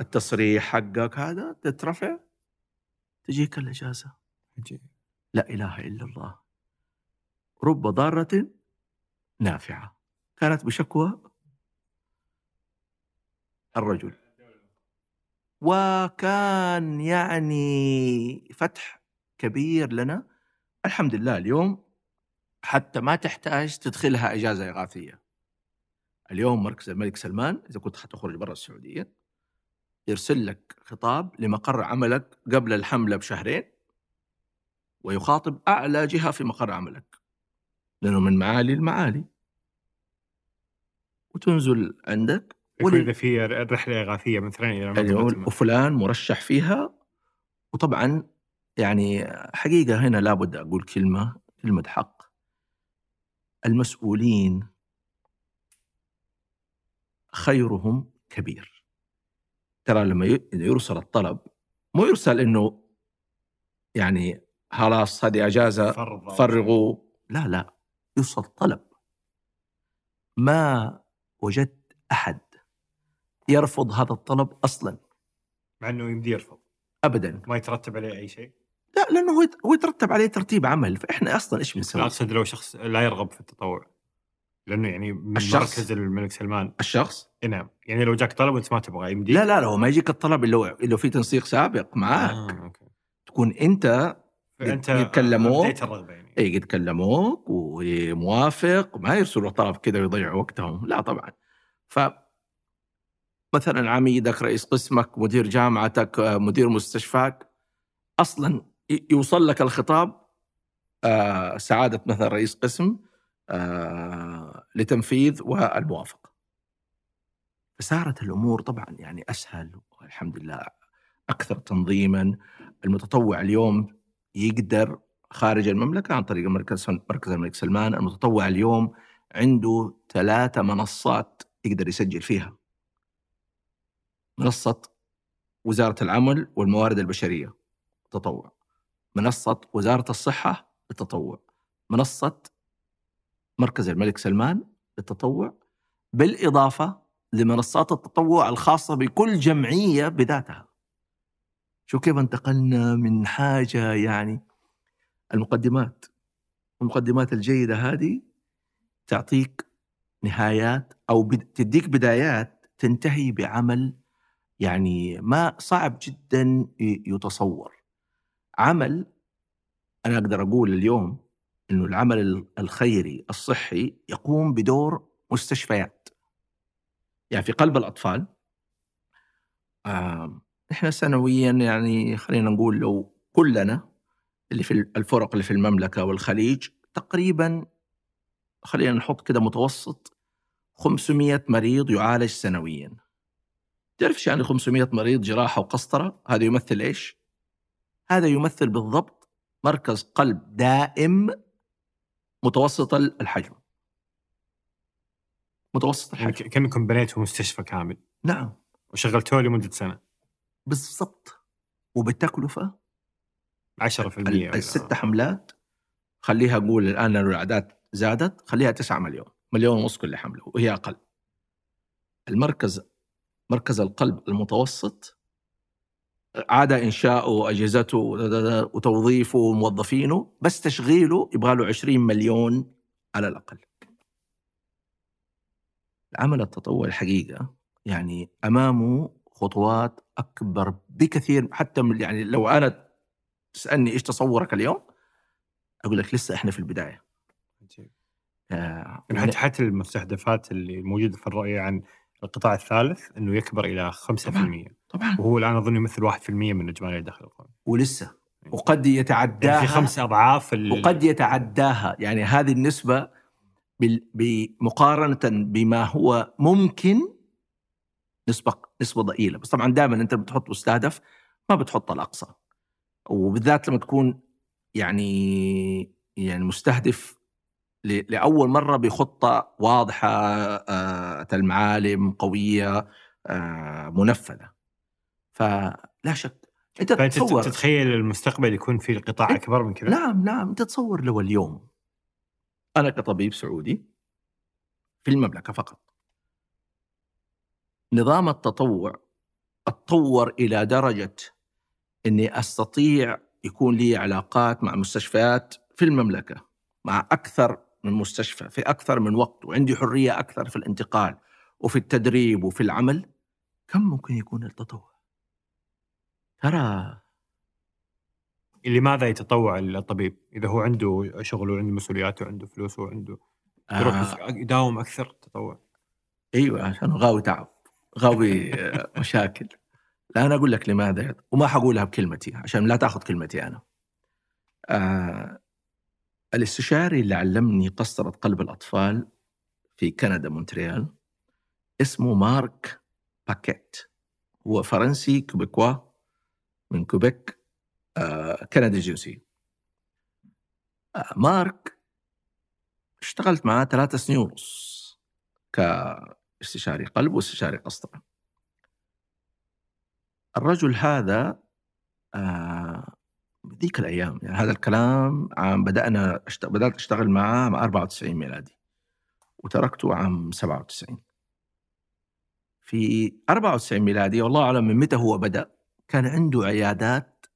التصريح حقك هذا تترفع؟ تجيك الإجازة. عجيب. لا إله إلا الله. رب ضارة نافعة. كانت بشكوى الرجل. وكان يعني فتح كبير لنا. الحمد لله اليوم حتى ما تحتاج تدخلها إجازة إغاثية. اليوم مركز الملك سلمان إذا كنت حتخرج برا السعودية يرسل لك خطاب لمقر عملك قبل الحملة بشهرين ويخاطب أعلى جهة في مقر عملك لأنه من معالي المعالي. وتنزل عندك إذا في رحله إغاثية مثلا إلى. وفلان مرشح فيها. وطبعا يعني حقيقة هنا لابد أقول كلمة كلمة حق. المسؤولين خيرهم كبير. ترى لما يرسل الطلب مو يرسل إنه يعني خلاص هذه أجازة فرغوا. لا لا يرسل طلب. ما وجدت أحد يرفض هذا الطلب أصلا. مع إنه يمدي يرفض. ابدا. ما يترتب عليه أي شيء. لا لأنه هو يت- هو يترتب عليه ترتيب عمل. فإحنا أصلا إيش بنسوي؟ أقصد لو شخص لا يرغب في التطوع. لأنه يعني من الشخص. مركز الملك سلمان. الشخص؟ نعم. يعني لو جاك طلب وانت ما تبغى يمدي لا لا لا هو ما يجيك الطلب إلا إلا في تنسيق سابق معاك. آه، okay. تكون أنت فأنت يتكلموا. بديت الرغبة يعني. إي قد كلموك وموافق ما يرسلوا طلب كذا ويضيعوا وقتهم. لا طبعا. ف مثلا عميدك رئيس قسمك مدير جامعتك آه، مدير مستشفاك أصلا يوصل لك الخطاب آه، سعادة مثلا رئيس قسم لتنفيذ والموافقة. فصارت الأمور طبعا يعني أسهل والحمد لله أكثر تنظيما. المتطوع اليوم يقدر خارج المملكة عن طريق مركز مركز الملك سلمان. المتطوع اليوم عنده ثلاثة منصات يقدر يسجل فيها. منصة وزارة العمل والموارد البشرية تطوع. منصة وزارة الصحة للتطوع منصة مركز الملك سلمان للتطوع بالإضافة لمنصات التطوع الخاصة بكل جمعية بذاتها. شو كيف انتقلنا من حاجة يعني المقدمات المقدمات الجيدة هذه تعطيك نهايات بد- تديك بدايات تنتهي بعمل يعني ما صعب جدا يتصور. عمل أنا أقدر أقول اليوم إنه العمل ال- الخيري الصحي يقوم بدور مستشفيات. يعني في قلب الأطفال. إحنا سنويا يعني خلينا نقول لو كلنا اللي في الفرق اللي في المملكة والخليج تقريبا خلينا نحط كده متوسط 500 مريض يعالج سنويا. تعرف يعني 500 مريض جراحة وقسطرة؟ هذا يمثل إيش؟ هذا يمثل بالضبط مركز قلب دائم متوسط الحجم. متوسط يعني الحجم. كأنكم بنيتوا مستشفى كامل. نعم. وشغلتوه لمدة سنة. بالضبط. وبالتكلفه 10% ال- ولا- الست حملات. خليها أقول الآن لو الأعداد زادت خليها 9 مليون. مليون ونص كل حملة وهي أقل. المركز مركز القلب المتوسط عاد إنشاؤه اجهزته وتوظيفه وموظفينه بس تشغيله يبغى له 20 مليون على الأقل. العمل التطوعي الحقيقة يعني أمامه خطوات أكبر بكثير حتى من يعني لو أنا تسألني إيش تصورك اليوم أقول لك لسه إحنا في البداية. عجيب. آه، يعني حتى حتى المستهدفات اللي موجودة في الرؤية عن القطاع الثالث إنه يكبر إلى 5% طبعا. وهو الآن أظن يمثل 1% من اجمالي الدخل القومي ولسه. وقد يعني يتعداها في خمس أضعاف ال- وقد يتعداها. يعني هذه النسبة بال- بمقارنة بما هو ممكن نسبة نسبة ضئيلة. بس طبعا دائما أنت بتحط مستهدف ما بتحط الأقصى. وبالذات لما تكون يعني يعني مستهدف ل- لأول مرة بخطة واضحة آه، المعالم قوية آه، منفذة. فلا شك. أنت تتصور تتخيل المستقبل يكون في قطاع إيه. أكبر من كذا؟ نعم نعم. أنت تصور لو اليوم أنا كطبيب سعودي في المملكة فقط. نظام التطوع أتطور إلى درجة إني أستطيع يكون لي علاقات مع مستشفيات في المملكة مع أكثر من مستشفى في أكثر من وقت وعندي حرية أكثر في الانتقال وفي التدريب وفي العمل. كم ممكن يكون التطوع ترى لماذا يتطوع الطبيب؟ إذا هو عنده شغل وعنده مسؤوليات وعنده فلوس وعنده يروح آه. يداوم أكثر تطوع. أيوه عشان غاوي تعب غاوي آه، مشاكل. لا أنا أقول لك لماذا وما حقولها بكلمتي عشان لا تأخذ كلمتي أنا. آه الاستشاري اللي علمني قسطرة قلب الأطفال في كندا مونتريال اسمه مارك باكيت. هو فرنسي Québécois. من كوبيك آه كندي الجنسية آه مارك اشتغلت معاه ثلاثة سنين ونص كاستشاري قلب واستشاري قسطرة. الرجل هذا آه ذيك الأيام يعني هذا الكلام عام بدأنا أشت... بدأت أشتغل معاه عام 94 ميلادي وتركته عام 97 في 94 ميلادي والله أعلم من متى هو بدأ كان عنده عيادات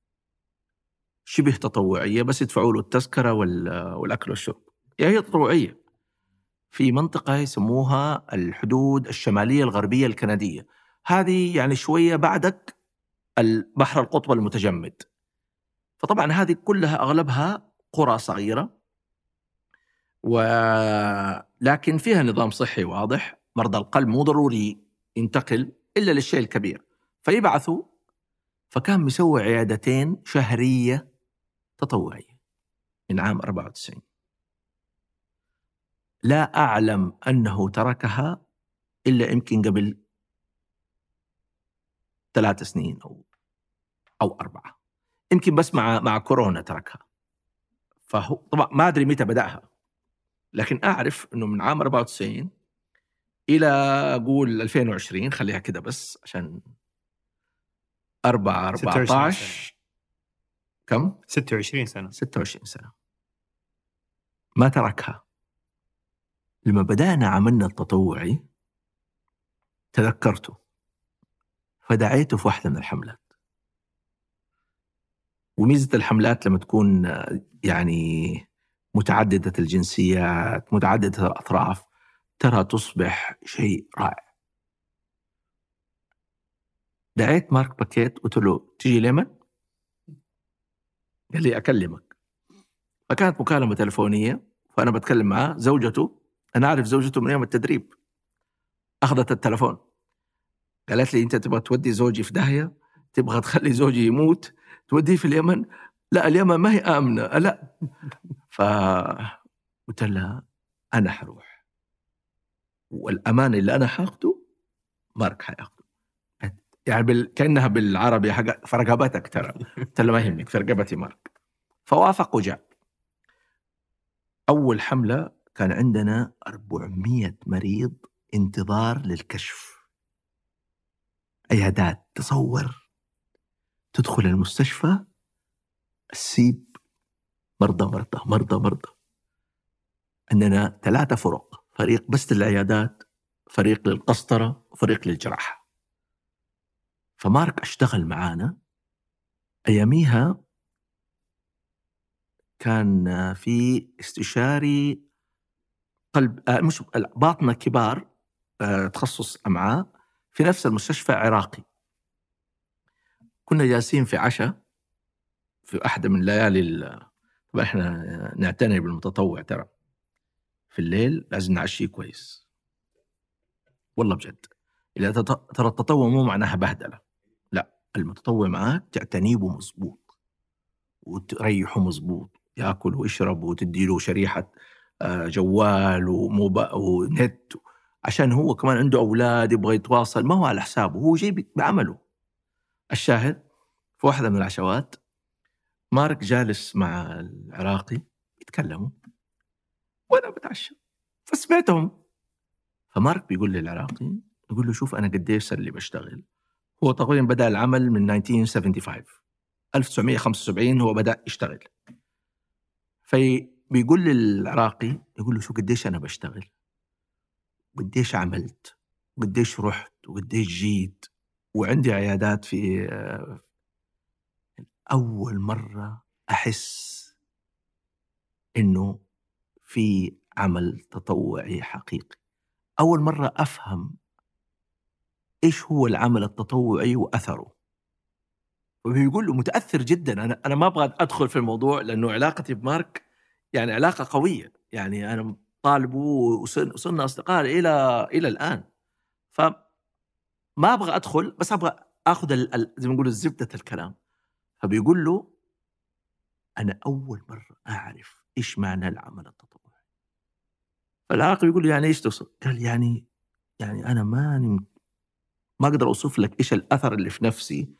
شبه تطوعية بس يدفعوا له التذكرة وال... والأكل والشرب. يعني هي تطوعية. في منطقة يسموها الحدود الشمالية الغربية الكندية. هذه يعني شوية بعدك البحر القطب المتجمد. فطبعا هذه كلها أغلبها قرى صغيرة. ولكن فيها نظام صحي واضح. مرضى القلب مو ضروري ينتقل إلا للشيء الكبير. فيبعثوا فكان مسوي عيادتين شهرية تطوعية من عام 94 لا أعلم أنه تركها إلا يمكن قبل ثلاث سنين أو أو أربعة. يمكن بس مع مع كورونا تركها. فهو طبعا ما أدري متى بدأها. لكن أعرف إنه من عام 94 إلى أقول 2020 خليها كده بس عشان 4 14 كم؟ 26 سنة. 26 سنة. ما تركها. لما بدأنا عملنا التطوعي تذكرته. فدعيته في واحدة من الحملات. وميزة الحملات لما تكون يعني متعددة الجنسيات متعددة الأطراف ترى تصبح شيء رائع. دعيت مارك باكيت قلت له تيجي اليمن قال لي أكلمك. فكانت مكالمة تلفونية فأنا بتكلم معاه زوجته أنا أعرف زوجته من يوم التدريب أخذت التلفون. قالت لي أنت تبغى تودي زوجي في داهية؟ تبغى تخلي زوجي يموت؟ توديه في اليمن؟ لا اليمن ما هي آمنة. لا. فقلت لها أنا حروح. والأمان اللي أنا حاخده مارك حياخده. يعني بال... كأنها بالعربي حق في رقبتك ترى. قلت لها ما يهمك في رقبتي مارك. فوافق وجاء. أول حملة كان عندنا 400 مريض انتظار للكشف. عيادات تصور. تدخل المستشفى السيب مرضى مرضى مرضى مرضى. عندنا ثلاثة فرق فريق بس للعيادات فريق للقسطرة وفريق للجراحة. فمارك أشتغل معانا. أياميها كان في استشاري قلب آه مش باطنة كبار آه تخصص أمعاء في نفس المستشفى عراقي كنا جالسين في عشاء في أحدى من ليالي طبعا إحنا نعتني بالمتطوع ترى. في الليل لازم نعشيه كويس. والله بجد. ترى التطوع مو معناها بهدلة. لا المتطوع معاك تعتنيه مظبوط وتريحه مظبوط ياكل ويشرب وتدي له شريحة آه، جوال وموبا ونت عشان هو كمان عنده أولاد يبغى يتواصل ما هو على حسابه هو جاي بعمله. الشاهد في واحدة من العشوات مارك جالس مع العراقي يتكلموا وأنا بتعشى. فسمعتهم. فمارك بيقول للعراقي يقول له شوف أنا قديش صار لي بشتغل. هو تقريبا بدأ العمل من 1975 1975 هو بدأ يشتغل. فبيقول للعراقي يقول له شو قديش أنا بشتغل؟ قديش عملت؟ قديش رحت؟ وقديش جيت؟ وعندي عيادات في أول مرة أحس إنه في عمل تطوعي حقيقي. أول مرة أفهم إيش هو العمل التطوعي وأثره؟ وبيقول له متأثر جدا أنا أنا ما أبغى أدخل في الموضوع لأنه علاقتي بمارك يعني علاقة قوية يعني أنا طالبه وصرنا أصدقاء إلى إلى الآن. ف ما أبغى أدخل بس أبغى آخذ زي ما نقول زبدة الكلام. فبيقول له أنا أول مرة أعرف إيش معنى العمل التطوعي. فالعاقل يقول له يعني إيش تقصد؟ قال يعني يعني أنا ماني ما أقدر أوصف لك إيش الأثر اللي في نفسي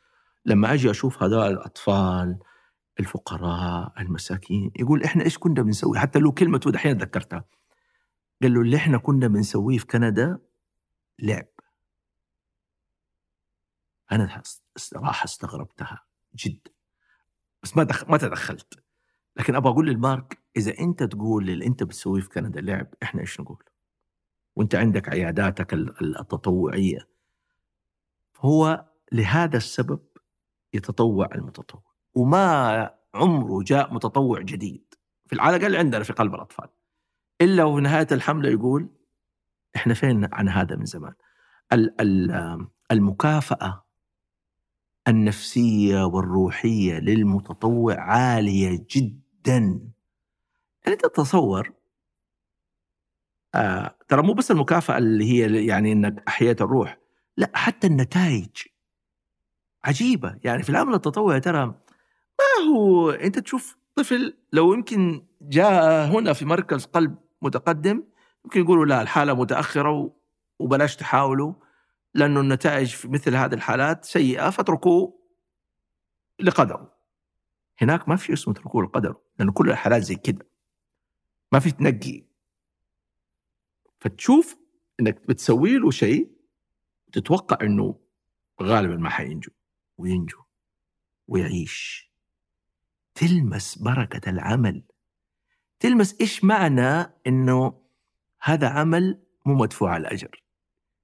لما أجي أشوف هذول الأطفال الفقراء المساكين يقول إحنا إيش كنا بنسوي؟ حتى له كلمة دحين تذكرتها قال له اللي إحنا كنا بنسويه في كندا لعب. أنا صراحة استغربتها جدا بس ما دخل ما تدخلت. لكن أبغى أقول للمارك إذا أنت تقول اللي أنت بتسويه في كندا لعب إحنا إيش نقول؟ وأنت عندك عياداتك ال- التطوعية. هو لهذا السبب يتطوع المتطوع. وما عمره جاء متطوع جديد. في على الاقل عندنا في قلب الأطفال. إلا وفي نهاية الحملة يقول إحنا فين عن هذا من زمان؟ ال- ال- المكافأة النفسية والروحية للمتطوع عالية جدا. يعني تتصور آه ترى مو بس المكافأة اللي هي يعني إنك أحييت الروح. لا حتى النتائج عجيبة. يعني في العمل التطوعي ترى ما هو أنت تشوف طفل لو يمكن جاء هنا في مركز قلب متقدم يمكن يقولوا لا الحالة متأخرة و- وبلاش تحاولوا لأنه النتائج في مثل هذه الحالات سيئة فاتركوه لقدره هناك ما في اسمه اتركوه لقدره لأنه كل الحالات زي كده. ما في تنقي. فتشوف إنك بتسوي له شيء تتوقع إنه غالبا ما حينجو وينجو ويعيش. تلمس بركة العمل. تلمس إيش معنى إنه هذا عمل مو مدفوع على الأجر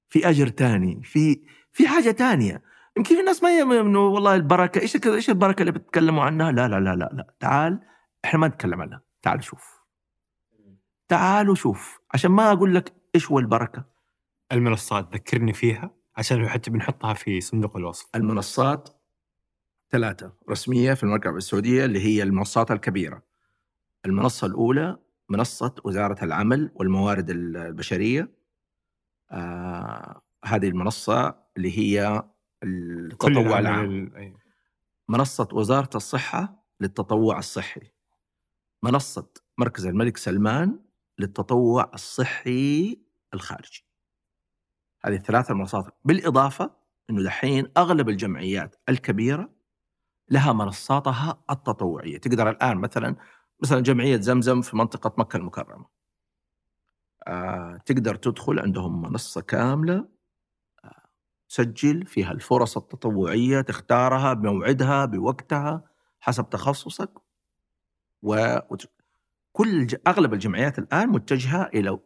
في أجر تاني في في حاجة تانية. يمكن في ناس ما يؤمنوا والله البركة إيش كذا إيش البركة اللي بتتكلموا عنها؟ لا لا لا لا لا. تعال إحنا ما نتكلم عنها. تعال شوف. تعالوا شوف عشان ما أقول لك إيش هو البركة. المنصات ذكرني فيها عشان حتى بنحطها في صندوق الوصف المنصات ثلاثة رسمية في المملكة السعودية اللي هي المنصات الكبيرة. المنصة الأولى منصة وزارة العمل والموارد البشرية. آه هذه المنصة اللي هي التطوع العام. منصة وزارة الصحة للتطوع الصحي. منصة مركز الملك سلمان للتطوع الصحي الخارجي. هذه الثلاثة المنصات بالإضافة أنه دحين أغلب الجمعيات الكبيرة لها منصاتها التطوعية. تقدر الآن مثلا مثلا جمعية زمزم في منطقة مكة المكرمة. آه تقدر تدخل عندهم منصة كاملة آه تسجل فيها الفرص التطوعية تختارها بموعدها بوقتها حسب تخصصك. و كل أغلب الجمعيات الآن متجهة إلى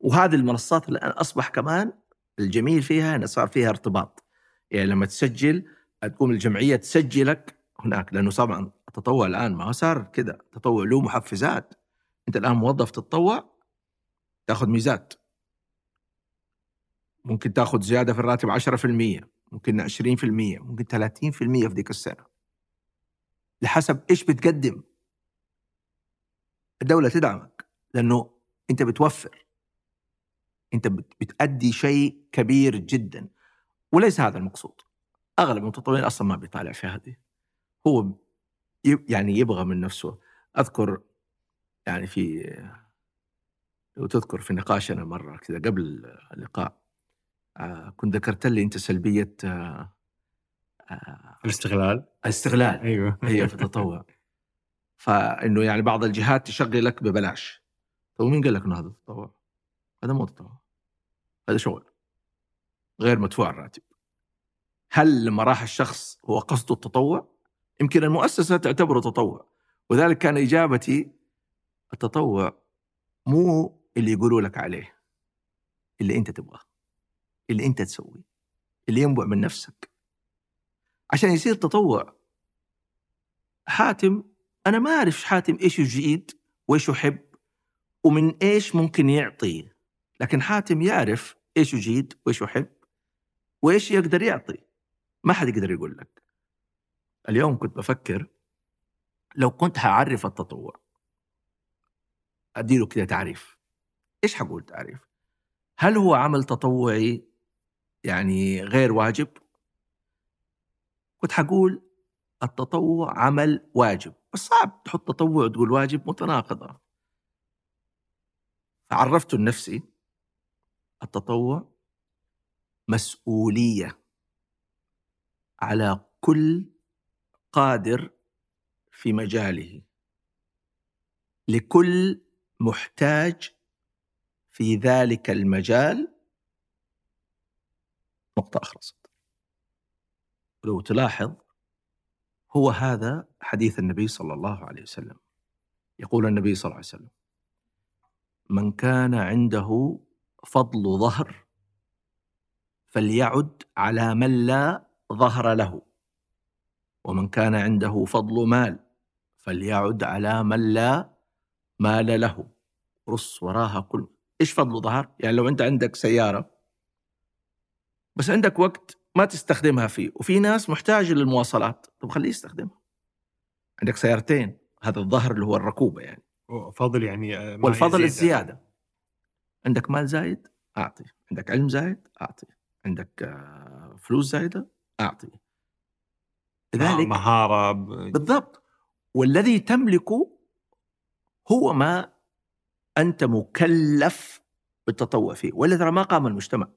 وهذه المنصات الآن أصبح كمان الجميل فيها أنه صار فيها ارتباط. يعني لما تسجل تقوم الجمعية تسجلك هناك لأنه طبعا التطوع الآن ما صار كذا التطوع له محفزات. أنت الآن موظف تتطوع تأخذ ميزات. ممكن تأخذ زيادة في الراتب 10% ممكن 20% ممكن 30% في ذيك السنة. لحسب إيش بتقدم. الدولة تدعمك لأنه أنت بتوفر. بت- بتأدي شيء كبير جدا. وليس هذا المقصود. أغلب المتطوعين أصلا ما بيطالع في هذه. هو يعني يبغى من نفسه. أذكر يعني في لو تذكر في نقاشنا مرة كذا قبل اللقاء آه كنت ذكرت لي أنت سلبية آه آه الاستغلال. الاستغلال. أيوه. هي في التطوع. فإنه يعني بعض الجهات تشغلك ببلاش. طيب مين قال لك إنه هذا تطوع؟ هذا مو تطوع. هذا شغل غير مدفوع الراتب. هل لما راح الشخص هو قصده التطوع؟ يمكن المؤسسة تعتبره تطوع وذلك كان إجابتي التطوع مو اللي يقولوا لك عليه اللي أنت تبغاه اللي أنت تسويه اللي ينبع من نفسك. عشان يصير تطوع حاتم أنا ما أعرف حاتم إيش يجيد وإيش يحب ومن إيش ممكن يعطي. لكن حاتم يعرف إيش يجيد وإيش يحب وإيش يقدر يعطي. ما حد يقدر يقول لك. اليوم كنت بفكر لو كنت هعرف التطوع أديله كده تعريف. إيش حقول تعريف؟ هل هو عمل تطوعي يعني غير واجب؟ كنت حقول التطوع عمل واجب بس صعب تحط تطوع وتقول واجب متناقضة. فعرفت لنفسي التطوع مسؤولية على كل قادر في مجاله لكل محتاج في ذلك المجال. نقطة أخرست لو تلاحظ هو هذا حديث النبي صلى الله عليه وسلم. يقول النبي صلى الله عليه وسلم من كان عنده فضل ظهر فليعد على من لا ظهر له. ومن كان عنده فضل مال فليعد على من لا مال له. رص وراها كل. إيش فضل ظهر؟ يعني لو أنت عندك سيارة بس عندك وقت ما تستخدمها فيه. وفي ناس محتاجه للمواصلات. طب خليه يستخدمها. عندك سيارتين هذا الظهر اللي هو الركوبة يعني. فضل يعني آه، والفضل. الزيادة. عندك مال زايد أعطي. عندك علم زايد أعطي. عندك آه، فلوس زايدة أعطي. لذلك مهارة ب- بالضبط. والذي تملكه هو ما أنت مكلف بالتطوع فيه. ولا ترى ما قام المجتمع.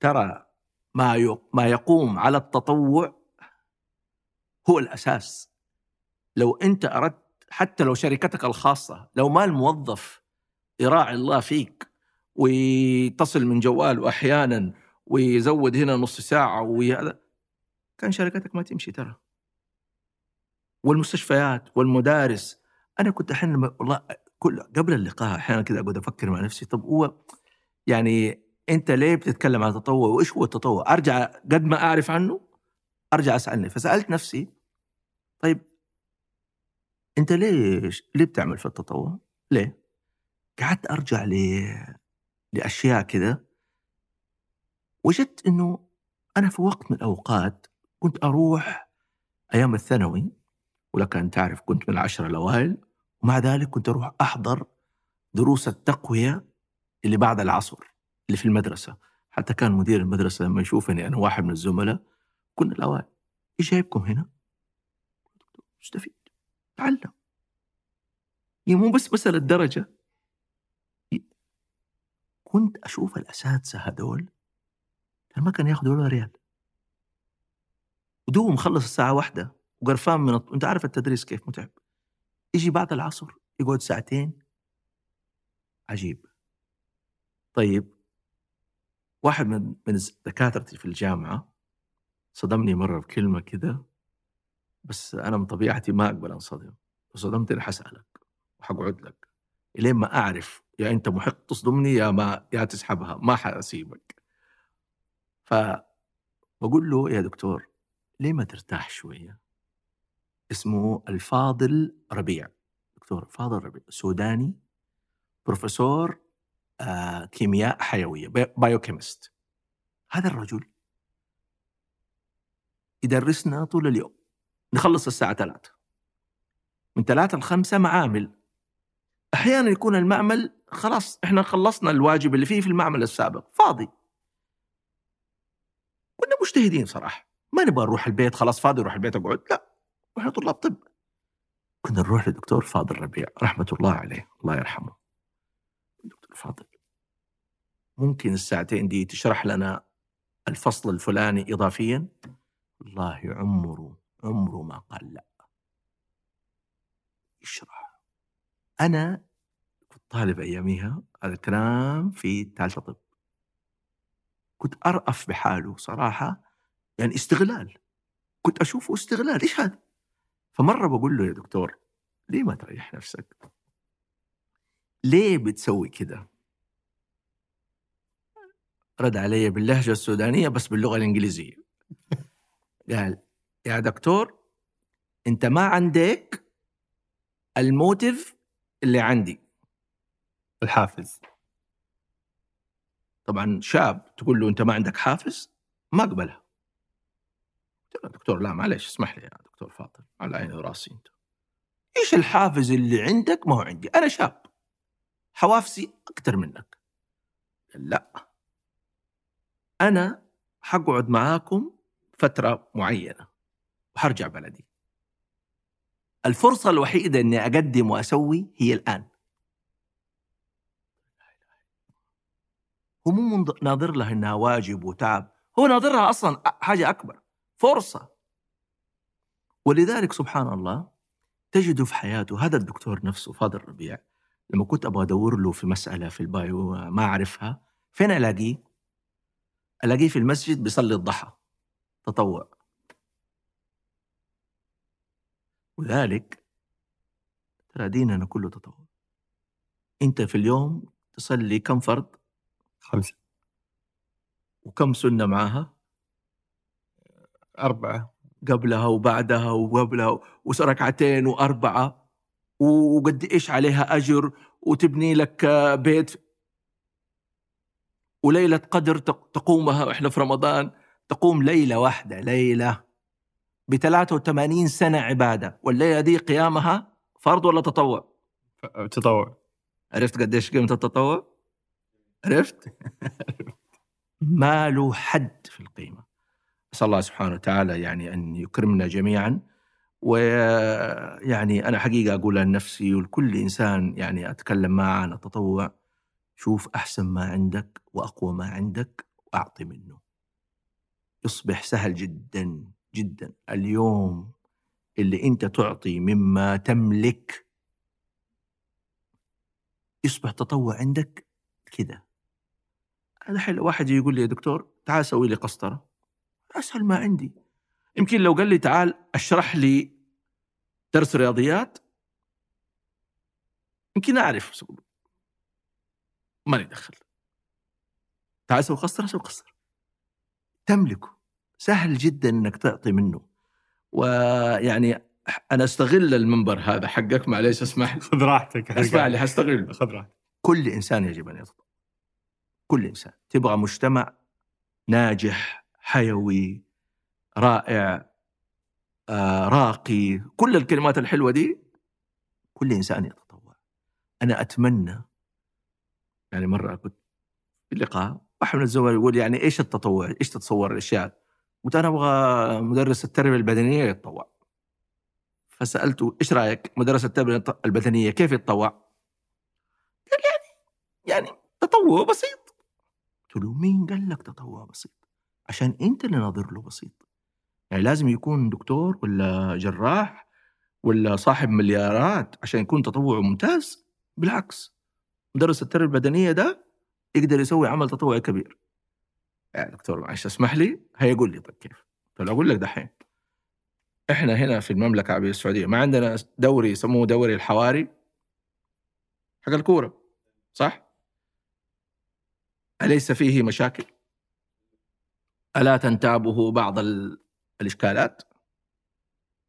ترى ما ما يقوم على التطوع هو الأساس. لو أنت أردت حتى لو شركتك الخاصة لو ما الموظف يراعي الله فيك ويتصل من جواله أحيانا ويزود هنا نص ساعة وهذا كان شركتك ما تمشي ترى والمستشفيات والمدارس أنا كنت أحيانا والله كل قبل اللقاء أحيانا كذا أقعد أفكر مع نفسي طب هو يعني أنت ليه بتتكلم عن التطوع وإيش هو التطوع؟ أرجع قد ما أعرف عنه أرجع أسألني فسألت نفسي طيب أنت ليش ليه بتعمل في التطوع؟ ليه؟ قعدت أرجع ل لأشياء كذا وجدت إنه أنا في وقت من الأوقات كنت أروح أيام الثانوي ولك أن تعرف كنت من العشره الأوائل ومع ذلك كنت أروح أحضر دروس التقوية اللي بعد العصر اللي في المدرسة. حتى كان مدير المدرسة لما يشوفني أنا واحد من الزملاء كنا الأوائل. إيش جايبكم هنا؟ استفيد تعلم. هي مو بس مسألة درجة. كنت أشوف الأساتذة هذول كان ما كان ياخذوا ولا ريال. ودوب مخلص الساعة واحدة وقرفان من. أنت عارف التدريس كيف متعب. يجي بعد العصر يقعد ساعتين. عجيب. طيب واحد من من دكاترتي في الجامعة صدمني مرة بكلمة كذا بس أنا من طبيعتي ما أقبل أنصدم صدمتني حسألك وحقعد لك إلين ما أعرف يا انت محق تصدمني يا ما يا تسحبها ما حاسيبك. فبقول له يا دكتور ليه ما ترتاح شوية؟ اسمه الفاضل ربيع. دكتور فاضل ربيع سوداني بروفيسور آه كيمياء حيوية bio- biochemist هذا الرجل يدرسنا طول اليوم نخلص الساعة 3 من 3 ل 5 معامل أحيانا يكون المعمل خلاص إحنا خلصنا الواجب اللي فيه في المعمل السابق فاضي. كنا مجتهدين صراحة. ما نبغى نروح البيت خلاص فاضي نروح البيت أقعد لا. وإحنا طلاب طب. كنا نروح لدكتور فاضل ربيع رحمة الله عليه الله يرحمه. دكتور فاضل. ممكن الساعتين دي تشرح لنا الفصل الفلاني اضافيا؟ والله عمره عمره ما قال لا يشرح. أنا كنت طالب أياميها هذا الكلام في ثالثة طب كنت أرأف بحاله صراحة يعني استغلال كنت أشوفه استغلال إيش هذا؟ فمرة بقول له يا دكتور ليه ما تريح نفسك؟ ليه بتسوي كذا؟ رد علي باللهجة السودانية بس باللغة الإنجليزية قال يا دكتور أنت ما عندك الموتيف اللي عندي. الحافز. طبعا شاب تقول له أنت ما عندك حافز؟ ما أقبلها. قلت له دكتور لا معلش اسمح لي يا دكتور فاضل على عيني وراسي أنت. إيش الحافز اللي عندك؟ ما هو عندي. أنا شاب. حوافزي أكثر منك. لا. أنا حقعد معاكم فترة معينة وحرجع بلدي. الفرصة الوحيدة إني أقدم وأسوي هي الآن. هو مو ناظر لها إنها واجب وتعب. هو ناظرها أصلا أ- حاجة أكبر فرصة. ولذلك سبحان الله تجده في حياته هذا الدكتور نفسه فاضل ربيع لما كنت أبغى أدور له في مسألة في البايو ما أعرفها فين ألاقيه؟ ألاقيه في المسجد بيصلي الضحى. تطوع. وذلك ترى ديننا كله تطوع أنت في اليوم تصلي كم فرض خمسة. وكم سنة معاها؟ أربعة. قبلها وبعدها وقبلها وركعتين وأربعة. وقد إيش عليها أجر؟ وتبني لك بيت. وليلة قدر تق- تقومها إحنا في رمضان تقوم ليلة واحدة ليلة. ب 83 سنة عبادة والليلة دي قيامها فرض ولا تطوع؟ تطوع عرفت قديش قيمة التطوع؟ عرفت؟ ما له حد في القيمة. أسأل الله سبحانه وتعالى يعني أن يكرمنا جميعا ويعني أنا حقيقة اقولها لنفسي ولكل إنسان يعني أتكلم معه عن التطوع شوف أحسن ما عندك وأقوى ما عندك وأعطي منه. يصبح سهل جدا جدا. اليوم اللي أنت تعطي مما تملك يصبح تطوع عندك هذا حلو واحد يقول لي يا دكتور تعال سوي لي قسطرة. أسهل ما عندي. يمكن لو قال لي تعال أشرح لي درس رياضيات يمكن أعرف. ماني دخل. تعال سوي قسطرة سوي قسطرة. تملكه. سهل جدا إنك تعطي منه. ويعني أنا أستغل المنبر هذا حقك معليش اسمح. لي خذ راحتك اسمع لي حستغله. خذ راحتك. كل إنسان يجب أن يتطوع كل إنسان. تبغى مجتمع ناجح حيوي رائع آه، راقي كل الكلمات الحلوة دي كل إنسان يتطوع أنا أتمنى يعني مرة كنت في لقاء واحد من الزملاء يقول يعني إيش التطوع؟ إيش تتصور الأشياء؟ قلت أنا أبغى مدرس التربية البدنية يتطوع فسألته إيش رأيك؟ مدرس التربية البدنية كيف يتطوع؟ قال يعني يعني تطوع بسيط قلت له مين قال لك تطوع بسيط؟ عشان أنت اللي ناظر له بسيط يعني لازم يكون دكتور ولا جراح ولا صاحب مليارات عشان يكون تطوع ممتاز بالعكس مدرس التربية البدنية ده يقدر يسوي عمل تطوعي كبير يا دكتور معلش اسمح لي هيقول لي طيب كيف؟ قلت له أقول لك دحين إحنا هنا في المملكة العربية السعودية ما عندنا دوري يسموه دوري الحواري حق الكورة صح؟ أليس فيه مشاكل؟ ألا تنتابه بعض ال- الإشكالات؟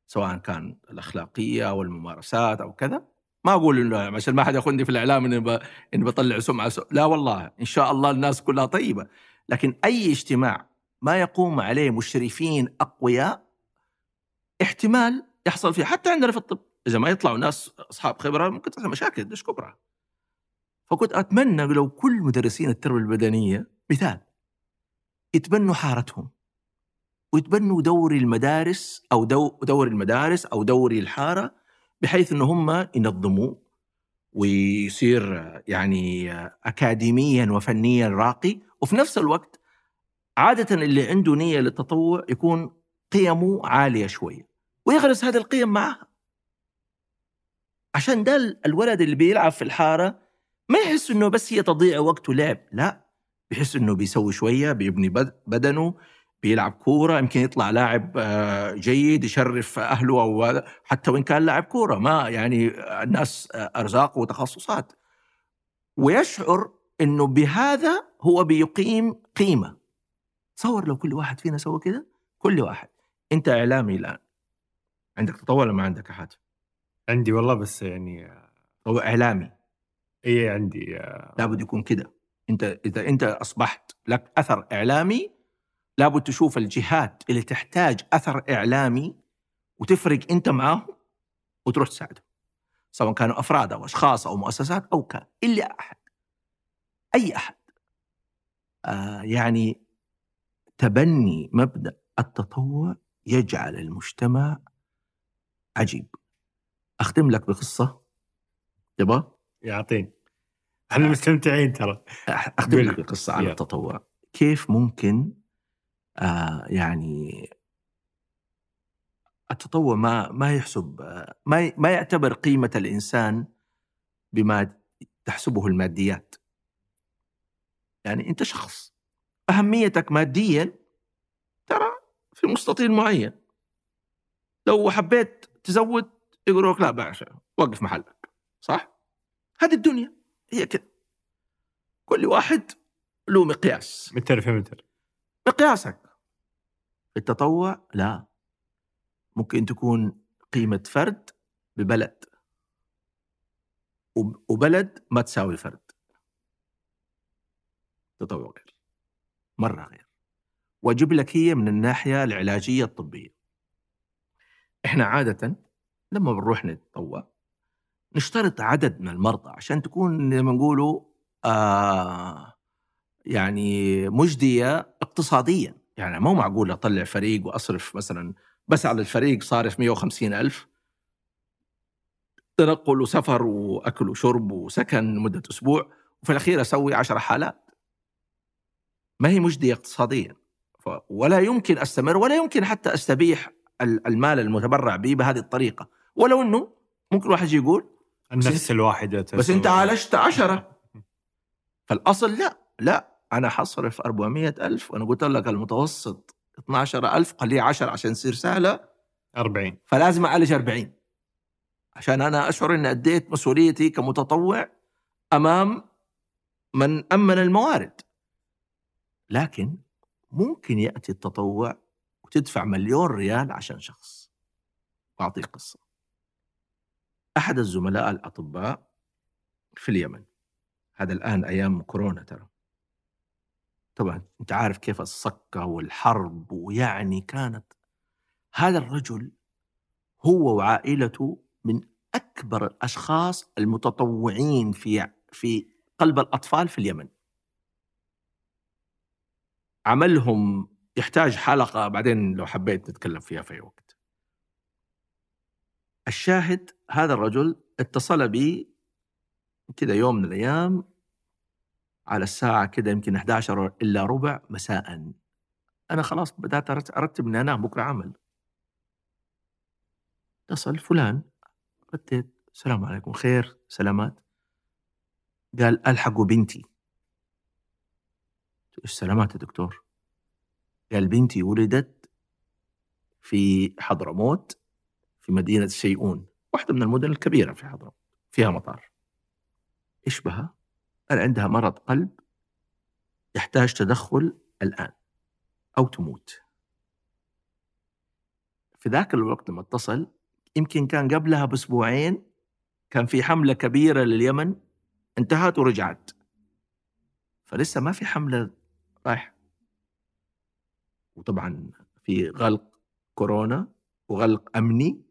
سواء كان الأخلاقية أو الممارسات أو كذا ما أقول إنه عشان ما حد ياخذني في الإعلام إني ب... إني بطلع سمعة سو... لا والله إن شاء الله الناس كلها طيبة لكن أي اجتماع ما يقوم عليه مشرفين أقوياء احتمال يحصل فيه حتى عندنا في الطب. إذا ما يطلعوا ناس أصحاب خبرة ممكن تحصل مشاكل دش كبرى. فكنت أتمنى لو كل مدرسين التربية البدنية مثال يتبنوا حارتهم ويتبنوا دوري المدارس أو دو دوري المدارس أو دوري الحارة بحيث ان هم ينظموه ويصير يعني اكاديميا وفنيا راقي وفي نفس الوقت عادة اللي عنده نية للتطوع يكون قيمه عالية شوية ويغرس هذه القيم معها. عشان ده الولد اللي بيلعب في الحارة ما يحس إنه بس هي تضيع وقت ولعب لا بيحس إنه بيسوي شوية بيبني بد- بدنه بيلعب كورة يمكن يطلع لاعب آه، جيد يشرف أو هذا، حتى وإن كان لاعب كورة ما يعني الناس آه، أرزاق وتخصصات. ويشعر إنه بهذا هو بيقيم قيمة. تصور لو كل واحد فينا سوى كده كل واحد. أنت إعلامي الآن. عندك تطوع ولا ما عندك احد؟ عندي والله بس يعني هو إعلامي. إي عندي آه، لابد يكون كده. أنت إذا أنت أصبحت لك أثر إعلامي لابد تشوف الجهات اللي تحتاج أثر إعلامي وتفرق أنت معاهم وتروح تساعدهم. سواء كانوا أفراد أو أشخاص أو مؤسسات أو كان إلا أحد. أي أحد. آه يعني تبني مبدأ التطوع يجعل المجتمع عجيب أختم لك بقصة تبغى؟ يعطيني إحنا مستمتعين ترى أختم. لك القصة عن. التطوع كيف ممكن آه يعني التطوع ما ما يحسب آه، ما ما يعتبر قيمة الإنسان بما تحسبه الماديات يعني أنت شخص أهميتك ماديا ترى في مستطيل معين. لو حبيت تزود يقولوا لك لا بعشا وقف محلك صح؟ هذه الدنيا هي كذا كل واحد له مقياس. متر في متر. مقياسك. التطوع لا. ممكن تكون قيمة فرد ببلد. وب- وبلد ما تساوي فرد. تطوع غير مرة غير. وأجيب لك هي من الناحية العلاجية الطبية. إحنا عادة لما بنروح نتطوع نشترط عدد من المرضى عشان تكون زي ما نقولوا آه يعني مجدية اقتصاديا. يعني مو معقول أطلع فريق وأصرف مثلا بس على الفريق صارف 150 ألف. تنقل وسفر وأكل وشرب وسكن لمدة أسبوع وفي الأخير أسوي 10 حالات. ما هي مجدية اقتصاديا. ولا يمكن أستمر ولا يمكن حتى أستبيح ال- المال المتبرع به بهذه الطريقة. ولو أنه ممكن واحد يقول النفس الواحدة بس أنت عالجت عشرة. فالأصل لا لا. أنا حصرف 400 ألف وأنا قلت لك المتوسط 12 ألف خليه 10 عشان تصير سهلة. 40 فلازم أعالج 40 عشان أنا أشعر إني أديت مسؤوليتي كمتطوع أمام من أمن الموارد. لكن ممكن يأتي التطوع وتدفع مليون ريال عشان شخص. اعطيك قصة. أحد الزملاء الأطباء في اليمن. هذا الآن أيام كورونا ترى. طبعا أنت عارف كيف الصكة والحرب ويعني كانت. هذا الرجل هو وعائلته من أكبر الأشخاص المتطوعين في في قلب الأطفال في اليمن. عملهم يحتاج حلقة بعدين لو حبيت نتكلم فيها في أي وقت. الشاهد هذا الرجل اتصل بي كذا يوم من الأيام على الساعة كذا يمكن 11 إلا ربع مساء. أنا خلاص بدأت أرت- أرتب إني أنام بكرة عمل اتصل فلان. رديت السلام عليكم خير سلامات. قال ألحقوا بنتي. إيش سلامات يا دكتور. قال بنتي ولدت في حضرموت في مدينة شيئون واحدة من المدن الكبيرة في حضرموت فيها مطار. إيش بها؟ قال عندها مرض قلب يحتاج تدخل الآن أو تموت. في ذاك الوقت لما اتصل يمكن كان قبلها بأسبوعين كان في حملة كبيرة لليمن انتهت ورجعت. فلسه ما في حملة رايح وطبعا في غلق كورونا وغلق أمني.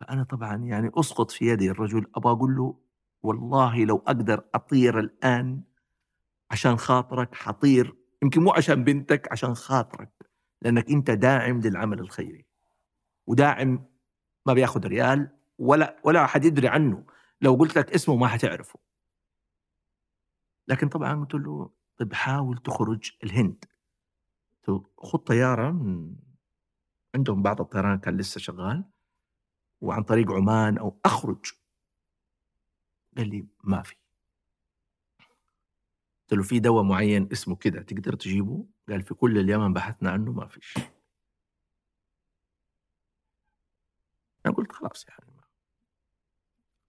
فأنا طبعا يعني أسقط في يدي الرجل أبغى أقول له والله لو أقدر أطير الآن عشان خاطرك حطير يمكن مو عشان بنتك عشان خاطرك لأنك أنت داعم للعمل الخيري. وداعم ما بياخذ ريال ولا ولا أحد يدري عنه. لو قلت لك اسمه ما حتعرفه. لكن طبعا قلت له طيب حاول تخرج الهند. خذ طيارة من عندهم بعض الطيران كان لسه شغال وعن طريق عمان أو أخرج. قال لي ما في. قلت له في دواء معين اسمه كذا تقدر تجيبه؟ قال في كل اليمن بحثنا عنه ما فيش. أنا قلت خلاص يعني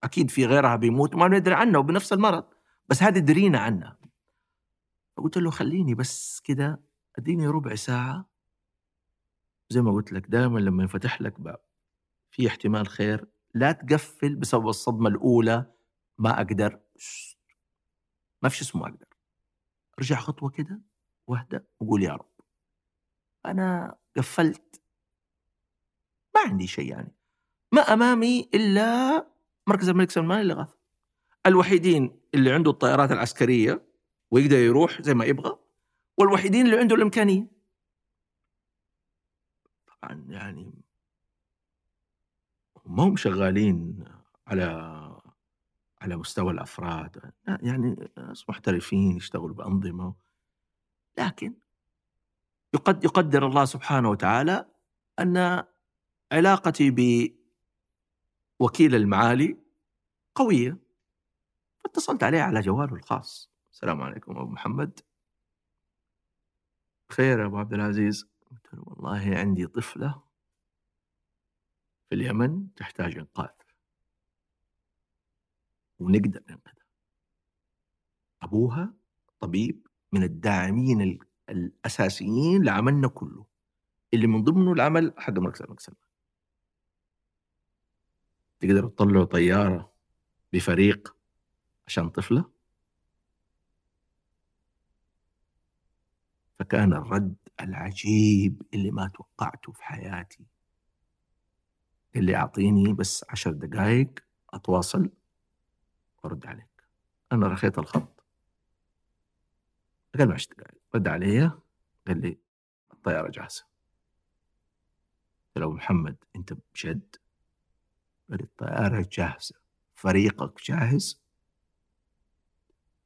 أكيد في غيرها بيموت ما ندري عنه وبنفس المرض بس هذه درينا عنها فقلت له خليني بس كذا أديني ربع ساعة. زي ما قلت لك دائما لما ينفتح لك باب في احتمال خير لا تقفل بسبب الصدمة الأولى ما أقدر. ما ما في شيء اسمه أقدر. ارجع خطوة كده واهدى وقول يا رب. أنا قفلت. ما عندي شيء يعني. ما أمامي إلا مركز الملك سلمان للاغاثه الوحيدين اللي عنده الطائرات العسكرية ويقدر يروح زي ما يبغى والوحيدين اللي عنده الإمكانية. طبعا يعني ما هم شغالين على على مستوى الأفراد. لا، يعني ناس محترفين يشتغلوا بأنظمة. لكن يقد يقدر الله سبحانه وتعالى أن علاقتي بوكيل المعالي قوية. فاتصلت عليه على جواله الخاص. السلام عليكم أبو محمد. خير يا أبو عبد العزيز. قلت له والله عندي طفلة في اليمن تحتاج إنقاذ. ونقدر ننقذها. أبوها طبيب من الداعمين ال- الأساسيين لعملنا كله. اللي من ضمنه العمل حق مركز الملك سلمان تقدروا تطلعوا طيارة بفريق عشان طفلة؟ فكان الرد العجيب اللي ما توقعته في حياتي. اللي أعطيني بس عشر دقائق أتواصل وأرد عليك. أنا رخيت الخط. قال عشر دقائق رد علي قال لي الطيارة جاهزة قلت له محمد أنت بجد؟ قال لي الطيارة جاهزة. فريقك جاهز؟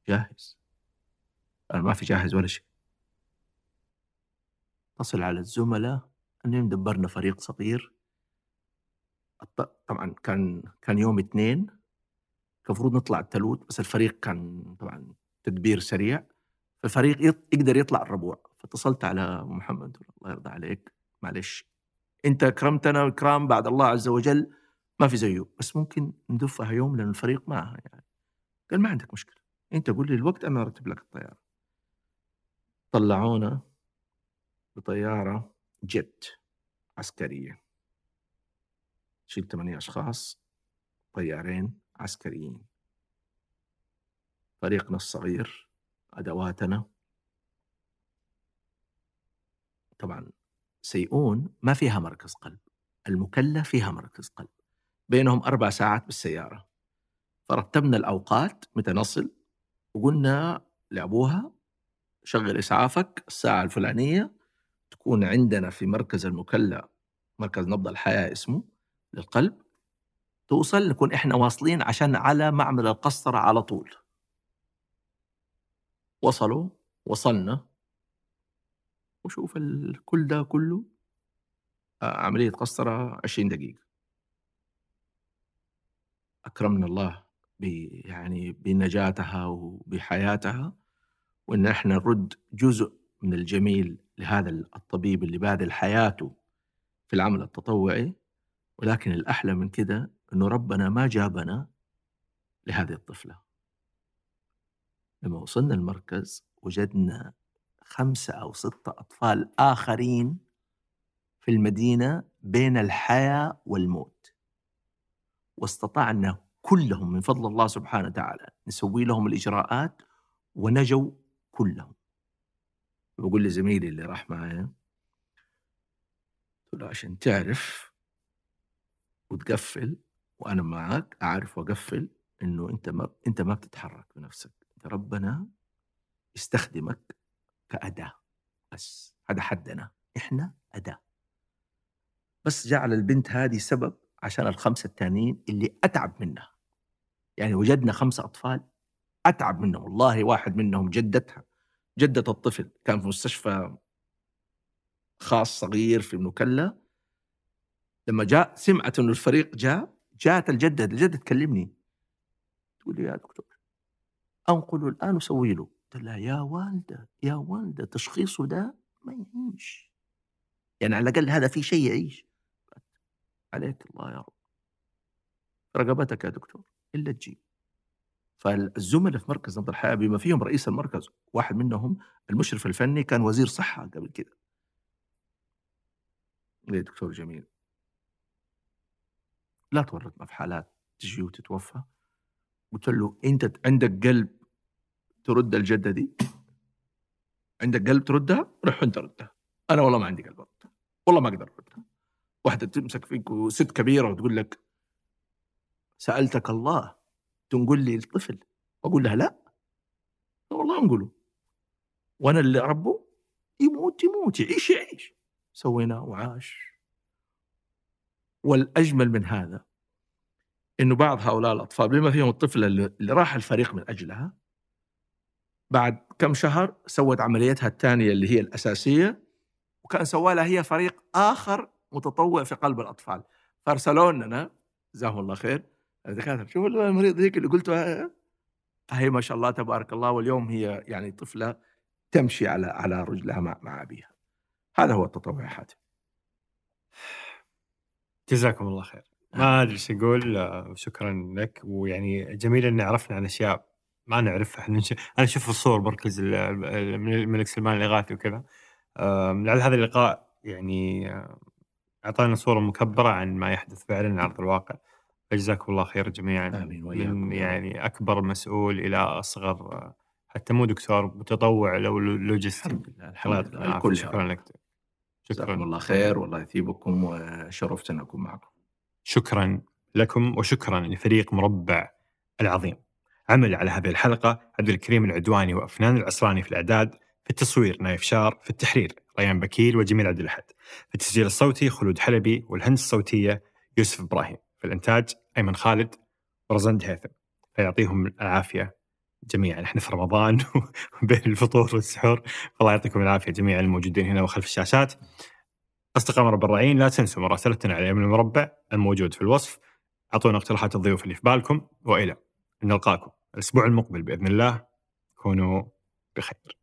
جاهز. أنا ما في جاهز ولا شيء. اتصل على الزملاء إنهم دبرنا فريق صغير. طبعا كان كان يوم اثنين المفروض نطلع التلوت بس الفريق كان طبعا تدبير سريع. فالفريق يقدر يطلع الربوع. فاتصلت على محمد الله يرضى عليك. معلش. أنت اكرمتنا اكرام بعد الله عز وجل. ما في زيه. بس ممكن ندفها يوم لأن الفريق معها يعني. قال ما عندك مشكلة. أنت قول لي الوقت أنا أرتب لك الطيارة. طلعونا. بطيارة جيت عسكرية. تشيل ثمانية أشخاص طيارين عسكريين. فريقنا الصغير أدواتنا. طبعا سيئون ما فيها مركز قلب المكلا فيها مركز قلب. بينهم أربع ساعات بالسيارة. فرتبنا الأوقات متى نصل وقلنا لأبوها شغل إسعافك الساعة الفلانية تكون عندنا في مركز المكلا مركز نبض الحياة اسمه للقلب توصل نكون إحنا واصلين عشان على معمل القسطرة على طول. وصلوا وصلنا. وشوف كل ده كله آه، عملية قسطرة 20 دقيقة. أكرمنا الله يعني بنجاتها وبحياتها وإن إحنا نرد جزء من الجميل لهذا الطبيب اللي باذل حياته في العمل التطوعي ولكن الأحلى من كده أنه ربنا ما جابنا لهذه الطفلة. لما وصلنا المركز وجدنا خمسة أو ستة أطفال آخرين في المدينة بين الحياة والموت. واستطعنا كلهم من فضل الله سبحانه وتعالى نسوي لهم الإجراءات ونجوا كلهم. بقول لزميلي اللي راح معايا قلت له عشان تعرف وتقفل وأنا معك أعرف وأقفل إنه أنت ما أنت ما بتتحرك بنفسك أنت ربنا يستخدمك كأداة بس هذا حدنا إحنا أداة. بس جعل البنت هذه سبب عشان الخمسة الثانيين اللي أتعب منها. يعني وجدنا خمسة أطفال أتعب منهم والله واحد منهم جدتها. جدة الطفل كان في مستشفى خاص صغير في المكلا. لما جاء سمعت إنه الفريق جاء جاءت الجدة الجدة تكلمني. تقول لي يا دكتور انقله الآن وسوي له. قلت لها يا والدة يا والدة تشخيصه ده ما يعيش. يعني على الأقل هذا في شيء يعيش. عليك الله يا رب. رقبتك يا دكتور إلا تجيب. فالزملاء في مركز نبض الحياة بما فيهم رئيس المركز واحد منهم المشرف الفني كان وزير صحة قبل كده. يا دكتور جميل؟ لا تورطنا في حالات تجي وتتوفى. قلت له أنت عندك قلب ترد الجدة دي؟ عندك قلب تردها؟ روح انت ردها. أنا والله ما عندي قلب اردها والله ما أقدر أردها. واحدة تمسك فيك وست كبيرة وتقول لك سألتك الله. تنقل لي الطفل. أقول لها لا. والله أنقله. وأنا اللي ربه يموت يموت يعيش يعيش. سويناه وعاش. والأجمل من هذا إنه بعض هؤلاء الأطفال بما فيهم الطفله اللي اللي راح الفريق من أجلها بعد كم شهر سوت عمليتها الثانية اللي هي الأساسية وكان سوى لها هي فريق آخر متطوع في قلب الأطفال. فارسلوا لنا جزاهم الله خير الدكاتره شوفوا المريض ذيك اللي قلتها هي ما شاء الله تبارك الله واليوم هي يعني طفلة تمشي على على رجلها مع مع أبيها. هذا هو التطوع يا حاتم جزاكم الله خير. ما أدري إيش أقول آه، وشكرا لك. ويعني جميل ان عرفنا عن أشياء ما نعرفها. إحنا نش... أنا أشوف الصور مركز ال- ال- الملك سلمان الإغاثي وكذا. لعل هذا اللقاء يعني آه، أعطانا صورة مكبرة عن ما يحدث فعلا على أرض الواقع. فجزاكم الله خير جميعا. يا رب. يعني أكبر مسؤول إلى أصغر حتى مو دكتور متطوع لو لوجستي الحمد لله الكل شكرا. لك. جزاكم الله خير والله يثيبكم وشرفت ان أكون معكم. شكرا لكم وشكرا لفريق مربع العظيم. عمل على هذه الحلقة عبد الكريم العدواني وأفنان العصراني في الإعداد في التصوير نايف شار في التحرير ريان بكير وجميل عبد الأحد. في التسجيل الصوتي خلود حلبي والهندسة الصوتية يوسف إبراهيم. في الإنتاج أيمن خالد ورزند هيثم فيعطيهم العافية جميعا. إحنا في رمضان بين الفطور والسحور فالله يعطيكم العافية جميعا الموجودين هنا وخلف الشاشات. أصدقاء مربع الرعين لا تنسوا مراسلتنا على يمن المربع الموجود في الوصف. أعطونا اقتراحات الضيوف اللي في بالكم وإلى أن نلقاكم الأسبوع المقبل بإذن الله. كونوا بخير.